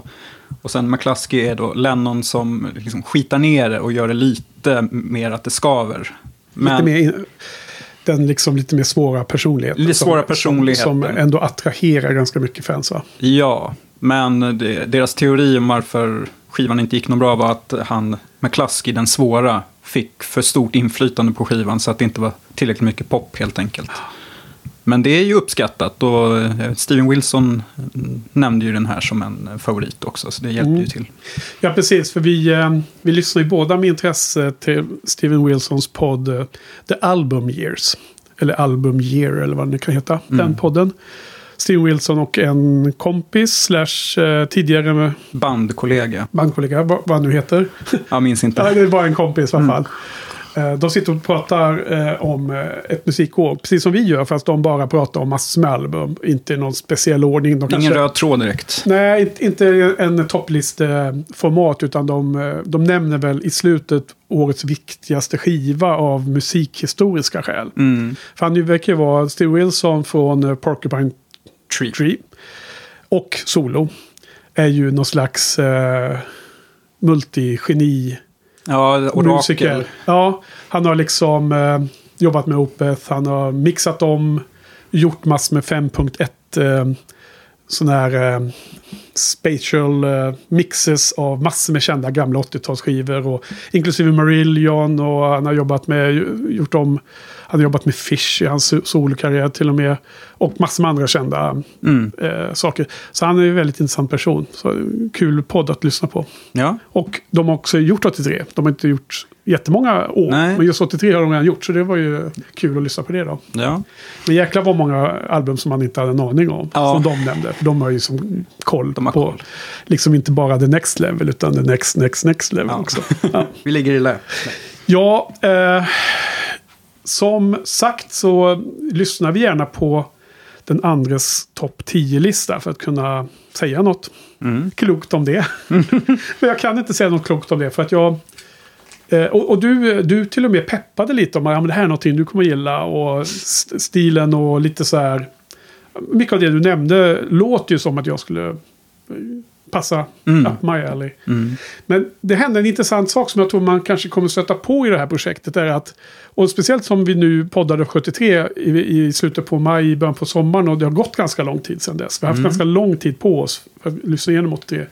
Och sen McCluskey är då Lennon som liksom skitar ner det och gör det lite mer att det skaver. Lite mer den liksom lite mer svåra personligheten. Lite som- svåra som- personligheten. Som ändå attraherar ganska mycket fans va? Ja, men det, deras teori om varför skivan inte gick något bra var att han, McCluskey, den svåra, fick för stort inflytande på skivan så att det inte var tillräckligt mycket pop helt enkelt. Men det är ju uppskattat och eh, Steven Wilson mm, nämnde ju den här som en favorit också, så det hjälpte Mm. ju till. Ja, precis. För vi, eh, vi lyssnar ju båda med intresse till Steven Wilsons podd eh, The Album Years. Eller Album Year eller vad det nu kan heta. Mm. Den podden. Steven Wilson och en kompis slash eh, tidigare Bandkollega, bandkollega, vad, han nu heter. jag minns inte. Det är bara en kompis i alla fall. Eh, De sitter och pratar eh, om ett musikår, precis som vi gör, fast de bara pratar om massor med album. Inte i någon speciell ordning. De Ingen kanske- röd tråd direkt. Nej, inte- en topplisteformat, utan de, de nämner väl i slutet årets viktigaste skiva av musikhistoriska skäl. Mm. För han verkar ju vara Steve Wilson från Porcupine Tree. Tree. Och solo. Är ju någon slags eh, multigeni Ja, musiker. Ja, han har liksom eh, jobbat med Opeth. Han har mixat om, gjort massor med 5.1 eh, sån här eh, spatial eh, mixes av massor med kända gamla 80-talsskivor. Och, inklusive Marillion och han har jobbat med, gjort om, han har jobbat med Fish i hans so- solokarriär till och med. Och massor med andra kända Mm. eh, saker. Så han är en väldigt intressant person. Så kul podd att lyssna på. Ja, Och de har också gjort 83. De har inte gjort jättemånga år. Nej. Men just 83 har de redan gjort. Så det var ju kul att lyssna på det då. ja. Men jäklar vad många album som man inte hade en aning om. Ja. Som de nämnde. För de har ju som koll på. koll. Liksom inte bara the next level. Utan the next, next, next level Ja. också. Vi ligger i lä. Ja, eh, som sagt så lyssnar vi gärna på den andres topp 10-lista för att kunna säga något Mm. klokt om det. Men jag kan inte säga något klokt om det för att jag... Eh, och och du, du till och med peppade lite om att ja, det här är någonting du kommer gilla och st- stilen och lite så här. Mycket av det du nämnde låter ju som att jag skulle eh, passa Mm. up my alley. Mm. Men det hände en intressant sak som jag tror man kanske kommer stöta på i det här projektet. Är att, och speciellt som vi nu poddade 73 i, i slutet på maj, i början på sommaren. Och det har gått ganska lång tid sedan dess. Vi har haft Mm. ganska lång tid på oss för att lyssna igenom 83.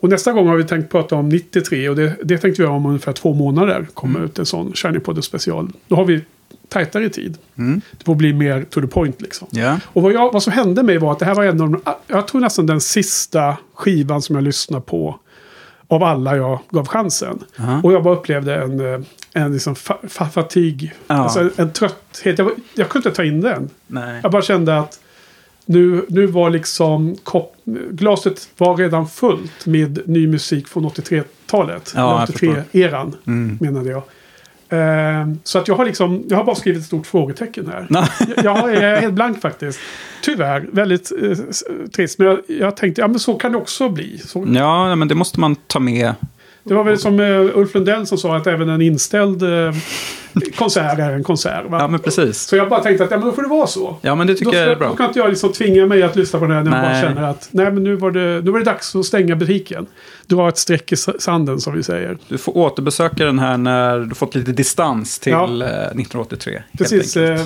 Och nästa gång har vi tänkt prata om 93. Och det, det tänkte vi göra om ungefär två månader. Kommer ut en sån Shiny Podden special. Då har vi tajtare tid. Mm. Det får bli mer to the point liksom. Ja. Och vad, jag, vad som hände mig var att det här var en av de, jag tror nästan den sista skivan som jag lyssnade på. Av alla jag gav chansen. Aha. Och jag bara upplevde en, eh, en liksom fa, fa, fatig. Ja. Alltså en, en trötthet. Jag, jag kunde inte ta in den. Nej. Jag bara kände att nu, nu var liksom kopp, glaset var redan fullt med ny musik från 83-talet. Ja, jag 83-eran Mm. menade jag. Ehm, så att jag har liksom, jag har bara skrivit ett stort frågetecken här. Jag, är helt blank faktiskt. Tyvärr, väldigt eh, trist. Men jag, jag tänkte, ja men så kan det också bli. Så, Ja, men det måste man ta med Det var väl som eh, Ulf Lundell som sa att även en inställd eh, konsert är en konsert. Va? Ja, men precis. Så jag bara tänkte att ja, men då får det vara så. Ja, men det tycker då, jag är Då bra. kan inte jag liksom tvinga mig att lyssna på den här när jag bara Nej. känner att nej, men nu var, det, nu var det dags att stänga butiken. Dra ett streck i sanden som vi säger. Du får återbesöka den här när du fått lite distans till Ja. eh, 1983. helt Precis. Eh,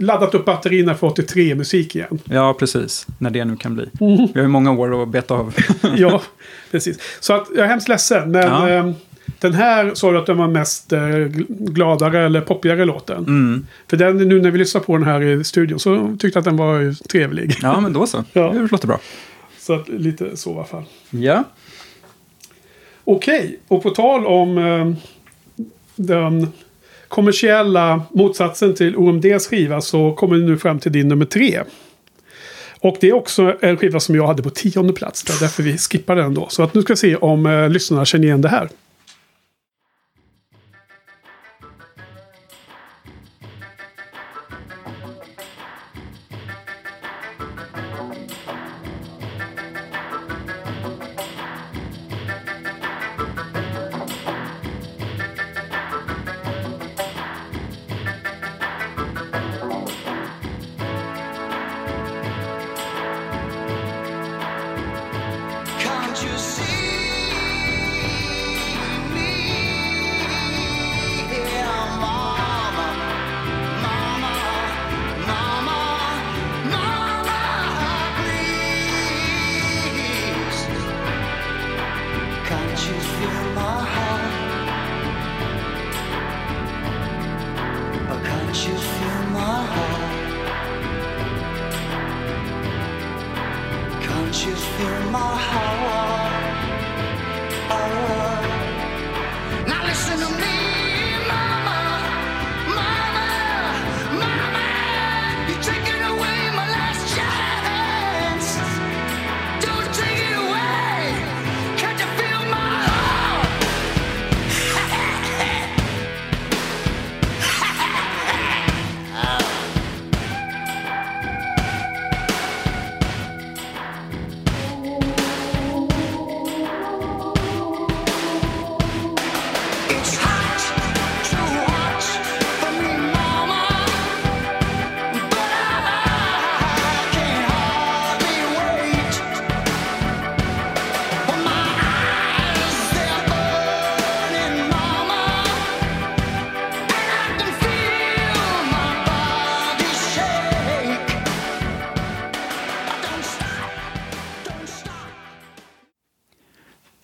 laddat upp batterierna för 83-musik igen. Ja, precis. När det nu kan bli. Mhm. Vi har ju många år att beta av. ja, precis. Så att jag är hemskt ledsen. Men Ja. eh, den här sa du att den var mest eh, gl- gladare eller poppigare låten. Mm. För den, nu när vi lyssnar på den här i studion så tyckte jag att den var trevlig. Ja, men då så. Ja. Det låter bra. Så att, lite så i alla fall. Ja. Okej, och på tal om eh, den kommersiella motsatsen till OMDs skiva så kommer vi nu fram till din nummer tre. Och det är också en skiva som jag hade på tionde plats. Det är därför vi skippar den då. Så att nu ska vi se om eh, lyssnarna känner igen det här.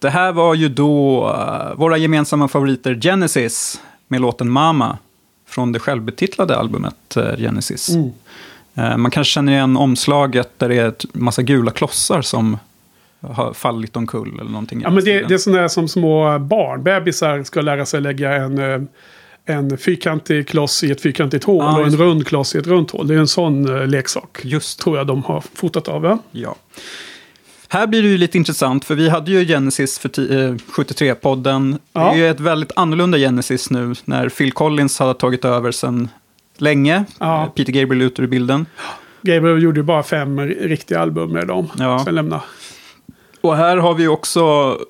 Det här var ju då eh, våra gemensamma favoriter Genesis med låten Mama från det självbetitlade albumet eh, Genesis. Mm. Eh, man kanske känner igen omslaget där det är ett massa gula klossar som har fallit omkull eller någonting. Ja, men det, det är sådana här som små barn. Bebisar ska lära sig lägga en, en fyrkantig kloss i ett fyrkantigt hål Ja, och en rund kloss i ett runt hål. Det är en sån leksak. Just Tror jag de har fotat av. Ja? Ja. Här blir det ju lite intressant, för vi hade ju Genesis för ti- eh, 73-podden. Ja. Det är ju ett väldigt annorlunda Genesis nu, när Phil Collins har tagit över sedan länge. Ja. Eh, Peter Gabriel ut ur bilden. Gabriel gjorde ju bara fem riktiga album med dem. Ja. Sen lämna. Och här har vi också,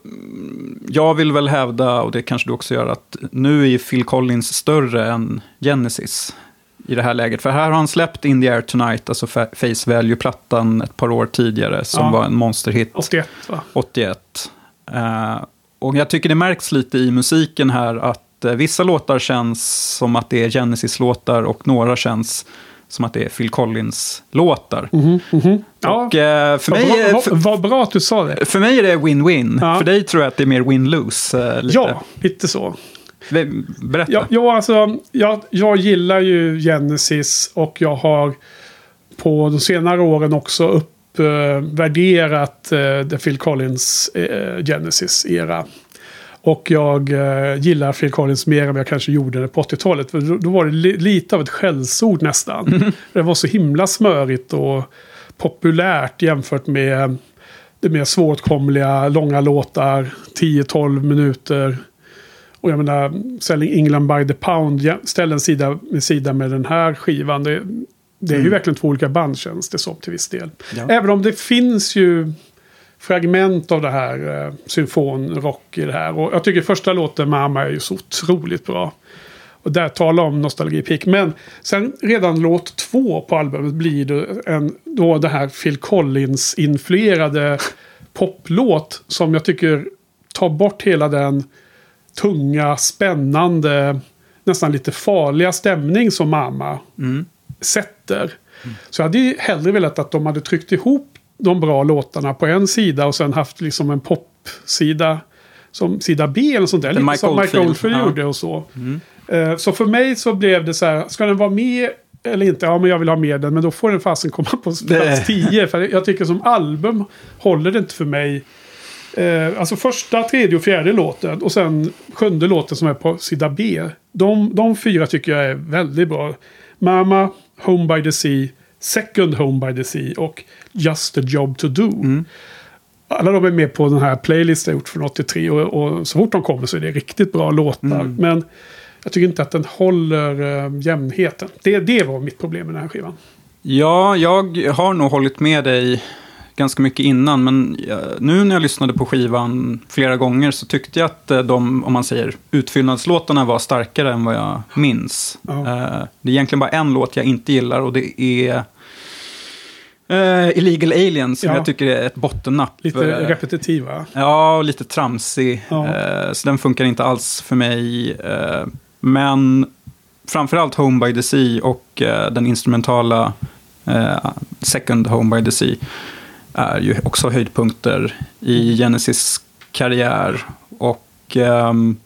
mm, jag vill väl hävda, och det kanske du också gör, att nu är Phil Collins större än Genesis i det här läget. För här har han släppt In the Air Tonight, alltså Fa- Face Value-plattan ett par år tidigare, som Ja. var en monsterhit. 81 va? 81. Eh, och jag tycker det märks lite i musiken här att eh, vissa låtar känns som att det är Genesis-låtar och några känns som att det är Phil Collins-låtar. Ja. Och eh, för, Vad mig, bra, är- vad, för, vad bra att du sa det. för mig är det win-win. Ja. För dig tror jag att det är mer win-lose. Ja, lite så. Berätta. Ja, ja, alltså, jag, jag gillar ju Genesis och jag har på de senare åren också uppvärderat eh, The Phil Collins eh, Genesis-era. Och jag eh, gillar Phil Collins mer än vad jag kanske gjorde på 80-talet. För då, då var det li, lite av ett skällsord nästan. Det var så himla smörigt och populärt jämfört med det mer svårtkomliga, långa låtar, 10-12 minuter. Och jag menar, Selling England by the Pound ja, ställer en sida med sida med den här skivan. Det, det är ju verkligen två olika band känns det som till viss del. Ja. Även om det finns ju fragment av det här eh, symfonrock i det här. Och jag tycker första låten, Mamma, är ju så otroligt bra. Och där talar om nostalgipick. Men sen redan låt två på albumet blir det en, då det här Phil Collins-influerade poplåt som jag tycker tar bort hela den tunga, spännande, nästan lite farliga stämning som Mamma sätter. Så jag hade ju hellre velat att de hade tryckt ihop de bra låtarna på en sida och sen haft liksom en popsida som sida B eller sånt där. Det Lite Mike som Mike Oldfield, Oldfield ja. gjorde och så. Eh, Så för mig så blev det så här, ska den vara med eller inte? Ja, men jag vill ha med den, men då får den fasen komma på plats Det- 10. För jag tycker som album håller det inte för mig. Eh, alltså första, tredje och fjärde låten och sen sjunde låten som är på sida B. De, de fyra tycker jag är väldigt bra. Mama, Home by the Sea, Second Home by the Sea och Just a Job to Do. Alla de är med på den här playlisten jag gjort från 83 och, och så fort de kommer så är det riktigt bra låtar. Men jag tycker inte att den håller uh, jämnheten. Det, det var mitt problem med den här skivan. Ja, jag har nog hållit med dig ganska mycket innan, men eh, nu när jag lyssnade på skivan flera gånger så tyckte jag att eh, de, om man säger, utfyllnadslåtarna var starkare än vad jag minns. Eh, Det är egentligen bara en låt jag inte gillar och det är eh, Illegal Aliens som Ja. jag tycker är ett bottennapp. Lite repetitiva. Ja, och lite tramsig. Ja. Eh, så den funkar inte alls för mig. Eh, men framförallt Home by the Sea och den instrumentala Second Home by the Sea är ju också höjdpunkter i Genesis karriär. Och ehm,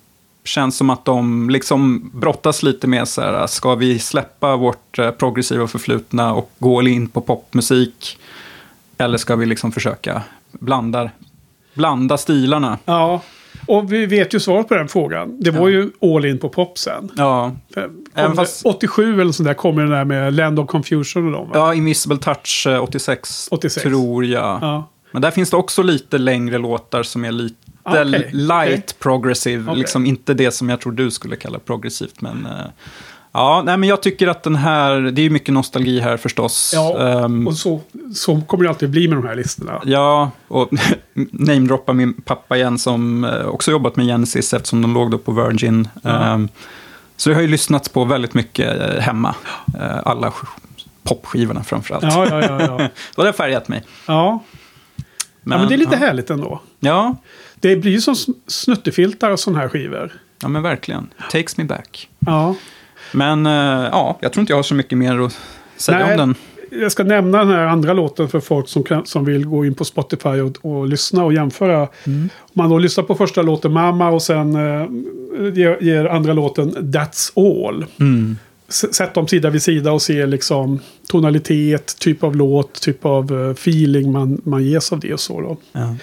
känns som att de liksom brottas lite med så här, ska vi släppa vårt eh, progressiva förflutna och gå in på popmusik? Eller ska vi liksom försöka blanda, blanda stilarna? Ja, och vi vet ju svaret på den frågan. Det var ju all in på pop sen. Ja, För- Även fast- det 87 eller sånt där kommer den där med Land of Confusion och dem. Va? ja Invisible Touch eh, 86, 86. tror jag. Ja. Men där finns det också lite längre låtar som är lite Okej, light okej. progressive. Okej. Liksom inte det som jag tror du skulle kalla progressivt. Men, eh, ja, nej, men jag tycker att den här, det är mycket nostalgi här förstås. Ja, Ehm, och så, så kommer det alltid bli med de här listorna. Ja, och namedroppa min pappa igen som eh, också jobbat med Genesis eftersom de låg då på Virgin. Ehm, Så jag har ju lyssnat på väldigt mycket eh, hemma. Eh, Alla sk- popskivorna framförallt. Ja, ja, ja. ja. Så det har färgat mig. ja. Men, ja, men det är lite ja. härligt ändå. Ja, Det blir ju som sn- snuttefiltar och sådana här skivor. ja, men verkligen. Takes me back. Ja. Men eh, ja, jag tror inte jag har så mycket mer att säga Nej. om den. Jag ska nämna den här andra låten för folk som, kan, som vill gå in på Spotify och, och lyssna och jämföra. Om man då lyssnar på första låten Mamma och sen eh, ger, ger andra låten That's All. S- Sätt dem sida vid sida och se liksom tonalitet, typ av låt, typ av eh, feeling man, man ges av det och så då. Ja.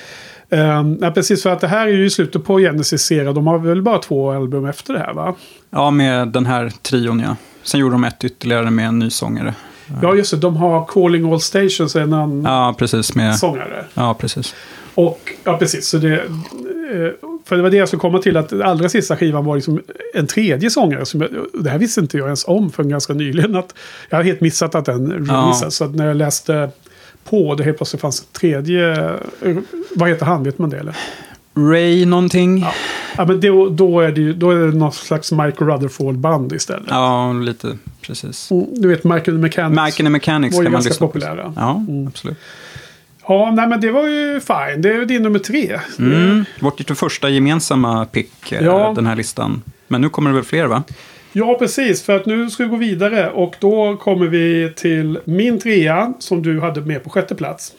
Um, ja, precis, för att det här är ju i slutet på Genesis serie. De har väl bara två album efter det här va? ja, med den här trion ja. Sen gjorde de ett ytterligare med en ny sångare. Ja, just det. De har Calling All Stations, en annan Ja, precis. Med, sångare. ja, precis. Och, ja precis. Så det, eh, för det var det jag skulle komma till. Att allra sista skivan var liksom en tredje sångare. Som jag, det här visste inte jag ens om för ganska nyligen. Att jag har helt missat att den releasades. Så att när jag läste på det helt plötsligt fanns en tredje. Vad heter han? Vet man det eller? Ray någonting. Ja, ja men då, då, är det ju, då är det något slags Michael Rutherford-band istället. Ja, lite precis. Mm, Du vet Michael Mechanics. Mike and the Mechanics var ju kan man ganska populära. Ja, absolut. Ja, nej men det var ju fine. Det är ju din nummer tre. Mm. Vårt första gemensamma pick, eh, Ja. den här listan. Men nu kommer det väl fler, va? Ja, precis. För att nu ska vi gå vidare. Och då kommer vi till min trea som du hade med på sjätte plats.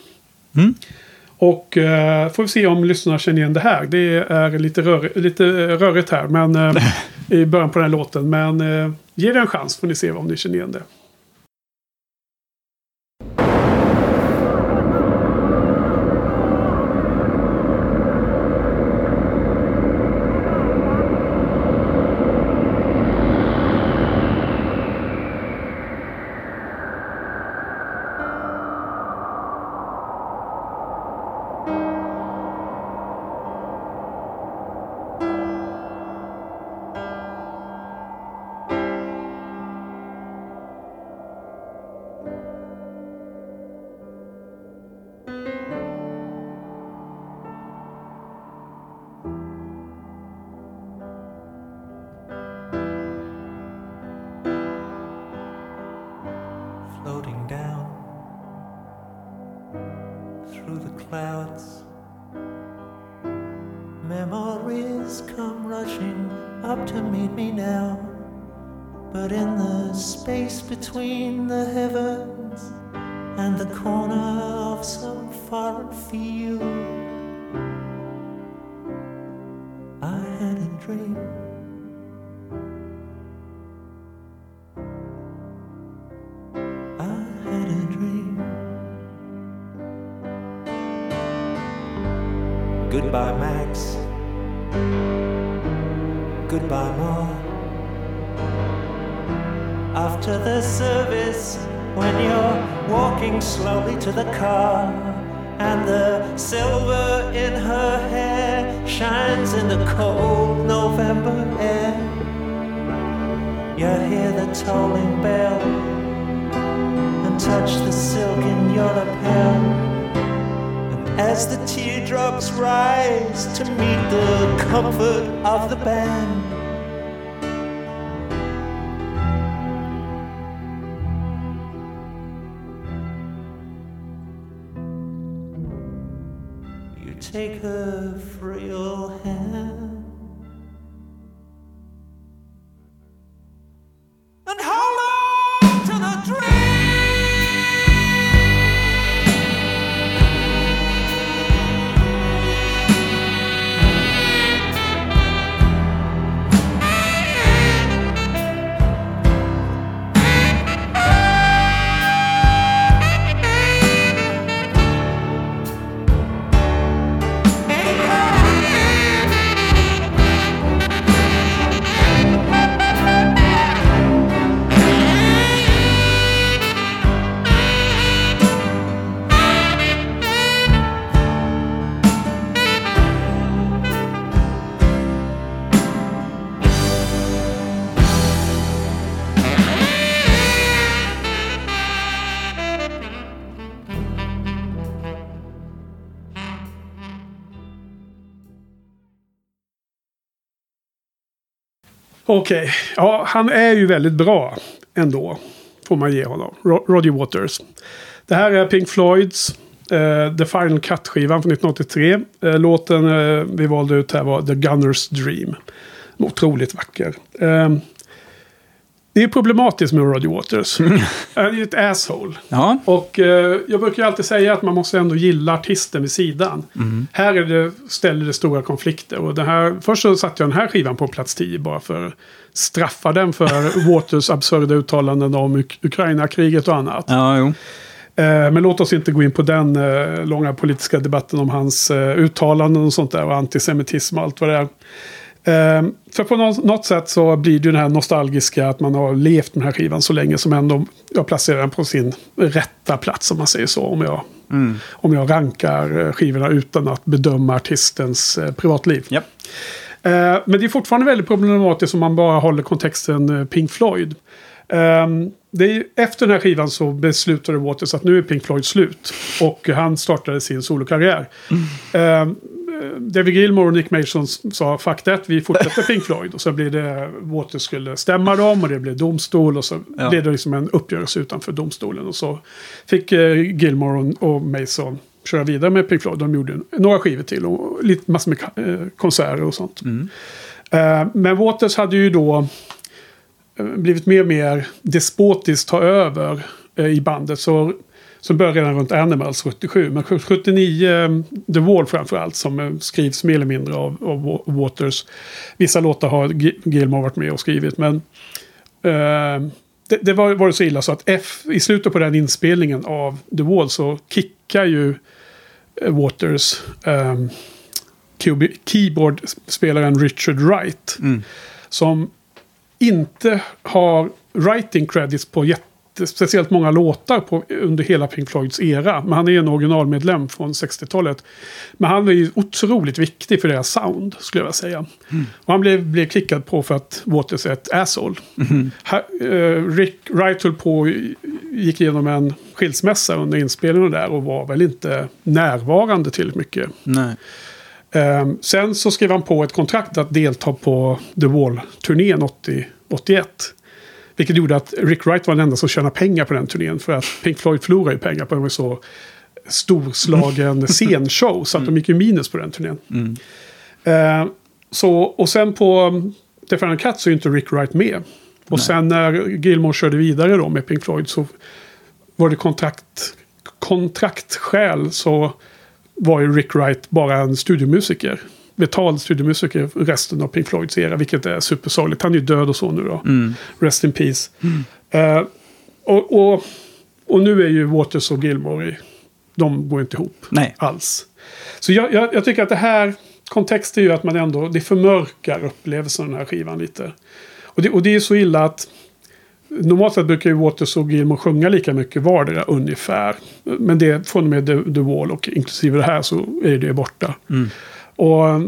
Mm. Och eh, får vi se om lyssnarna känner igen det här. Det är lite, rör, lite rörigt här men, eh, i början på den här låten. Men eh, ge det en chans får ni se om ni känner igen det. The silk in your lapel. And as the teardrops rise to meet the comfort of the band, you take her hand Okej, ja han är ju väldigt bra ändå. Får man ge honom. Roger Waters. Det här är Pink Floyds Uh, The Final Cut-skivan från 1983. Uh, eh, låten uh, vi valde ut här var The Gunner's Dream. Otroligt vacker. Ehm, det är problematiskt med Roger Waters. Han är ju ett asshole. Ja. Och eh, jag brukar ju alltid säga att man måste ändå gilla artisten vid sidan. Här är det, ställer det stora konflikter. Och det här, först så satte jag den här skivan på plats 10 bara för att straffa den för Waters absurda uttalanden om Uk- Ukraina-kriget och annat. Ja, jo. Eh, men låt oss inte gå in på den eh, långa politiska debatten om hans eh, uttalanden och sånt där. Och antisemitism och allt vad det är. Eh, för på något, sätt så blir det ju den här nostalgiska att man har levt med den här skivan så länge som ändå jag placerar den på sin rätta plats om man säger så. Om jag, om jag rankar eh, skivorna utan att bedöma artistens eh, privatliv. Japp. Eh, men det är fortfarande väldigt problematiskt om man bara håller kontexten eh, Pink Floyd. Är, ju- efter den här skivan så beslutade Waters att nu är Pink Floyd slut. Och han startade sin solokarriär. Ehm, eh, David Gilmour och Nick Mason sa fuck that, vi fortsätter Pink Floyd. Och så blev det, Waters skulle stämma dem och det blev domstol. Och så Ja. blev det liksom en uppgörelse utanför domstolen. Och så fick eh, Gilmour och, och Mason köra vidare med Pink Floyd. De gjorde några skivor till och lite massor med eh, konserter och sånt. Eh, men Waters hade ju då blivit mer och mer despotiskt ta över eh, i bandet. Så, så började redan runt Animals 77. Men 79, eh, The Wall framförallt, som eh, skrivs mer eller mindre av, av Wa- Waters. Vissa låtar har Gi- Gilmour varit med och skrivit. Men eh, det, det var, var det så illa så att F, i slutet på den inspelningen av The Wall så kickar ju eh, Waters keyboard- keyboardspelaren Richard Wright. Som inte har writing credits på jätte, speciellt många låtar på, under hela Pink Floyds era. Men han är en originalmedlem från 60-talet. Men han är ju otroligt viktig för deras sound, skulle jag säga. Och han blev, blev kickad på för att Waters är ett asshole. Ha, eh, Rick Wright höll på gick igenom en skilsmässa under inspelningen där och var väl inte närvarande till mycket. Nej. Ehm, sen så skrev han på ett kontrakt att delta på The Wall-turnén 80, 81. Vilket gjorde att Rick Wright var den enda som tjänade pengar på den turnén. För att Pink Floyd förlorade ju pengar på var så storslagen scenshow. Så att de gick ju minus på den turnén. Mm. Eh, så, och sen på The Final Cut så är ju inte Rick Wright med. Och Nej. sen när Gilmore körde vidare då med Pink Floyd så var det kontrakt, kontraktskäl så var ju Rick Wright bara en studiomusiker. Betald studiomusiker resten av Pink Floyds era, vilket är supersorgligt. Han är ju död och så nu då. Mm. Rest in peace. Eh, och, och, och nu är ju Waters och Gilmore, de går inte ihop Nej. alls. Så jag, jag, jag tycker att det här, kontext är ju att man ändå, det förmörkar upplevelsen av den här skivan lite. Och det, och det är så illa att Normalt sett brukar ju Waters och Gilmore sjunga lika mycket vardera ungefär. Men det från och med The, The Wall och inklusive det här så är det borta. Mm. Och eh,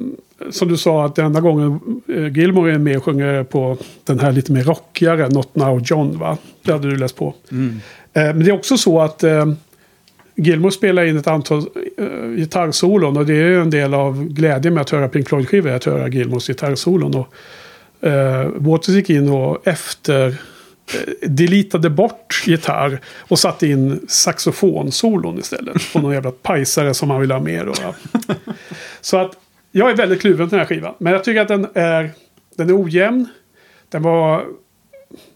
som du sa att den enda gången eh, Gilmore är med och sjunger på den här lite mer rockigare Not Now John va? Det hade du läst på. Mm. Eh, Men det är också så att Gilmore spelar in ett antal gitarrsolon och det är en del av glädjen med att höra Pink Floyd-skivor, att höra Gilmores gitarrsolon. Och, eh, Waters gick in och efter deletade bort gitarr och satte in saxofonsolon istället. På någon jävla pajsare som han ville ha med. Då? Så att jag är väldigt kluven till den här skivan. Men jag tycker att den är, den är ojämn. Den var...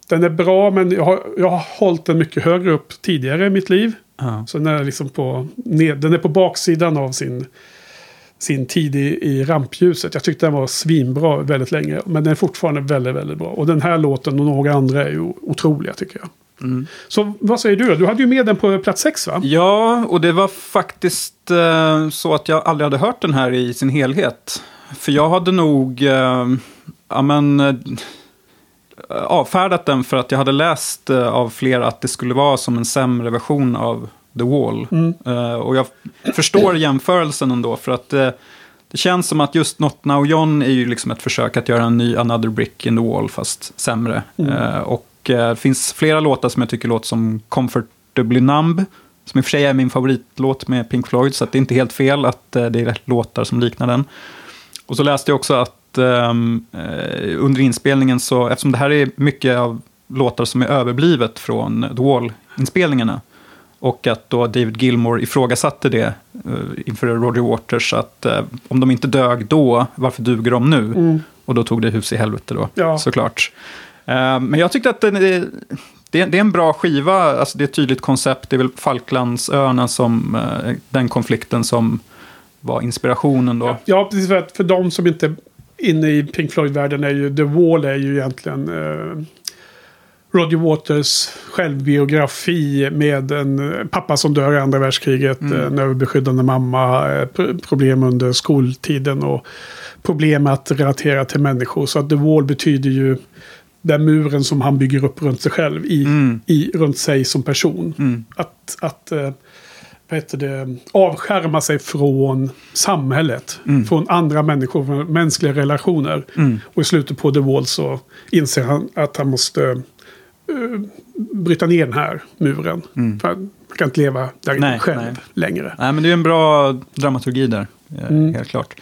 Den är bra men jag har, jag har hållit den mycket högre upp tidigare i mitt liv. Ja. Så den är liksom på, ned, den är på baksidan av sin, sin tid i, i rampljuset. Jag tyckte den var svinbra väldigt länge. Men den är fortfarande väldigt, väldigt bra. Och den här låten och några andra är ju otroliga tycker jag. Mm. Så vad säger du då? Du hade ju med den på plats sex va? Ja, och det var faktiskt eh, så att jag aldrig hade hört den här i sin helhet. För jag hade nog eh, ja, men, eh, avfärdat den för att jag hade läst eh, av flera att det skulle vara som en sämre version av The Wall. Mm. Eh, och jag förstår jämförelsen ändå, för att eh, det känns som att just Not Now John är ju liksom ett försök att göra en ny Another Brick in the Wall, fast sämre. Mm. Eh, och det finns flera låtar som jag tycker låter som Comfortably Numb, som i och för sig är min favoritlåt med Pink Floyd, så att det är inte helt fel att det är låtar som liknar den. Och så läste jag också att eh, under inspelningen så, eftersom det här är mycket av låtar som är överblivet från The Wall-inspelningarna, och att då David Gilmore ifrågasatte det eh, inför Roger Waters, att eh, om de inte dög då, varför duger de nu? Mm. Och då tog det hus i helvete då, Ja. såklart. Eh, men jag tyckte att det, är, det är en bra skiva, alltså det är ett tydligt koncept, det är väl Falklandsöarna som, den konflikten som var inspirationen då. Ja, precis. För, att för de som inte är inne i Pink Floyd-världen är ju The Wall är ju egentligen eh, Roger Waters självbiografi med en pappa som dör i andra världskriget, Mm. en överbeskyddande mamma, eh, pr- problem under skoltiden och problem att relatera till människor. Så att The Wall betyder ju den muren som han bygger upp runt sig själv, i, Mm. i, runt sig som person. Mm. Att, att eh, vad heter det, avskärma sig från samhället. Mm. Från andra människor, från mänskliga relationer. Mm. Och i slutet på The Wall så inser han att han måste eh, bryta ner den här muren. Mm. För han kan inte leva där Nej, själv nej. längre. Nej, men det är en bra dramaturgi där, eh, Mm. helt klart.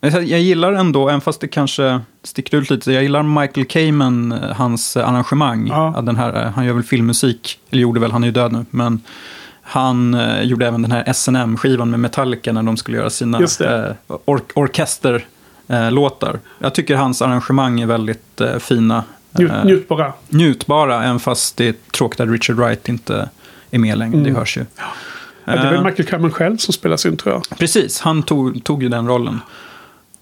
Men jag gillar ändå, även fast det kanske sticker ut lite, jag gillar Michael Kamen, eh, hans eh, arrangemang. Ja. Den här, eh, han gör väl filmmusik, eller gjorde väl, han är ju död nu, men han eh, gjorde även den här SNM-skivan med Metallica när de skulle göra sina eh, or orkesterlåtar. jag tycker hans arrangemang är väldigt eh, fina. Njut, Eh, njutbara. njutbara, även fast det är tråkigt att Richard Wright inte är med längre, Mm. det hörs ju. Ja, det är väl Eh, Michael Cameron själv som spelar sin tror jag. Precis, han tog, tog ju den rollen.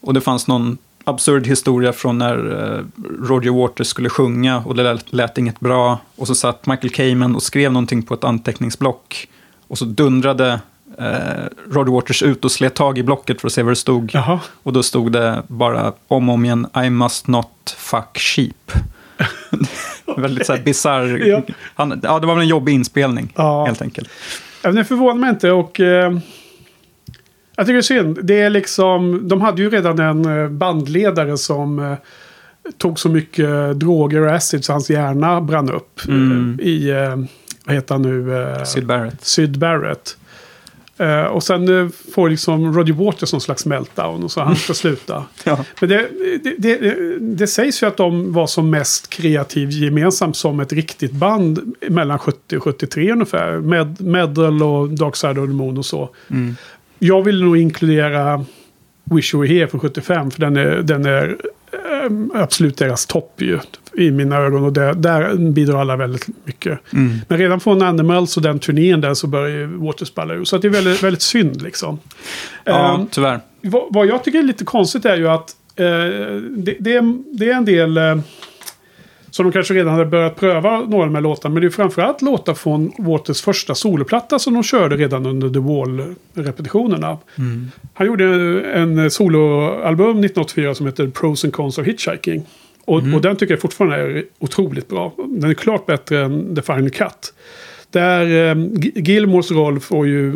Och det fanns någon absurd historia från när eh, Roger Waters skulle sjunga och det lät, lät inget bra. Och så satt Michael Kamen och skrev någonting på ett anteckningsblock. Och så dundrade eh, Roger Waters ut och slet tag i blocket för att se vad det stod. Jaha. Och då stod det bara om och om igen, I must not fuck sheep. Väldigt så här bisarr. Ja. Han, ja, det var väl en jobbig inspelning, Ja. helt enkelt. Ja, det förvånar mig inte och... Eh, jag tycker det är synd. Det är liksom... De hade ju redan en eh, bandledare som eh, tog så mycket droger och acid så hans hjärna brann upp. Mm. Eh, I... Eh, vad heter han nu? Eh, Syd Barrett. Syd Barrett. Eh, och sen eh, får liksom Roger Waters någon slags meltdown och så han ska sluta. Ja. Men det, det, det, det sägs ju att de var som mest kreativ gemensamt som ett riktigt band mellan 70 och 73 ungefär. Med Medal och Dark Side of the Moon och så. Mm. Jag vill nog inkludera Wish You Were Here från 75 för den är, den är absolut deras topp ju. I mina ögon och det, där bidrar alla väldigt mycket. Mm. Men redan från Animals och den turnén där så börjar ju Waters balla ur. Så det är väldigt, väldigt synd liksom. Ja, Ehm, tyvärr. vad, vad jag tycker är lite konstigt är ju att eh, det, det, är, det är en del eh, som de kanske redan hade börjat pröva några av de här låtarna. Men det är framförallt låtar från Waters första soloplatta som de körde redan under The Wall-repetitionerna. Mm. Han gjorde en soloalbum 1984 som heter Pros and Cons of Hitchhiking. Och, Mm. och den tycker jag fortfarande är otroligt bra. Den är klart bättre än The Final Cut. Där eh, Gilmores roll får ju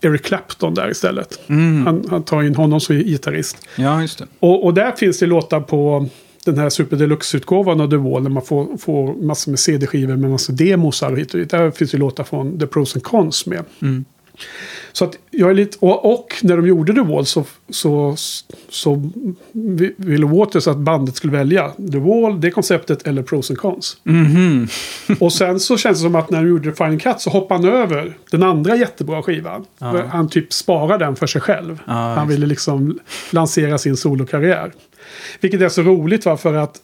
Eric Clapton där istället. Mm. Han, han tar in honom som gitarrist. Ja, just det. Och, och där finns det låtar på den här Super Deluxe-utgåvan av The Wall. Där man får, får massor med CD-skivor med massor demosar och hit och dit. Där finns det låtar från The Pros and Cons med. Mm. Så att jag är lite, och, och när de gjorde The Wall så, så, så vi- ville Waters att bandet skulle välja The Wall, det konceptet eller Pros and Cons. Mhm. och sen så känns det som att när de gjorde The Final Cut så hoppade han över den andra jättebra skivan. Ja. Han typ sparade den för sig själv. Ja, han ville liksom lansera sin solokarriär. Vilket är så roligt va, för att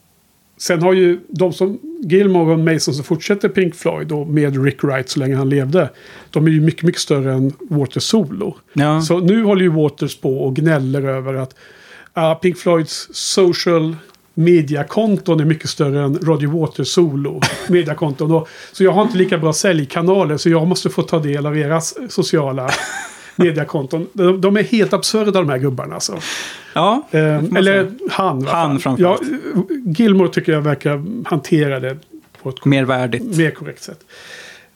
sen har ju de som Gilmore och Mason som fortsätter Pink Floyd och med Rick Wright så länge han levde. De är ju mycket, mycket större än Waters solo. Ja. Så nu håller ju Waters på och gnäller över att ah, Pink Floyds social mediakonton är mycket större än Roger Waters solo mediakonton. Och, så jag har inte lika bra säljkanaler så jag måste få ta del av era sociala mediakonton. De, de är helt absurda de här gubbarna alltså. Ja, Eh, man eller han. va? Han ja, framförallt. Gilmore tycker jag verkar hantera det på ett mer värdigt. mer korrekt sätt.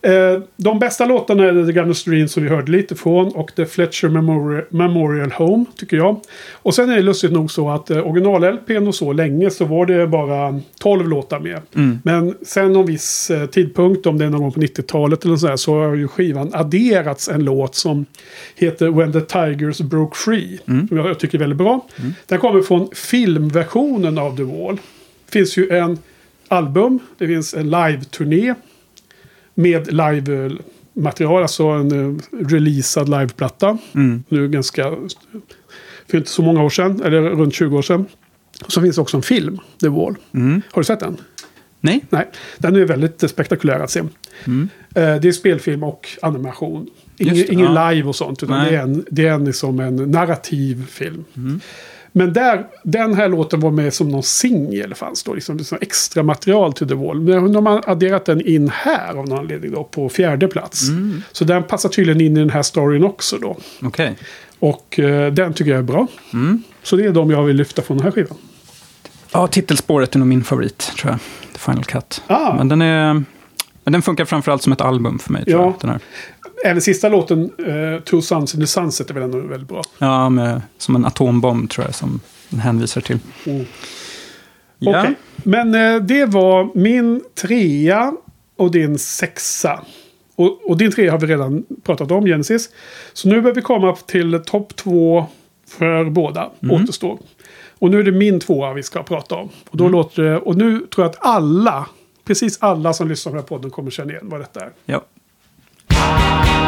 Eh, de bästa låtarna är The Gun Stream som vi hörde lite från och The Fletcher Memorial, Memorial Home tycker jag. Och sen är det lustigt nog så att eh, original-LPn och så länge så var det bara 12 låtar med. Mm. Men sen någon viss eh, tidpunkt, om det är någon gång på 90-talet eller så här, så har ju skivan adderats en låt som heter When the Tigers Broke Free. Mm. Som jag, jag tycker är väldigt bra. Den kommer från filmversionen av The Wall. Det finns ju en album, det finns en live-turné med live-material, alltså en uh, releasad liveplatta. Mm. Nu ganska, för inte så många år sedan, eller runt 20 år sedan. Så finns det också en film, The Wall. Mm. Har du sett den? Nej. Nej, den är väldigt eh, spektakulär att se. Mm. Eh, det är spelfilm och animation. Ingen, det, ingen ja. live och sånt, utan Nej. det är, en, det är en, liksom en narrativ film. Mm. Men där, den här låten var med som någon singel fanns då. Liksom, det är som extra material till The Wall. Men de har adderat den in här av någon anledning då, på fjärde plats. Mm. Så den passar tydligen in i den här storyn också då. Okej. Och eh, den tycker jag är bra. Mm. Så det är de jag vill lyfta från den här skivan. Ja, titelspåret är nog min favorit, tror jag. The Final Cut. Ah. Men den är... Men den funkar framförallt som ett album för mig, tror Ja. jag. Den här. Även sista låten, uh, Two Suns in the Sunset, är väl ändå väldigt bra. Ja, med, som en atombomb, tror jag, som den hänvisar till. Mm. Okej. Men eh, det var min trea och din sexa. Och, och din trea har vi redan pratat om, Genesis. Så nu behöver vi komma till topp två för båda. Mm. Återstår. Och nu är det min tvåa vi ska prata om. Och, då Mm. låter det, och nu tror jag att alla, precis alla som lyssnar på den här podden kommer känna igen vad detta är. Ja. Bye.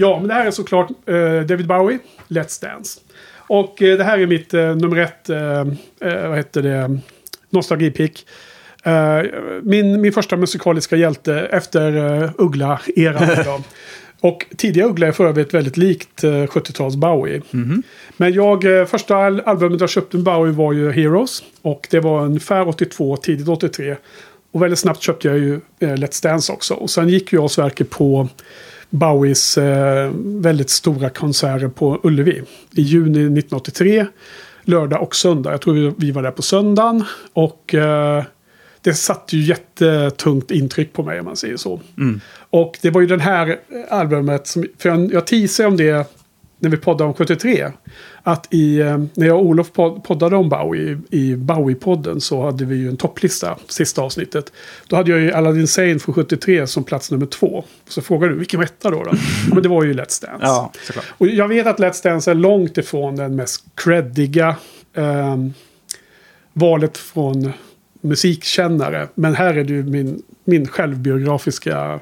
Ja, men det här är såklart eh, David Bowie, Let's Dance. Och eh, det här är mitt eh, nummer ett, vad heter det, nostalgipick. Min, min första musikaliska hjälte efter Uggla-eran. då. Och tidiga Uggla är för övrigt väldigt likt uh, 70-tals Bowie. Men jag, första al- albumet jag köpte med Bowie var ju Heroes. Och det var ungefär 82, tidigt 83. Och väldigt snabbt köpte jag ju Let's Dance också. Och sen gick jag och Sverker på Bowies eh, väldigt stora konserter på Ullevi. I juni 1983. Lördag och söndag. Jag tror vi, vi var där på söndagen. Och eh, det satte ju jättetungt intryck på mig om man säger så. Och det var ju den här albumet som, för jag, jag teasade om det när vi poddade om 73. Att i, eh, när jag och Olof pod- poddade om Bowie i, Bowie-podden så hade vi ju en topplista, sista avsnittet. Då hade jag ju Aladdin Sane från 73 som plats nummer två. Så frågade du, vilken etta då? då? Men det var ju Let's Dance. Ja, såklart. Och jag vet att Let's Dance är långt ifrån den mest creddiga ehm, valet från musikkännare. Men här är det ju min, min självbiografiska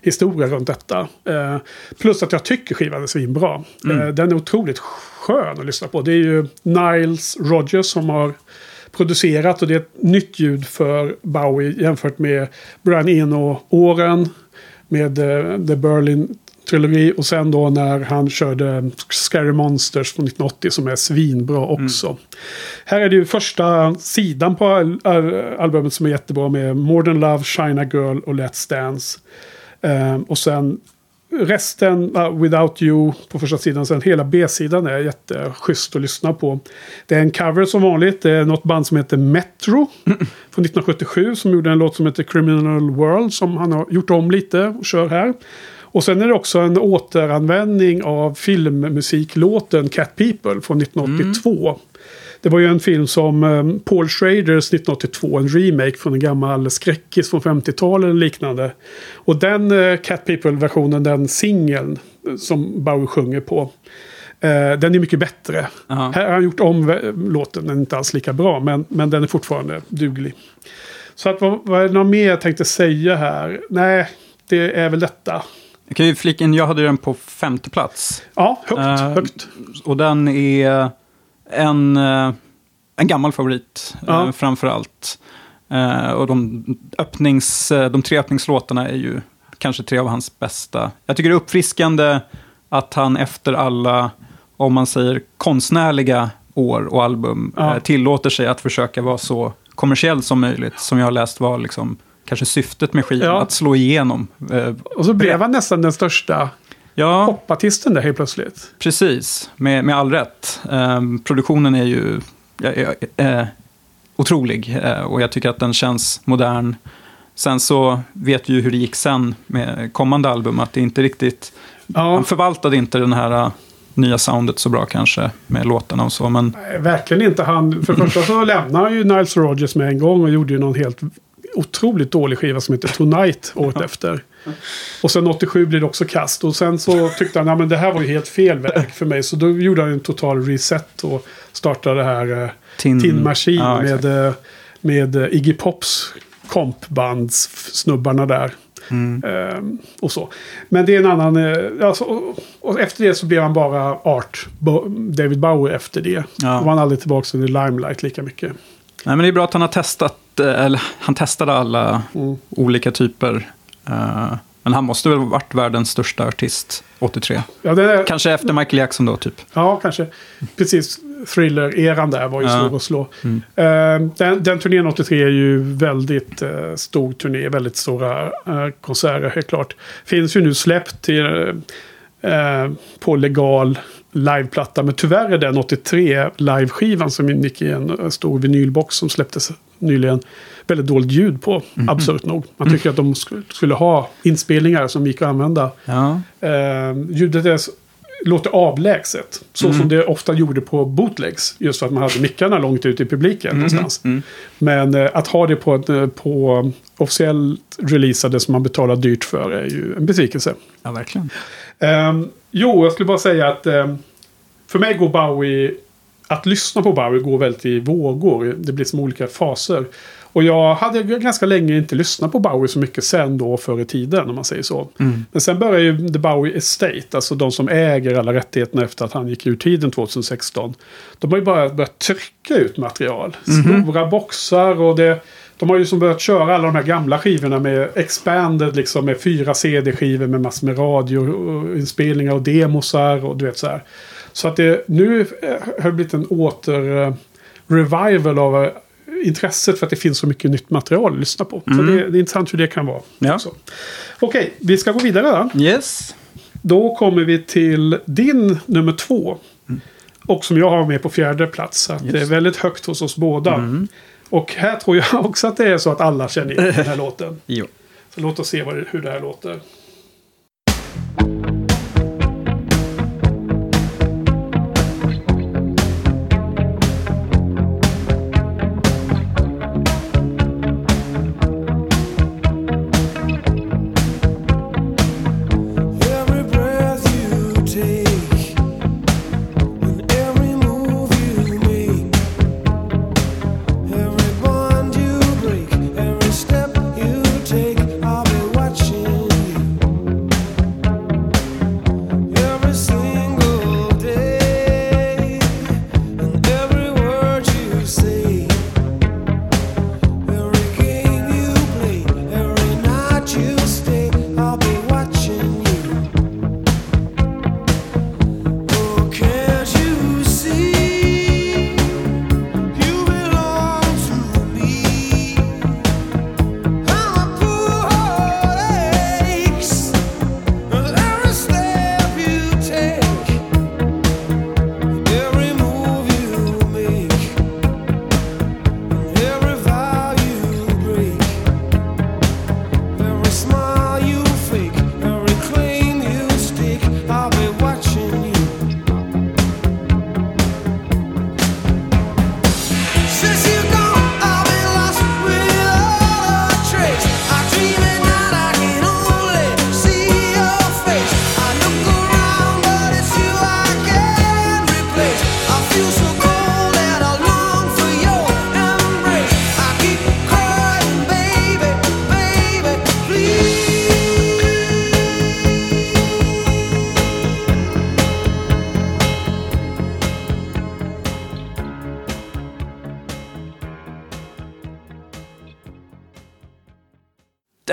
historia runt detta. Eh, plus att jag tycker skivan är svinbra. Eh, den är otroligt skön att lyssna på. Det är ju Niles Rogers som har producerat och det är ett nytt ljud för Bowie jämfört med Brian Eno-åren med eh, The Berlin trilogi och sen då när han körde Scary Monsters från 1980 som är svinbra också. Här är det ju första sidan på al- al- albumet som är jättebra med More Than Love, China Girl och Let's Dance. Ehm, och sen resten, uh, Without You på första sidan. Sen hela B-sidan är jätteschysst att lyssna på. Det är en cover som vanligt. Det är något band som heter Metro. Från 1977 som gjorde en låt som heter Criminal World. Som han har gjort om lite och kör här. Och sen är det också en återanvändning av filmmusiklåten Cat People från 1982. Det var ju en film som um, Paul Schraders 1982, en remake från en gammal skräckis från 50-talet eller liknande. Och den uh, Cat People-versionen, den singeln eh, som Bowie sjunger på. eh, den är mycket bättre. Ja. Här har han gjort om eh, låten, den är inte alls lika bra, men, men den är fortfarande duglig. Så att, vad, vad är det något mer jag tänkte säga här? Nej, det är väl detta. Jag kan ju flika in, jag hade den på femte plats. Ja, högt, Eh, högt. Och den är en, eh, en gammal favorit Ja. eh, framför allt. Eh, och de, öppnings, de tre öppningslåtarna är ju kanske tre av hans bästa. Jag tycker det är uppfriskande att han efter alla, om man säger konstnärliga år och album, Ja. tillåter sig att försöka vara så kommersiell som möjligt. Som jag har läst var liksom kanske syftet med skivan, Ja. att slå igenom. Och så blev han nästan den största ja, popartisten där helt plötsligt. Precis, med, med all rätt. Ehm, produktionen är ju ja, ja, eh, otrolig eh, och jag tycker att den känns modern. Sen så vet vi ju hur det gick sen med kommande album, att det inte riktigt... Ja. Han förvaltade inte den här eh, nya soundet så bra kanske med låtarna och så, men Nej, Verkligen inte. Han, för det första så lämnade han ju Niles Rogers med en gång och gjorde ju någon helt otroligt dålig skiva som heter Tonight året efter. Och sen 87 blir det också kast. Och sen så tyckte han att det här var ju helt fel väg för mig. Så då gjorde han en total reset och startade det här eh, Tin- Tin Machine Ja, med, eh, med eh, Iggy Pops kompbandssnubbarna där. Mm. Ehm, och så. Men det är en annan... eh, Alltså, och, och efter det så blev han bara Art. Bo, David Bowie efter det. Ja. Då var han aldrig tillbaka i Limelight lika mycket. Nej, men det är bra att han har testat, eh, eller han testade alla Mm. olika typer. Eh, Men han måste väl ha varit världens största artist 83. Ja, det Kanske efter Michael Jackson då, typ. ja kanske. Precis. Thriller-eran där var ju Ja. svår att slå. Ehm, den, den turnén 83 är ju väldigt eh, stor turné. Väldigt stora eh, konserter, helt klart. Finns ju nu släppt till, eh, på legal liveplatta. Men tyvärr är den 83 liveskivan som ingick i en eh, stor vinylbox som släpptes nyligen. Väldigt dåligt ljud på, absurt nog. Man tycker att de sk- skulle ha inspelningar som gick att använda. Ja. Eh, ljudet är, låter avlägset. Så som det ofta gjorde på bootlegs. Just för att man hade mickarna långt ut i publiken någonstans. Men eh, att ha det på, ett, eh, på officiellt releasade som man betalar dyrt för är ju en besvikelse. ja, verkligen. Ehm, jo, jag skulle bara säga att ehm, för mig går Bowie att lyssna på Bowie går väldigt i vågor. Det blir som olika faser. Och jag hade ganska länge inte lyssnat på Bowie så mycket sen då förr i tiden om man säger så. Mm. Men sen började ju The Bowie Estate, alltså de som äger alla rättigheterna efter att han gick ur tiden 2016. De har ju bara börjat trycka ut material. Mhm. Stora boxar och det... De har ju som börjat köra alla de här gamla skivorna med expanded liksom med fyra CD-skivor med massor med radioinspelningar och demosar och du vet så här. Så att det nu har det blivit en åter eh, revival av intresset för att det finns så mycket nytt material att lyssna på. Så Mm. det, det är intressant hur det kan vara. Ja. också. Okej, vi ska gå vidare då. Yes. Då kommer vi till din nummer två. Och som jag har med på fjärde plats. Så att det är väldigt högt hos oss båda. Och här tror jag också att det är så att alla känner igen den här låten. Jo. Så låt oss se vad hur det här låter.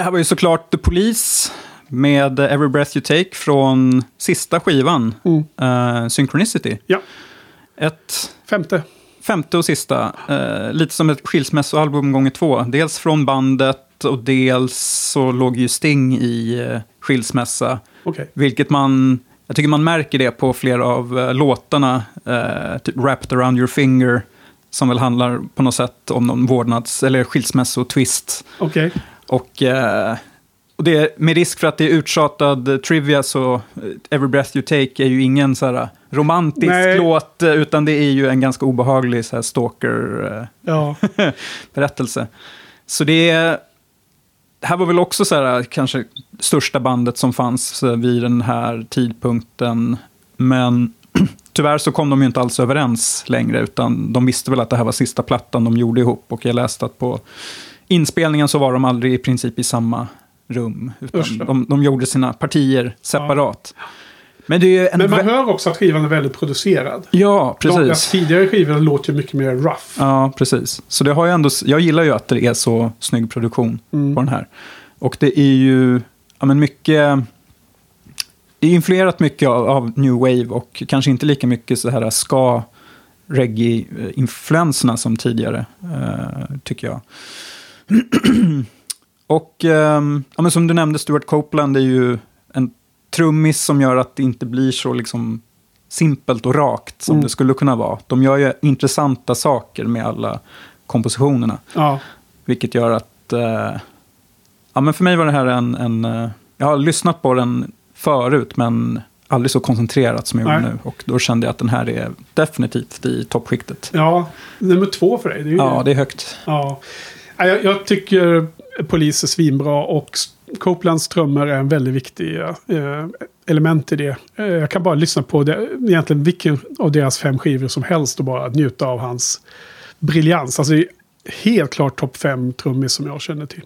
Här var ju såklart The Police med Every Breath You Take från sista skivan, eh, Synchronicity. Ja. Ett Femte. femte och sista, eh, lite som ett skilsmässoalbum gånger två. Dels från bandet och dels så låg ju Sting i eh, skilsmässa. Okej. Vilket man, jag tycker man märker det på flera av låtarna, typ Wrapped around your finger, som väl handlar på något sätt om någon vårdnads eller skilsmässo-twist. Okej. Och, eh, och det, är- med risk för att det är uttjatad eh, trivia så eh, Every Breath You Take är ju ingen så här romantisk Nej. låt, eh, utan det är ju en ganska obehaglig så här stalker-berättelse. Ja. Så det är, här var väl också så här, kanske största bandet som fanns eh, vid den här tidpunkten. Men tyvärr så kom de ju inte alls överens längre, utan de visste väl att det här var sista plattan de gjorde ihop. Och jag läste att på inspelningen så var de aldrig i princip i samma rum. Utan Usch de, de gjorde sina partier separat. Men det är ju en... Men man hör också att skivan är väldigt producerad. Ja, De precis. tidigare skivor låter ju mycket mer rough. Ja, precis. Så det har ju ändå, jag gillar ju att det är så snygg produktion Mm. på den här. Och det är ju, ja men mycket, det är influerat mycket av, av new wave och kanske inte lika mycket så här ska reggae-influenserna som tidigare, eh, tycker jag. och ehm, ja, men som du nämnde, Stuart Copeland är ju en trummis som gör att det inte blir så liksom simpelt och rakt som Mm. det skulle kunna vara. De gör ju intressanta saker med alla kompositionerna. Ja. Vilket gör att... Eh, ja, men för mig var det här en... en eh, jag har lyssnat på den förut, men aldrig så koncentrerat som jag gjorde Nej. nu. Och då kände jag att den här är definitivt i toppskiktet. ja, nummer två för dig. Det är ju Ja, det är högt. Ja. Jag, jag tycker Polis är svinbra och Copelands trummor är en väldigt viktig eh, element i det. Eh, Jag kan bara lyssna på det, egentligen vilken av deras fem skivor som helst och bara njuta av hans briljans. Alltså det är helt klart topp fem trummis som jag känner till.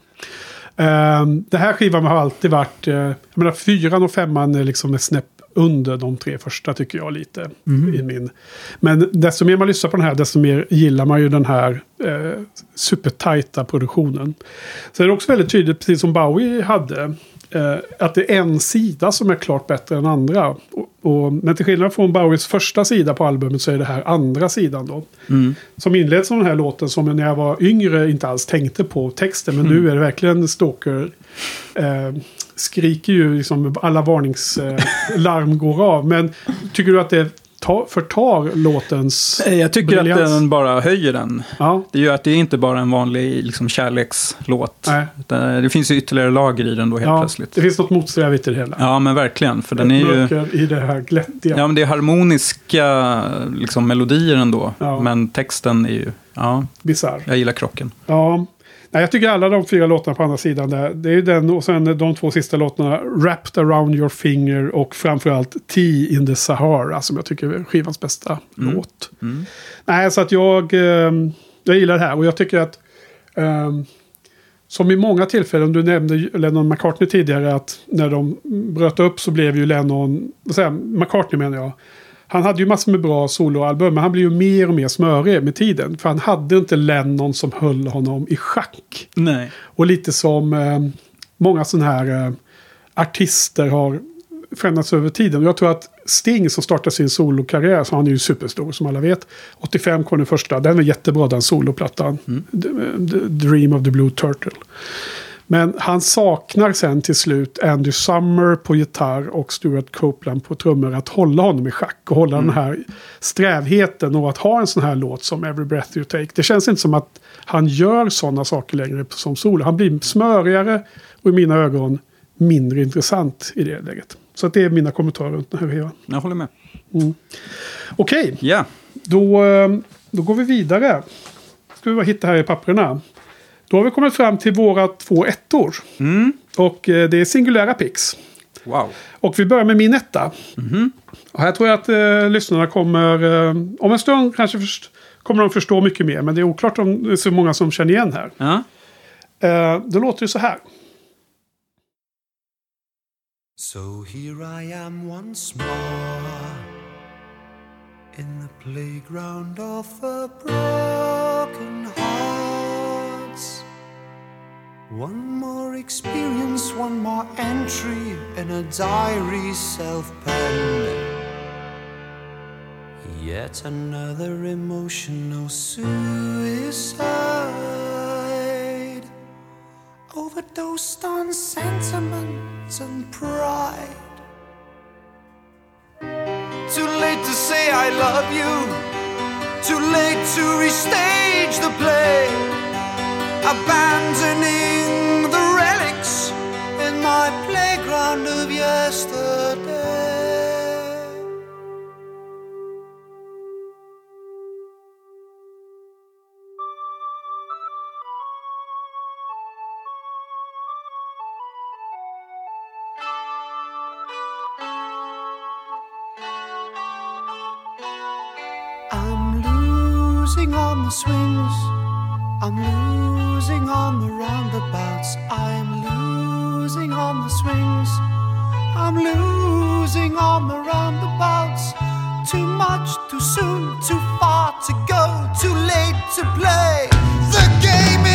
Eh, det här skivan har alltid varit, eh, jag menar fyran och femman är liksom ett snäpp under de tre första tycker jag lite. Mm. I min. Men desto mer man lyssnar på den här, desto mer gillar man ju den här eh, supertajta produktionen. Så är det också väldigt tydligt, precis som Bowie hade, eh, att det är en sida som är klart bättre än andra. Och, och, men till skillnad från Bowies första sida på albumet så är det här andra sidan då. Mm. Som inleds som den här låten som när jag var yngre inte alls tänkte på texten. Men Mm. nu är det verkligen Stalker. Eh, skriker ju liksom alla varningslarm eh, går av. Men tycker du att det ta, förtar låtens Eh, Jag tycker briljans? att den bara höjer den. Ja. Det gör att det är inte bara en vanlig liksom, kärlekslåt. Nej. Utan Det finns ju ytterligare lager i den då helt Ja, plötsligt. det finns något motsträvigt i det hela. Ja, men verkligen. För den är ju... I det här glättiga. Ja, men det är harmoniska liksom, melodier ändå. Ja. Men texten är ju... Ja, Bisarr. jag gillar krocken. Ja. Nej, jag tycker alla de fyra låtarna på andra sidan där. Det är ju den och sen de två sista låtarna. Wrapped around your finger och framförallt Tea in the Sahara. Som jag tycker är skivans bästa Mm. låt. Nej, så att jag, eh, jag gillar det här. Och jag tycker att... Eh, som i många tillfällen, du nämnde Lennon McCartney tidigare, att när de bröt upp så blev ju Lennon, vad säger jag, McCartney menar jag, han hade ju massor med bra soloalbum, men han blev ju mer och mer smörig med tiden. För han hade inte Lennon som höll honom i schack. Nej. Och lite som eh, många sådana här eh, artister har förändrats över tiden. Jag tror att Sting som startade sin solokarriär, så han är ju superstor som alla vet. 85 kom den första, den var jättebra den soloplattan. The, the Dream of the Blue Turtle. Men han saknar sen till slut Andy Summer på gitarr och Stuart Copeland på trummor. Att hålla honom i schack och hålla den här strävheten och att ha en sån här låt som Every Breath You Take. Det känns inte som att han gör sådana saker längre som solo. Han blir smörigare och i mina ögon mindre intressant i det läget. Så att det är mina kommentarer runt den här vevan. Jag håller med. Mm. Okej, Ja. då, eh, då går vi vidare. Ska vi bara hitta här i papperna. Då har vi kommit fram till våra två ettor. Mm. Och eh, det är singulära pix. Wow. Och vi börjar med min etta. Och här tror jag att eh, lyssnarna kommer... Eh, om en stund kanske först, kommer de förstå mycket mer. Men det är oklart om det är så många som känner igen här. Ja. Eh, det låter ju så här. So here I am once more in the playground of a broken One more experience, one more entry in a diary self penned. Yet another emotional suicide. Overdosed on sentiment and pride. Too late to say I love you. Too late to restage the play. Abandoning losing on the swings. I'm losing on the roundabouts. I'm losing on the swings. I'm losing on the roundabouts. Too much, too soon, too far to go, too late to play. The game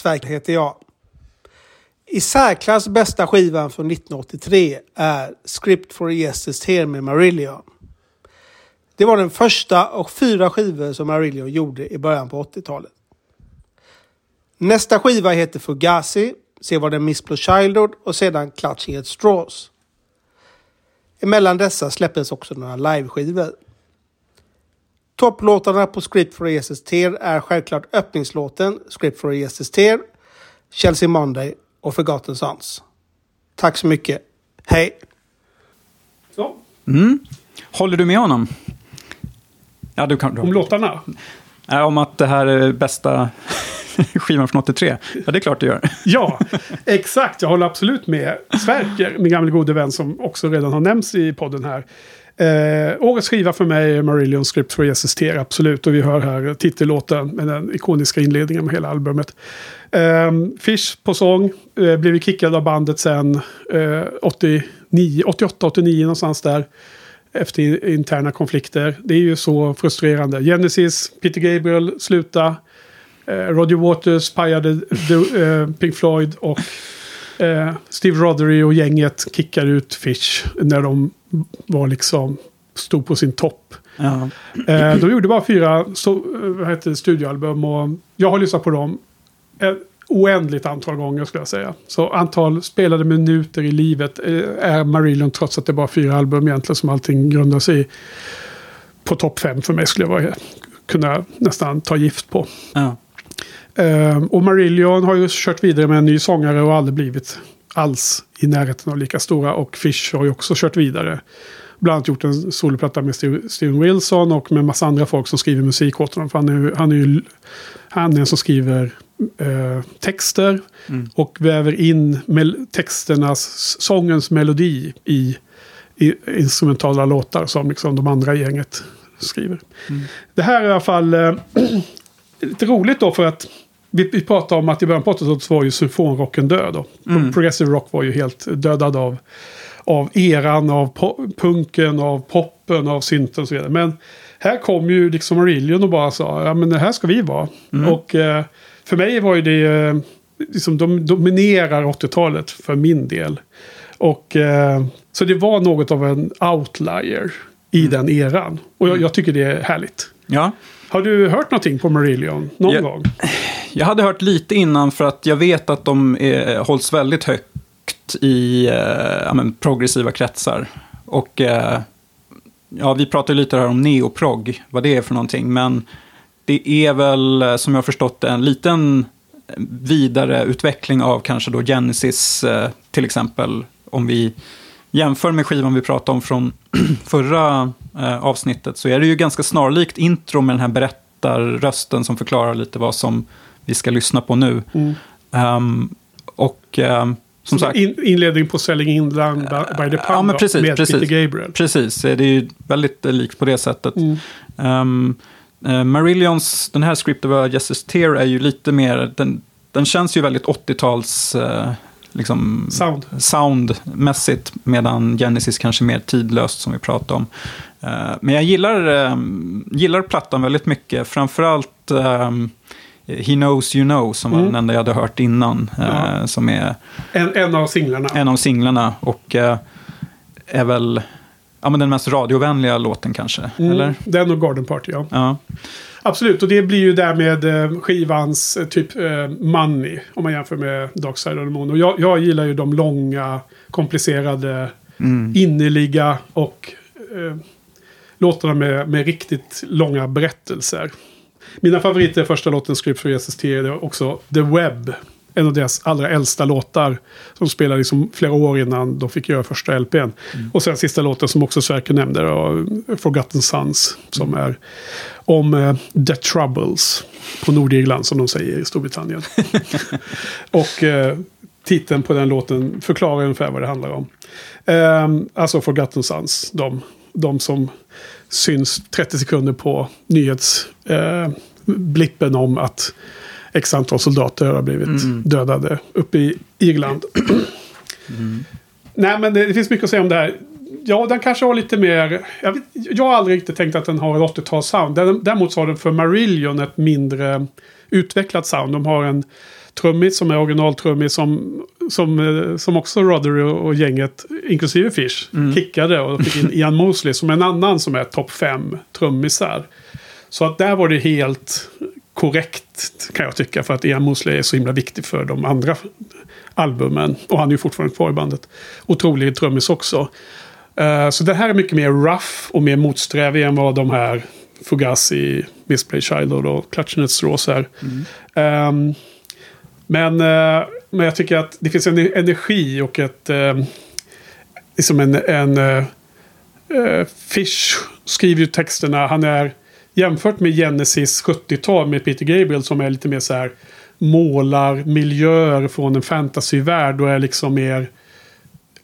Sverker heter jag. I särklass bästa skivan från 1983 är Script for a Yester's Tear med Marillion. Det var den första och fyra skivor som Marillion gjorde i början på 80-talet. Nästa skiva heter Fugazi, sen var det Miss Blue Childhood och sedan Clutching at Straws. Emellan dessa släpptes också några liveskivor. Topplåtarna på Script for a Tear är självklart öppningslåten Script for a Tear, Chelsea Monday och Forgotten Sons. Tack så mycket. Hej! Så, Mm. Håller du med honom? Ja, du kan. om låtarna. Ja, om att det här är bästa skivan från 83? Ja, det är klart du gör. Ja, exakt. Jag håller absolut med Sverker, min gamla gode vän som också redan har nämnts i podden här. Eh, årets skiva för mig är Marillion Script for Jesus Tear, absolut. Och vi hör här titellåten med den ikoniska inledningen med hela albumet. Eh, Fish på sång, eh, blev ju kickad av bandet sen eh, 88, 89 någonstans där. Efter interna konflikter. Det är ju så frustrerande. Genesis, Peter Gabriel, sluta. Eh, Roger Waters pajade eh, Pink Floyd och eh, Steve Rothery och gänget kickar ut Fish när de var liksom stod på sin topp. Ja. Eh, de gjorde bara fyra så, heter studioalbum och jag har lyssnat på dem ett oändligt antal gånger skulle jag säga. Så antal spelade minuter i livet eh, är Marillion trots att det bara är fyra album egentligen som allting grundar sig i. På topp fem för mig skulle jag vara, kunna nästan ta gift på. Ja. Ehm, och Marillion har ju kört vidare med en ny sångare och aldrig blivit alls i närheten av lika stora. Och Fish har ju också kört vidare. Bland annat gjort en soloplatta med Steve- Steven Wilson och med massa andra folk som skriver musik åt honom. För han är, ju- han är ju han är en som skriver eh, texter och väver in mel- texternas, sångens melodi i, i instrumentala låtar som liksom de andra gänget skriver. Det här är i alla fall eh, lite roligt då för att vi, vi pratade om att i början på 80-talet så var ju symfonrocken död. Då. Progressive rock var ju helt dödad av, av eran, av punken, av poppen, av synten och så vidare. Men här kom ju liksom Marillion och bara sa, ja men det här ska vi vara. Och eh, för mig var ju det, eh, liksom de dominerar 80-talet för min del. Och eh, så det var något av en outlier i den eran. Och jag, jag tycker det är härligt. ja. Har du hört någonting på Marillion någon Ja. gång? Jag hade hört lite innan för att jag vet att de är, hålls väldigt högt i eh, ja, men, progressiva kretsar. Och eh, ja, vi pratade lite här om neoprog, vad det är för någonting. Men det är väl, eh, som jag har förstått en liten vidareutveckling av kanske då Genesis eh, till exempel. Om vi jämför med skivan vi pratade om från förra eh, avsnittet så är det ju ganska snarlikt intro med den här berättarrösten som förklarar lite vad som vi ska lyssna på nu. Ehm, och ehm, som sagt... In, inledning på Selling Inland by the Pound Ja, men precis. med precis. Peter Gabriel. Precis, det är ju väldigt eh, likt på det sättet. Mm. Um, uh, Marillions, den här Script of a Justice Tear är ju lite mer, den, den känns ju väldigt 80-tals eh, liksom, Sound. soundmässigt, medan Genesis kanske är mer tidlöst som vi pratade om. Eh, men jag gillar, eh, gillar plattan väldigt mycket, framförallt ehm, He knows you know, som var Mm. den enda jag hade hört innan. Ja. Som är En, en av singlarna. en av singlarna och är väl ja, men den mest radiovänliga låten kanske. Mm, Eller? Den och Garden Party, ja. Ja. Absolut, och det blir ju därmed eh, skivans eh, typ eh, money. Om man jämför med Dark Side of the Moon. Och jag, jag gillar ju de långa, komplicerade, Mm. innerliga och eh, låtarna med, med riktigt långa berättelser. Mina favoriter är första låten Script for Jesus. Det är också The Web. En av deras allra äldsta låtar. Som spelar liksom flera år innan de fick göra första LPn. Och sen sista låten som också Sverker nämnde. Då, Forgotten Sons. Som är om eh, The Troubles. På Nordirland som de säger i Storbritannien. och eh, titeln på den låten förklarar ungefär vad det handlar om. Ehm, alltså Forgotten Sons. De, de som syns 30 sekunder på nyhetsblippen eh, om att x antal soldater har blivit Mm. dödade uppe i Irland. Nej, men det, det finns mycket att säga om det här. ja, den kanske har lite mer... Jag, vet, jag har aldrig riktigt tänkt att den har ett 80-talssound. Den- Däremot så har den för Marillion ett mindre utvecklat sound. De har en trummis som är originaltrummis som, som, eh, som också Roddery och, gänget, inklusive Fish, kickade och fick in Ian Mosley som en annan som är topp fem trummisar. Så att där var det helt korrekt kan jag tycka. För att Ian Mosley är så himla viktig för de andra albumen. Och han är ju fortfarande kvar i bandet. Otrolig trummis också. Eh, så det här är mycket mer rough och mer motsträvig än vad de här Fugazi, Misplay Child och Clutching at Straws är. Ehm, men, eh, men jag tycker att det finns en energi och ett... Eh, liksom en... en Fish skriver ju texterna. Han är jämfört med Genesis 70-tal med Peter Gabriel som är lite mer så här målar miljöer från en fantasyvärld och är liksom mer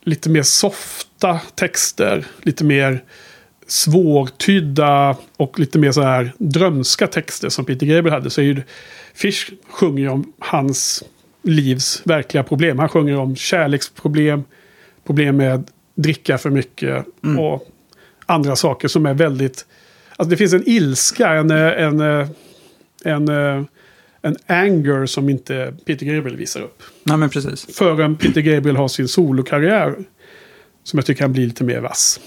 lite mer softa texter. Lite mer svårtydda och lite mer så här drömska texter som Peter Gabriel hade. Så är ju, Fish sjunger ju om hans livs verkliga problem. Han sjunger om kärleksproblem, problem med dricka för mycket och andra saker som är väldigt... Alltså det finns en ilska, en, en, en, en, anger som inte Peter Gabriel visar upp. Nej, men precis. Förrän Peter Gabriel har sin solokarriär. Som jag tycker kan bli lite mer vass.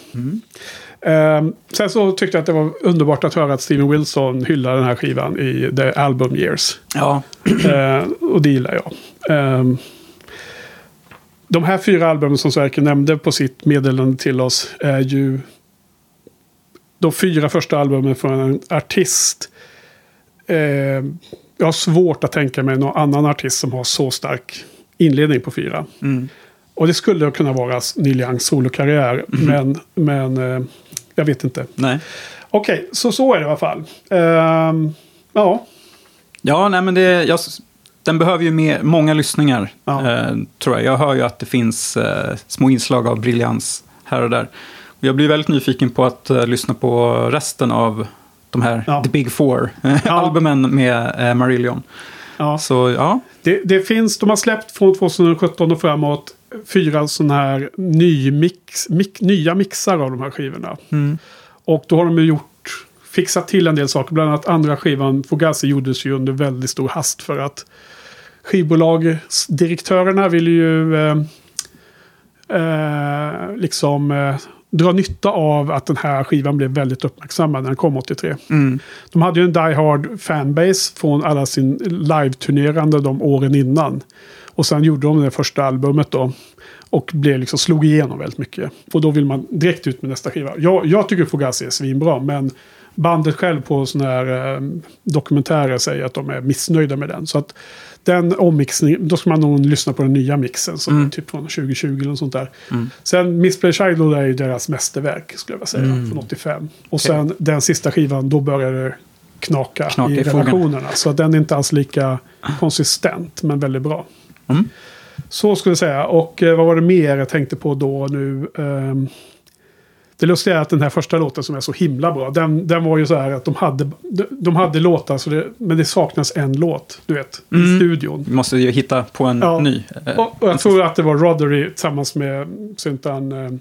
Ehm, sen så tyckte jag att det var underbart att höra att Steven Wilson hyllar den här skivan i The Album Years. Ja, Ehm, och det gillar jag. Ehm, de här fyra albumen som Sverker nämnde på sitt meddelande till oss är ju de fyra första albumen från en artist. Ehm, jag har svårt att tänka mig någon annan artist som har så stark inledning på fyra. Mm. Och det skulle kunna vara Neil Youngs solokarriär. Men, men eh, jag vet inte. nej. Okej, så så är det i alla fall. Ehm, ja, Ja, nej men det, jag, den behöver ju mer, många lyssningar, Ja. eh, tror jag. Jag hör ju att det finns eh, små inslag av briljans här och där. Jag blir väldigt nyfiken på att eh, lyssna på resten av de här Ja. The Big Four, albumen med eh, Marillion. ja. Så ja, Det, det finns, de har släppt från 2017 och framåt fyra sådana här ny mix, mix, nya mixar av de här skivorna. Och då har de ju gjort, fixat till en del saker. Bland annat andra skivan, Fugazi, gjordes ju under väldigt stor hast för att skivbolagsdirektörerna ville ju eh, eh, liksom eh, dra nytta av att den här skivan blev väldigt uppmärksammad när den kom 83. De hade ju en Die Hard fanbase från alla sin live-turnerande de åren innan. Och sen gjorde de det första albumet då. Och blev liksom, slog igenom väldigt mycket. Och då vill man direkt ut med nästa skiva. Jag, jag tycker Fugazi är svinbra, men bandet själv på sådana här eh, dokumentärer säger att de är missnöjda med den. Så att den ommixningen, då ska man nog lyssna på den nya mixen som är typ från 2020 eller något sånt där. Sen Misplay Childhood är ju deras mästerverk skulle jag vilja säga, från 85. Och sen den sista skivan, då börjar det knaka, Knaka i i relationerna. Så den är inte alls lika konsistent, men väldigt bra. Mm. Så skulle jag säga. Och eh, vad var det mer jag tänkte på då nu? Ehm, det lustiga är att den här första låten som är så himla bra. Den, den var ju så här att de hade, de, de hade låtar, så det, men det saknas en låt. Du vet, i studion. vi måste ju hitta på en Ja. ny. eh, Och, och jag tror att det var Roddery tillsammans med syntan... Eh,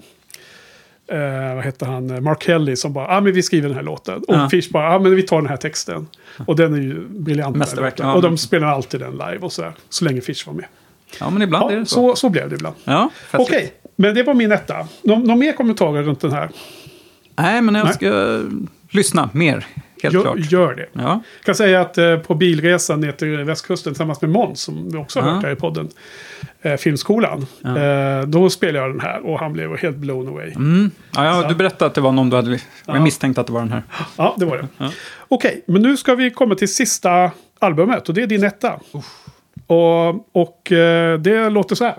eh, vad hette han? Eh, Mark Kelly som bara, ja ah, men vi skriver den här låten. Och Ja. Fish bara, ja ah, men vi tar den här texten. Och den är ju briljant. Mästerverk, ja. Och de spelar alltid den live och så här. Så länge Fish var med. Ja, men ibland är Ja, det så. så, så blev det ibland. Ja, Okej, men det var min etta. Nå Några mer kommentarer runt den här? Nej, men jag Nej. ska lyssna mer, helt Gör, klart. gör det. Ja. Jag kan säga att eh, på bilresan ner till västkusten tillsammans med Måns, som vi också har Ja. hört här i podden, eh, Filmskolan. Eh, då spelade jag den här och han blev helt blown away. Mm. Ja, ja, du berättade att det var någon du hade... Jag misstänkte att det var den här. Ja, det var det. Okej, men nu ska vi komma till sista albumet och det är din etta. Och, och eh, det låter så här.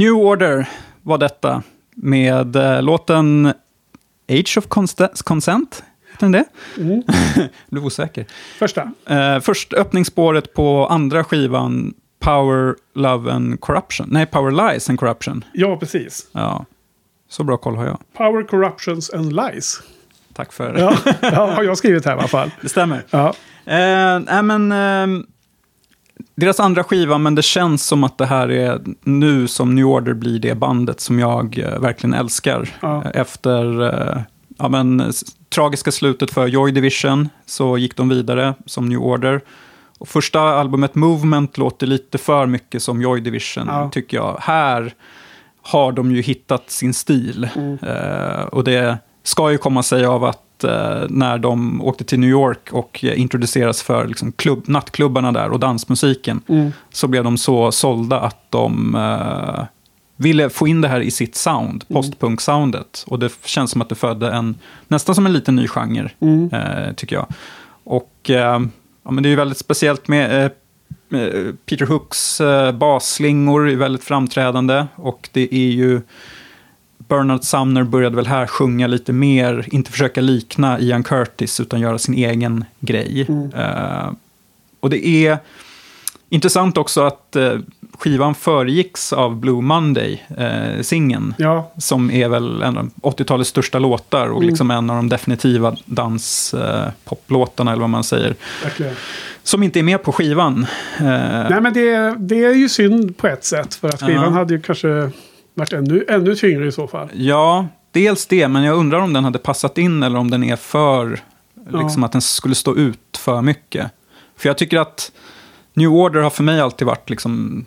New Order var detta med eh, låten Age of Const- Consent. Den det? Mm. Blev osäker. Första. Eh, först öppningsspåret på andra skivan, Power, Love and Corruption. Nej, Power Lies and Corruption. Ja, precis. Ja, så bra koll har jag. Power, Corruptions and Lies. Tack för Ja, ja har jag skrivit här i alla fall. Det stämmer. Ja. Eh, nej, men, ehm, deras andra skiva, men det känns som att det här är nu som New Order blir det bandet som jag eh, verkligen älskar. Ja. Efter eh, ja, men, tragiska slutet för Joy Division så gick de vidare som New Order. Och första albumet Movement låter lite för mycket som Joy Division, Ja. tycker jag. Här har de ju hittat sin stil. Mm. Eh, och det ska ju komma sig av att eh, när de åkte till New York och eh, introduceras för liksom, klubb, nattklubbarna där och dansmusiken, Mm. så blev de så sålda att de eh, ville få in det här i sitt sound, Mm. postpunk-soundet. Och det känns som att det födde en, nästan som en liten ny genre, Mm. eh, tycker jag. Och eh, ja, men det är ju väldigt speciellt med eh, eh, Peter Hooks eh, basslingor är väldigt framträdande. Och det är ju... Bernard Sumner började väl här sjunga lite mer, inte försöka likna Ian Curtis utan göra sin egen grej. Mm. Eh, och det är intressant också att eh, skivan föregicks av Blue Monday, eh, singeln. Ja. Som är väl en av 80-talets största låtar och Mm. liksom en av de definitiva danspoplåtarna, eller vad man säger. Verkligen. Som inte är med på skivan. Nej, men det, det är ju synd på ett sätt. För att skivan Ja. hade ju kanske varit ännu, ännu tyngre i så fall. Ja, dels det, men jag undrar om den hade passat in eller om den är för, Ja. liksom att den skulle stå ut för mycket. För jag tycker att New Order har för mig alltid varit liksom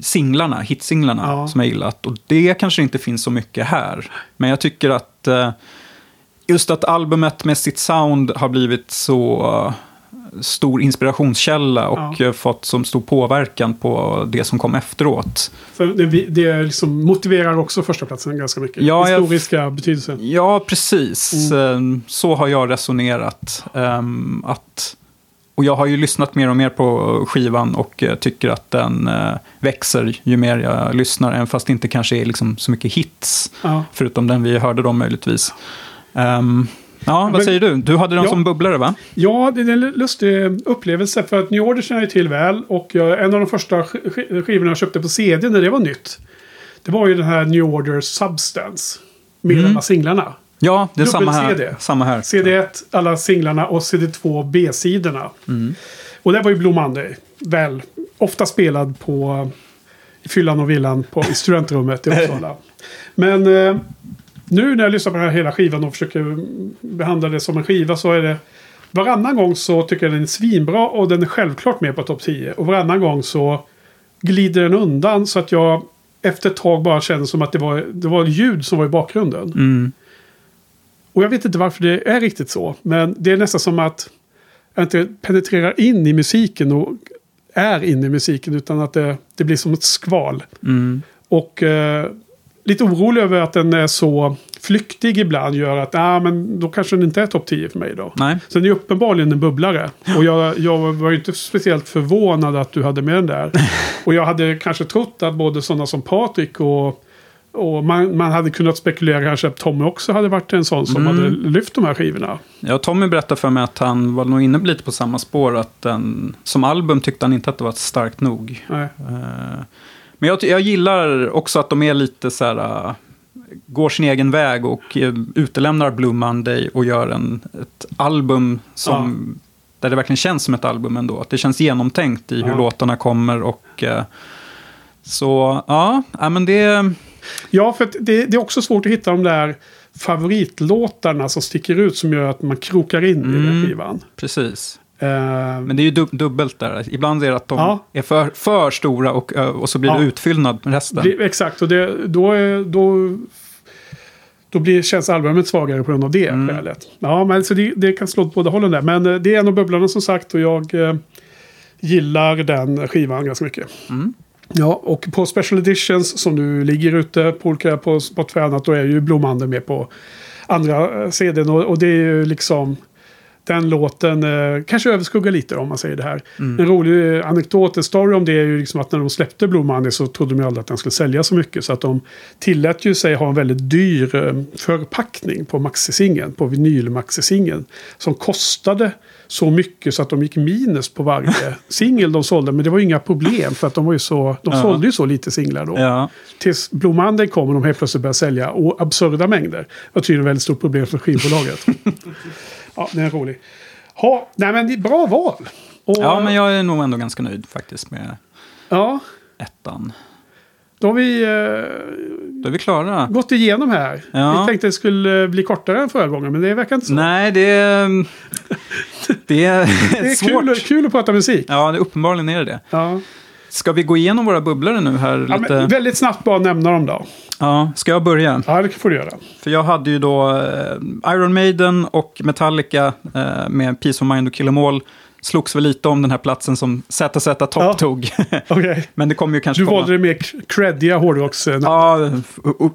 singlarna, hitsinglarna Ja. som jag gillat. Och det kanske inte finns så mycket här. Men jag tycker att eh, just att albumet med sitt sound har blivit så eh, stor inspirationskälla och eh, fått så stor påverkan på det som kom efteråt. För det, det liksom motiverar också första platsen ganska mycket. Ja, jag- Historiska betydelsen. Ja, precis. Mm. Ehm, Så har jag resonerat. Ehm, Att, och jag har ju lyssnat mer och mer på skivan och eh, tycker att den eh, växer ju mer jag lyssnar. Även fast det inte kanske är liksom så mycket hits. Ja. Förutom den vi hörde då möjligtvis. Ehm, ja, vad Men- säger du? Du hade den Ja. som bubblare va? Ja, det är en lustig upplevelse. För att New Order känner jag till väl. Och jag, en av de första sk- sk- skivorna jag köpte på CD när det var nytt. Det var ju den här New Order Substance. Med Mm. alla singlarna. Ja, det är samma här. Samma här. CD1, alla singlarna och CD2 B-sidorna. Mm. Och det var ju Blue Monday. Väl, ofta spelad på i fyllan och villan på, i studentrummet i Uppsala. Men eh, nu när jag lyssnar på den här hela skivan och försöker behandla det som en skiva så är det Varannan gång så tycker jag den är svinbra och den är självklart med på topp 10. Och varannan gång så glider den undan så att jag efter ett tag bara känner som att det var, det var ljud som var i bakgrunden. Mm. Och jag vet inte varför det är riktigt så. Men det är nästan som att jag inte penetrerar in i musiken och är inne i musiken. Utan att det, det blir som ett skval. Mm. Och eh, lite orolig över att den är så flyktig ibland. Gör att ah, men då kanske den inte är topp 10 för mig då. Nej. Så den är uppenbarligen en bubblare. Och jag, jag var ju inte speciellt förvånad att du hade med den där. Och jag hade kanske trott att både sådana som Patrik och Och man, man hade kunnat spekulera kanske att Tommy också hade varit en sån som Mm. hade lyft de här skivorna. Ja, Tommy berättade för mig att han var nog inne lite på samma spår. Att den, som album tyckte han inte att det var starkt nog. Nej. Men jag, jag gillar också att de är lite så här... eh, Går sin egen väg och eh, utelämnar Blue Monday och gör en, ett album som... Där det verkligen känns som ett album ändå. Att det känns genomtänkt i hur Ja. låtarna kommer och... eh, Så, ja, ja men det... Ja, för det, det är också svårt att hitta de där favoritlåtarna som sticker ut som gör att man krokar in i den Mm. skivan. Precis. Eh, Men det är ju dub- dubbelt där. Ibland är det att de Ja. är för, för stora och, och så blir det Ja. utfyllnad med resten. det, exakt, och det, då, är, då, då blir, känns albumet svagare på grund av det Mm. skälet. Ja, men så det, det kan slå åt båda hållen där. Men eh, det är en av bubblarna som sagt och jag eh, gillar den skivan ganska mycket. Mm. Ja, och på Special Editions som nu ligger ute på olika på Spotify och annat, då är ju Blomanden med på andra eh, CDn. Och, och det är ju liksom... Den låten eh, kanske överskuggar lite om man säger det här. Mm. En rolig eh, anekdot, en story om det är ju liksom att när de släppte Blue Monday så trodde de ju aldrig att den skulle sälja så mycket. Så att de tillät ju sig ha en väldigt dyr eh, förpackning på maxisingeln, på vinylmaxisingeln. Som kostade så mycket så att de gick minus på varje singel de sålde. Men det var ju inga problem för att de var ju så, de Ja. sålde ju så lite singlar då. Ja. Tills Blue Monday kom och de helt plötsligt började sälja och absurda mängder. Det var tydligen ett väldigt stort problem för skivbolaget. ja, det är rolig. Ha, nej men det är bra val. Och, ja, men jag är nog ändå ganska nöjd faktiskt med ja, ettan. då har vi eh, Då är vi klara. gått igenom här. Ja. Vi tänkte det skulle bli kortare än förra gången, men det verkar inte så. Nej, det är, det är, det är svårt. kul, kul att prata musik. Ja, det, uppenbarligen är det det. Ja. Ska vi gå igenom våra bubblare nu här? Ja, Lite? men väldigt snabbt bara nämna dem då. Ja, ska jag börja? Ja, det får du göra. För jag hade ju då eh, Iron Maiden och Metallica eh, med Peace of Mind och Kill 'Em All. Slogs väl lite om den här platsen som ZZ Top Ja. tog. Okej. Men det kommer ju kanske Du komma. valde det mer creddiga hårdrocks... eh, Ja,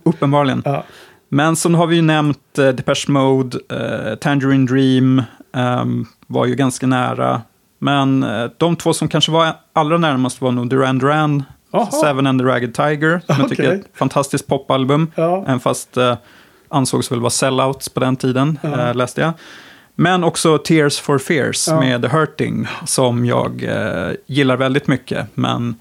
uppenbarligen. Ja. Men så har vi ju nämnt eh, Depeche Mode, eh, Tangerine Dream ehm, var ju ganska nära. Men eh, de två som kanske var allra närmast var nog Duran Duran, Jaha. Seven and the Ragged Tiger. Som jag tycker är ett fantastiskt popalbum. Ja. Även fast eh, ansågs väl vara sellouts på den tiden, Ja. eh, läste jag. Men också Tears for Fears Ja. med The Hurting, som jag eh, gillar väldigt mycket. Men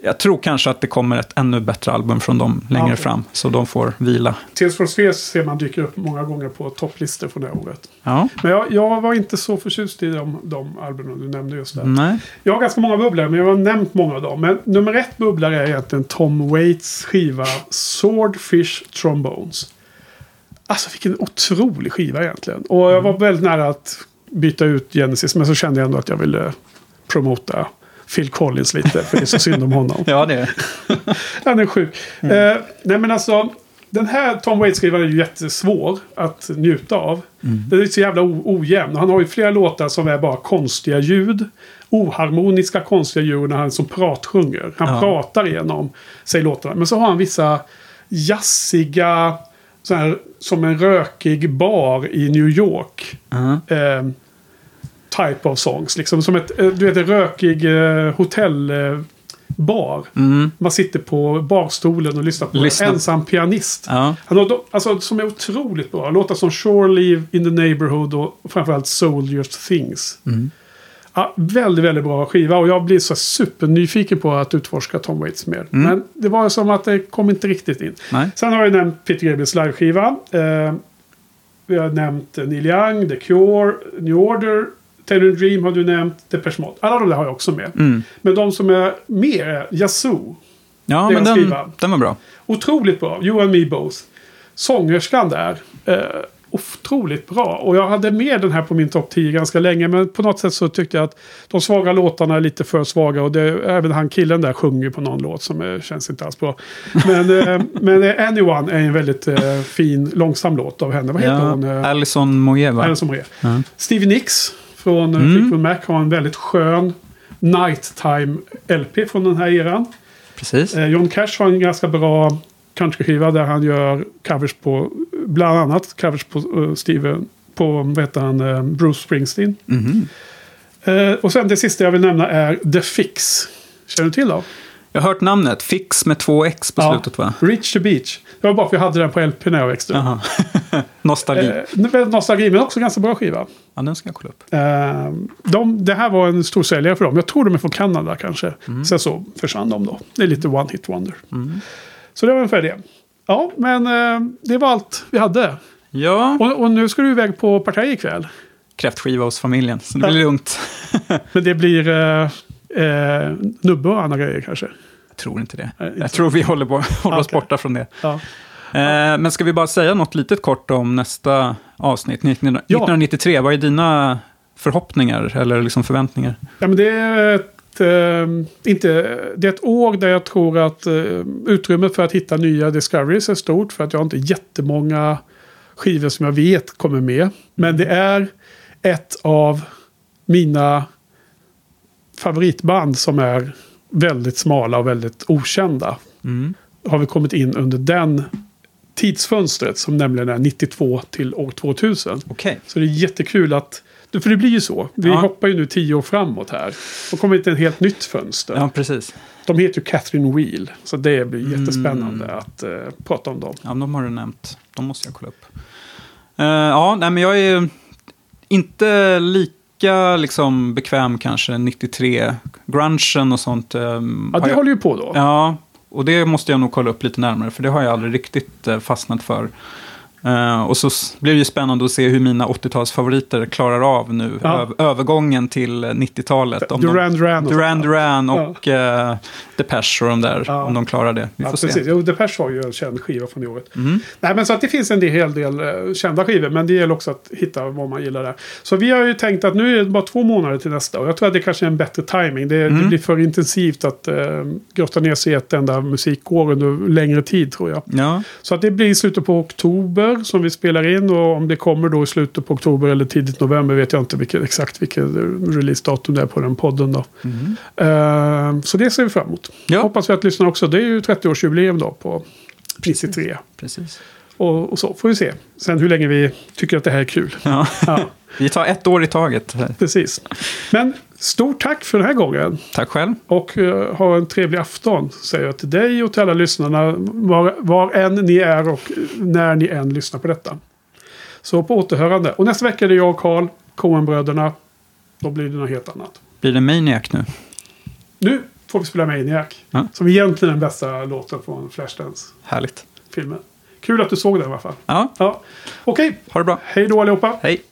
jag tror kanske att det kommer ett ännu bättre album från dem längre Okej. fram. Så de får vila. Tears for Fears ser man dyker upp många gånger på topplistor från det här året. Ja. Men jag, jag var inte så förtjust i de, de albumen du nämnde just där. Nej. Jag har ganska många bubblare, men jag har nämnt många av dem. Men nummer ett bubblare är egentligen Tom Waits skiva Swordfish Trombones. Alltså vilken otrolig skiva egentligen. Och jag var väldigt nära att byta ut Genesis, men så kände jag ändå att jag ville promota Phil Collins lite, för det är så synd om honom. Ja, det är Han är sjuk. Eh, nej men alltså, den här Tom Waits-skivan är ju jättesvår att njuta av. Den är så jävla ojämn. Han har ju flera låtar som är bara konstiga ljud. Oharmoniska konstiga ljud när han som pratsjunger. Han Ja. pratar igenom sig låtarna. Men så har han vissa jazziga, så här, som en rökig bar i New York. Eh, type of songs. Liksom som ett, eh, du vet, en rökig eh, hotellbar. bar. Mm. Man sitter på barstolen och lyssnar på Lyssna. en ensam pianist. Ja. Han har, alltså, som är otroligt bra. Låtar som Shore Leave in the Neighborhood och framförallt Soldiers Things. Mm. Ja, väldigt, väldigt bra skiva och jag blir så supernyfiken på att utforska Tom Waits mer. Mm. Men det var som att det kom inte riktigt in. Nej. Sen har jag nämnt Peter Gabriels liveskiva. Eh, vi har nämnt Neil Young, The Cure, New Order, Taylor Dream har du nämnt, Depeche Mode. Alla de där har jag också med. Mm. Men de som är mer är Yazoo. Ja, men den, den var bra. Otroligt bra. You and me both. Sångerskan där. Eh, otroligt bra. Och jag hade med den här på min topp 10 ganska länge. Men på något sätt så tyckte jag att de svaga låtarna är lite för svaga. Och det, även han killen där sjunger på någon låt som eh, känns inte alls bra. Men, eh, men eh, Anyone är en väldigt eh, fin långsam låt av henne. Vad heter Ja, hon? Eh, Alison Moyet, va? Alison Moyet. Ja. Stevie Nicks från Mm. mm. Fleetwood Mac har en väldigt skön Nighttime-LP från den här eran. Precis. Eh, John Cash har en ganska bra countryskiva där han gör covers på, bland annat covers på uh, Steven, på heter han, eh, Bruce Springsteen. Eh, och sen det sista jag vill nämna är The Fix. Känner du till dem? Jag har hört namnet. Fix med två X på slutet va? Reach the Beach. Det var bara för att jag hade den på LP när jag växte upp. Nostalgi. Eh, nostalgi, men också ganska bra skiva. Ja, den ska jag kolla upp. Eh, de, det här var en stor säljare för dem. Jag tror de är från Kanada kanske. Sen så försvann de då. Det är lite one hit wonder. Så det var ungefär det. Ja, men eh, det var allt vi hade. Ja, Och, och nu ska du iväg på partaj ikväll. kräftskiva hos familjen. Så det blir Ja. lugnt. Men det blir eh, eh, nubbe och andra grejer kanske. Jag tror inte det. Nej, inte Jag tror vi håller, bo- håller oss borta från det. Ja. Eh, men ska vi bara säga något litet kort om nästa avsnitt? 19, Ja. 1993, vad är dina förhoppningar eller liksom förväntningar? Ja, men det är ett, eh, inte, det är ett år där jag tror att eh, utrymmet för att hitta nya discoveries är stort. För att jag har inte jättemånga skivor som jag vet kommer med. Men det är ett av mina favoritband som är väldigt smala och väldigt okända. Mm. Har vi kommit in under den tidsfönstret som nämligen är 92 till år 2000. Okej. Så det är jättekul att... För det blir ju så. Vi Ja. hoppar ju nu tio år framåt här. Och kommer till ett helt nytt fönster. Ja, precis. De heter ju Catherine Wheel. Så det blir Mm. jättespännande att eh, prata om dem. Ja, de har du nämnt. De måste jag kolla upp. Eh, ja, nej, men jag är inte lika liksom, bekväm kanske 93. Grungen och sånt. eh, Ja, det jag... håller ju på då. Ja, och det måste jag nog kolla upp lite närmare. För det har jag aldrig riktigt eh, fastnat för. Eh, och så blir det ju spännande att se hur mina 80-talsfavoriter klarar av nu. Ja. Öv- övergången till eh, 90-talet. Om Duran Duran och Duran. Duran och eh, Depeche och de där. Ja. Om de klarar det. Vi Ja, får precis. se. Jo, Depeche har ju en känd skiva från det året. Mm. Nej, men så att det finns en hel del eh, kända skivor. Men det gäller också att hitta vad man gillar där. Så vi har ju tänkt att nu är det bara två månader till nästa. Och jag tror att det kanske är en bättre timing. Det, det Mm. blir för intensivt att grotta ner sig i ett enda musikår under längre tid tror jag. Ja, Så att det blir i slutet på oktober som vi spelar in. Och om det kommer då i slutet på oktober eller tidigt november vet jag inte vilket, exakt vilket releasedatum det är på den podden. Då. Eh, så det ser vi fram emot. Ja. Hoppas vi att lyssna också. Det är ju 30-årsjubileum då på 93. precis. Och, och så får vi se. Sen hur länge vi tycker att det här är kul. Ja. Ja, Vi tar ett år i taget. precis. Men stort tack för den här gången. Tack själv. Och eh, ha en trevlig afton. Säger jag till dig och till alla lyssnarna. Var, var än ni är och när ni än lyssnar på detta. Så på återhörande. Och nästa vecka är det jag och Karl, Coen-bröderna. Då blir det något helt annat. Blir det Maniac nu? Nu får vi spela Maniac. Ja. Som egentligen är den bästa låten från Flashdance-filmen. Härligt. Kul att du såg den i alla fall. Ja, Ja. Okej, ha det bra. hej då allihopa. Hej.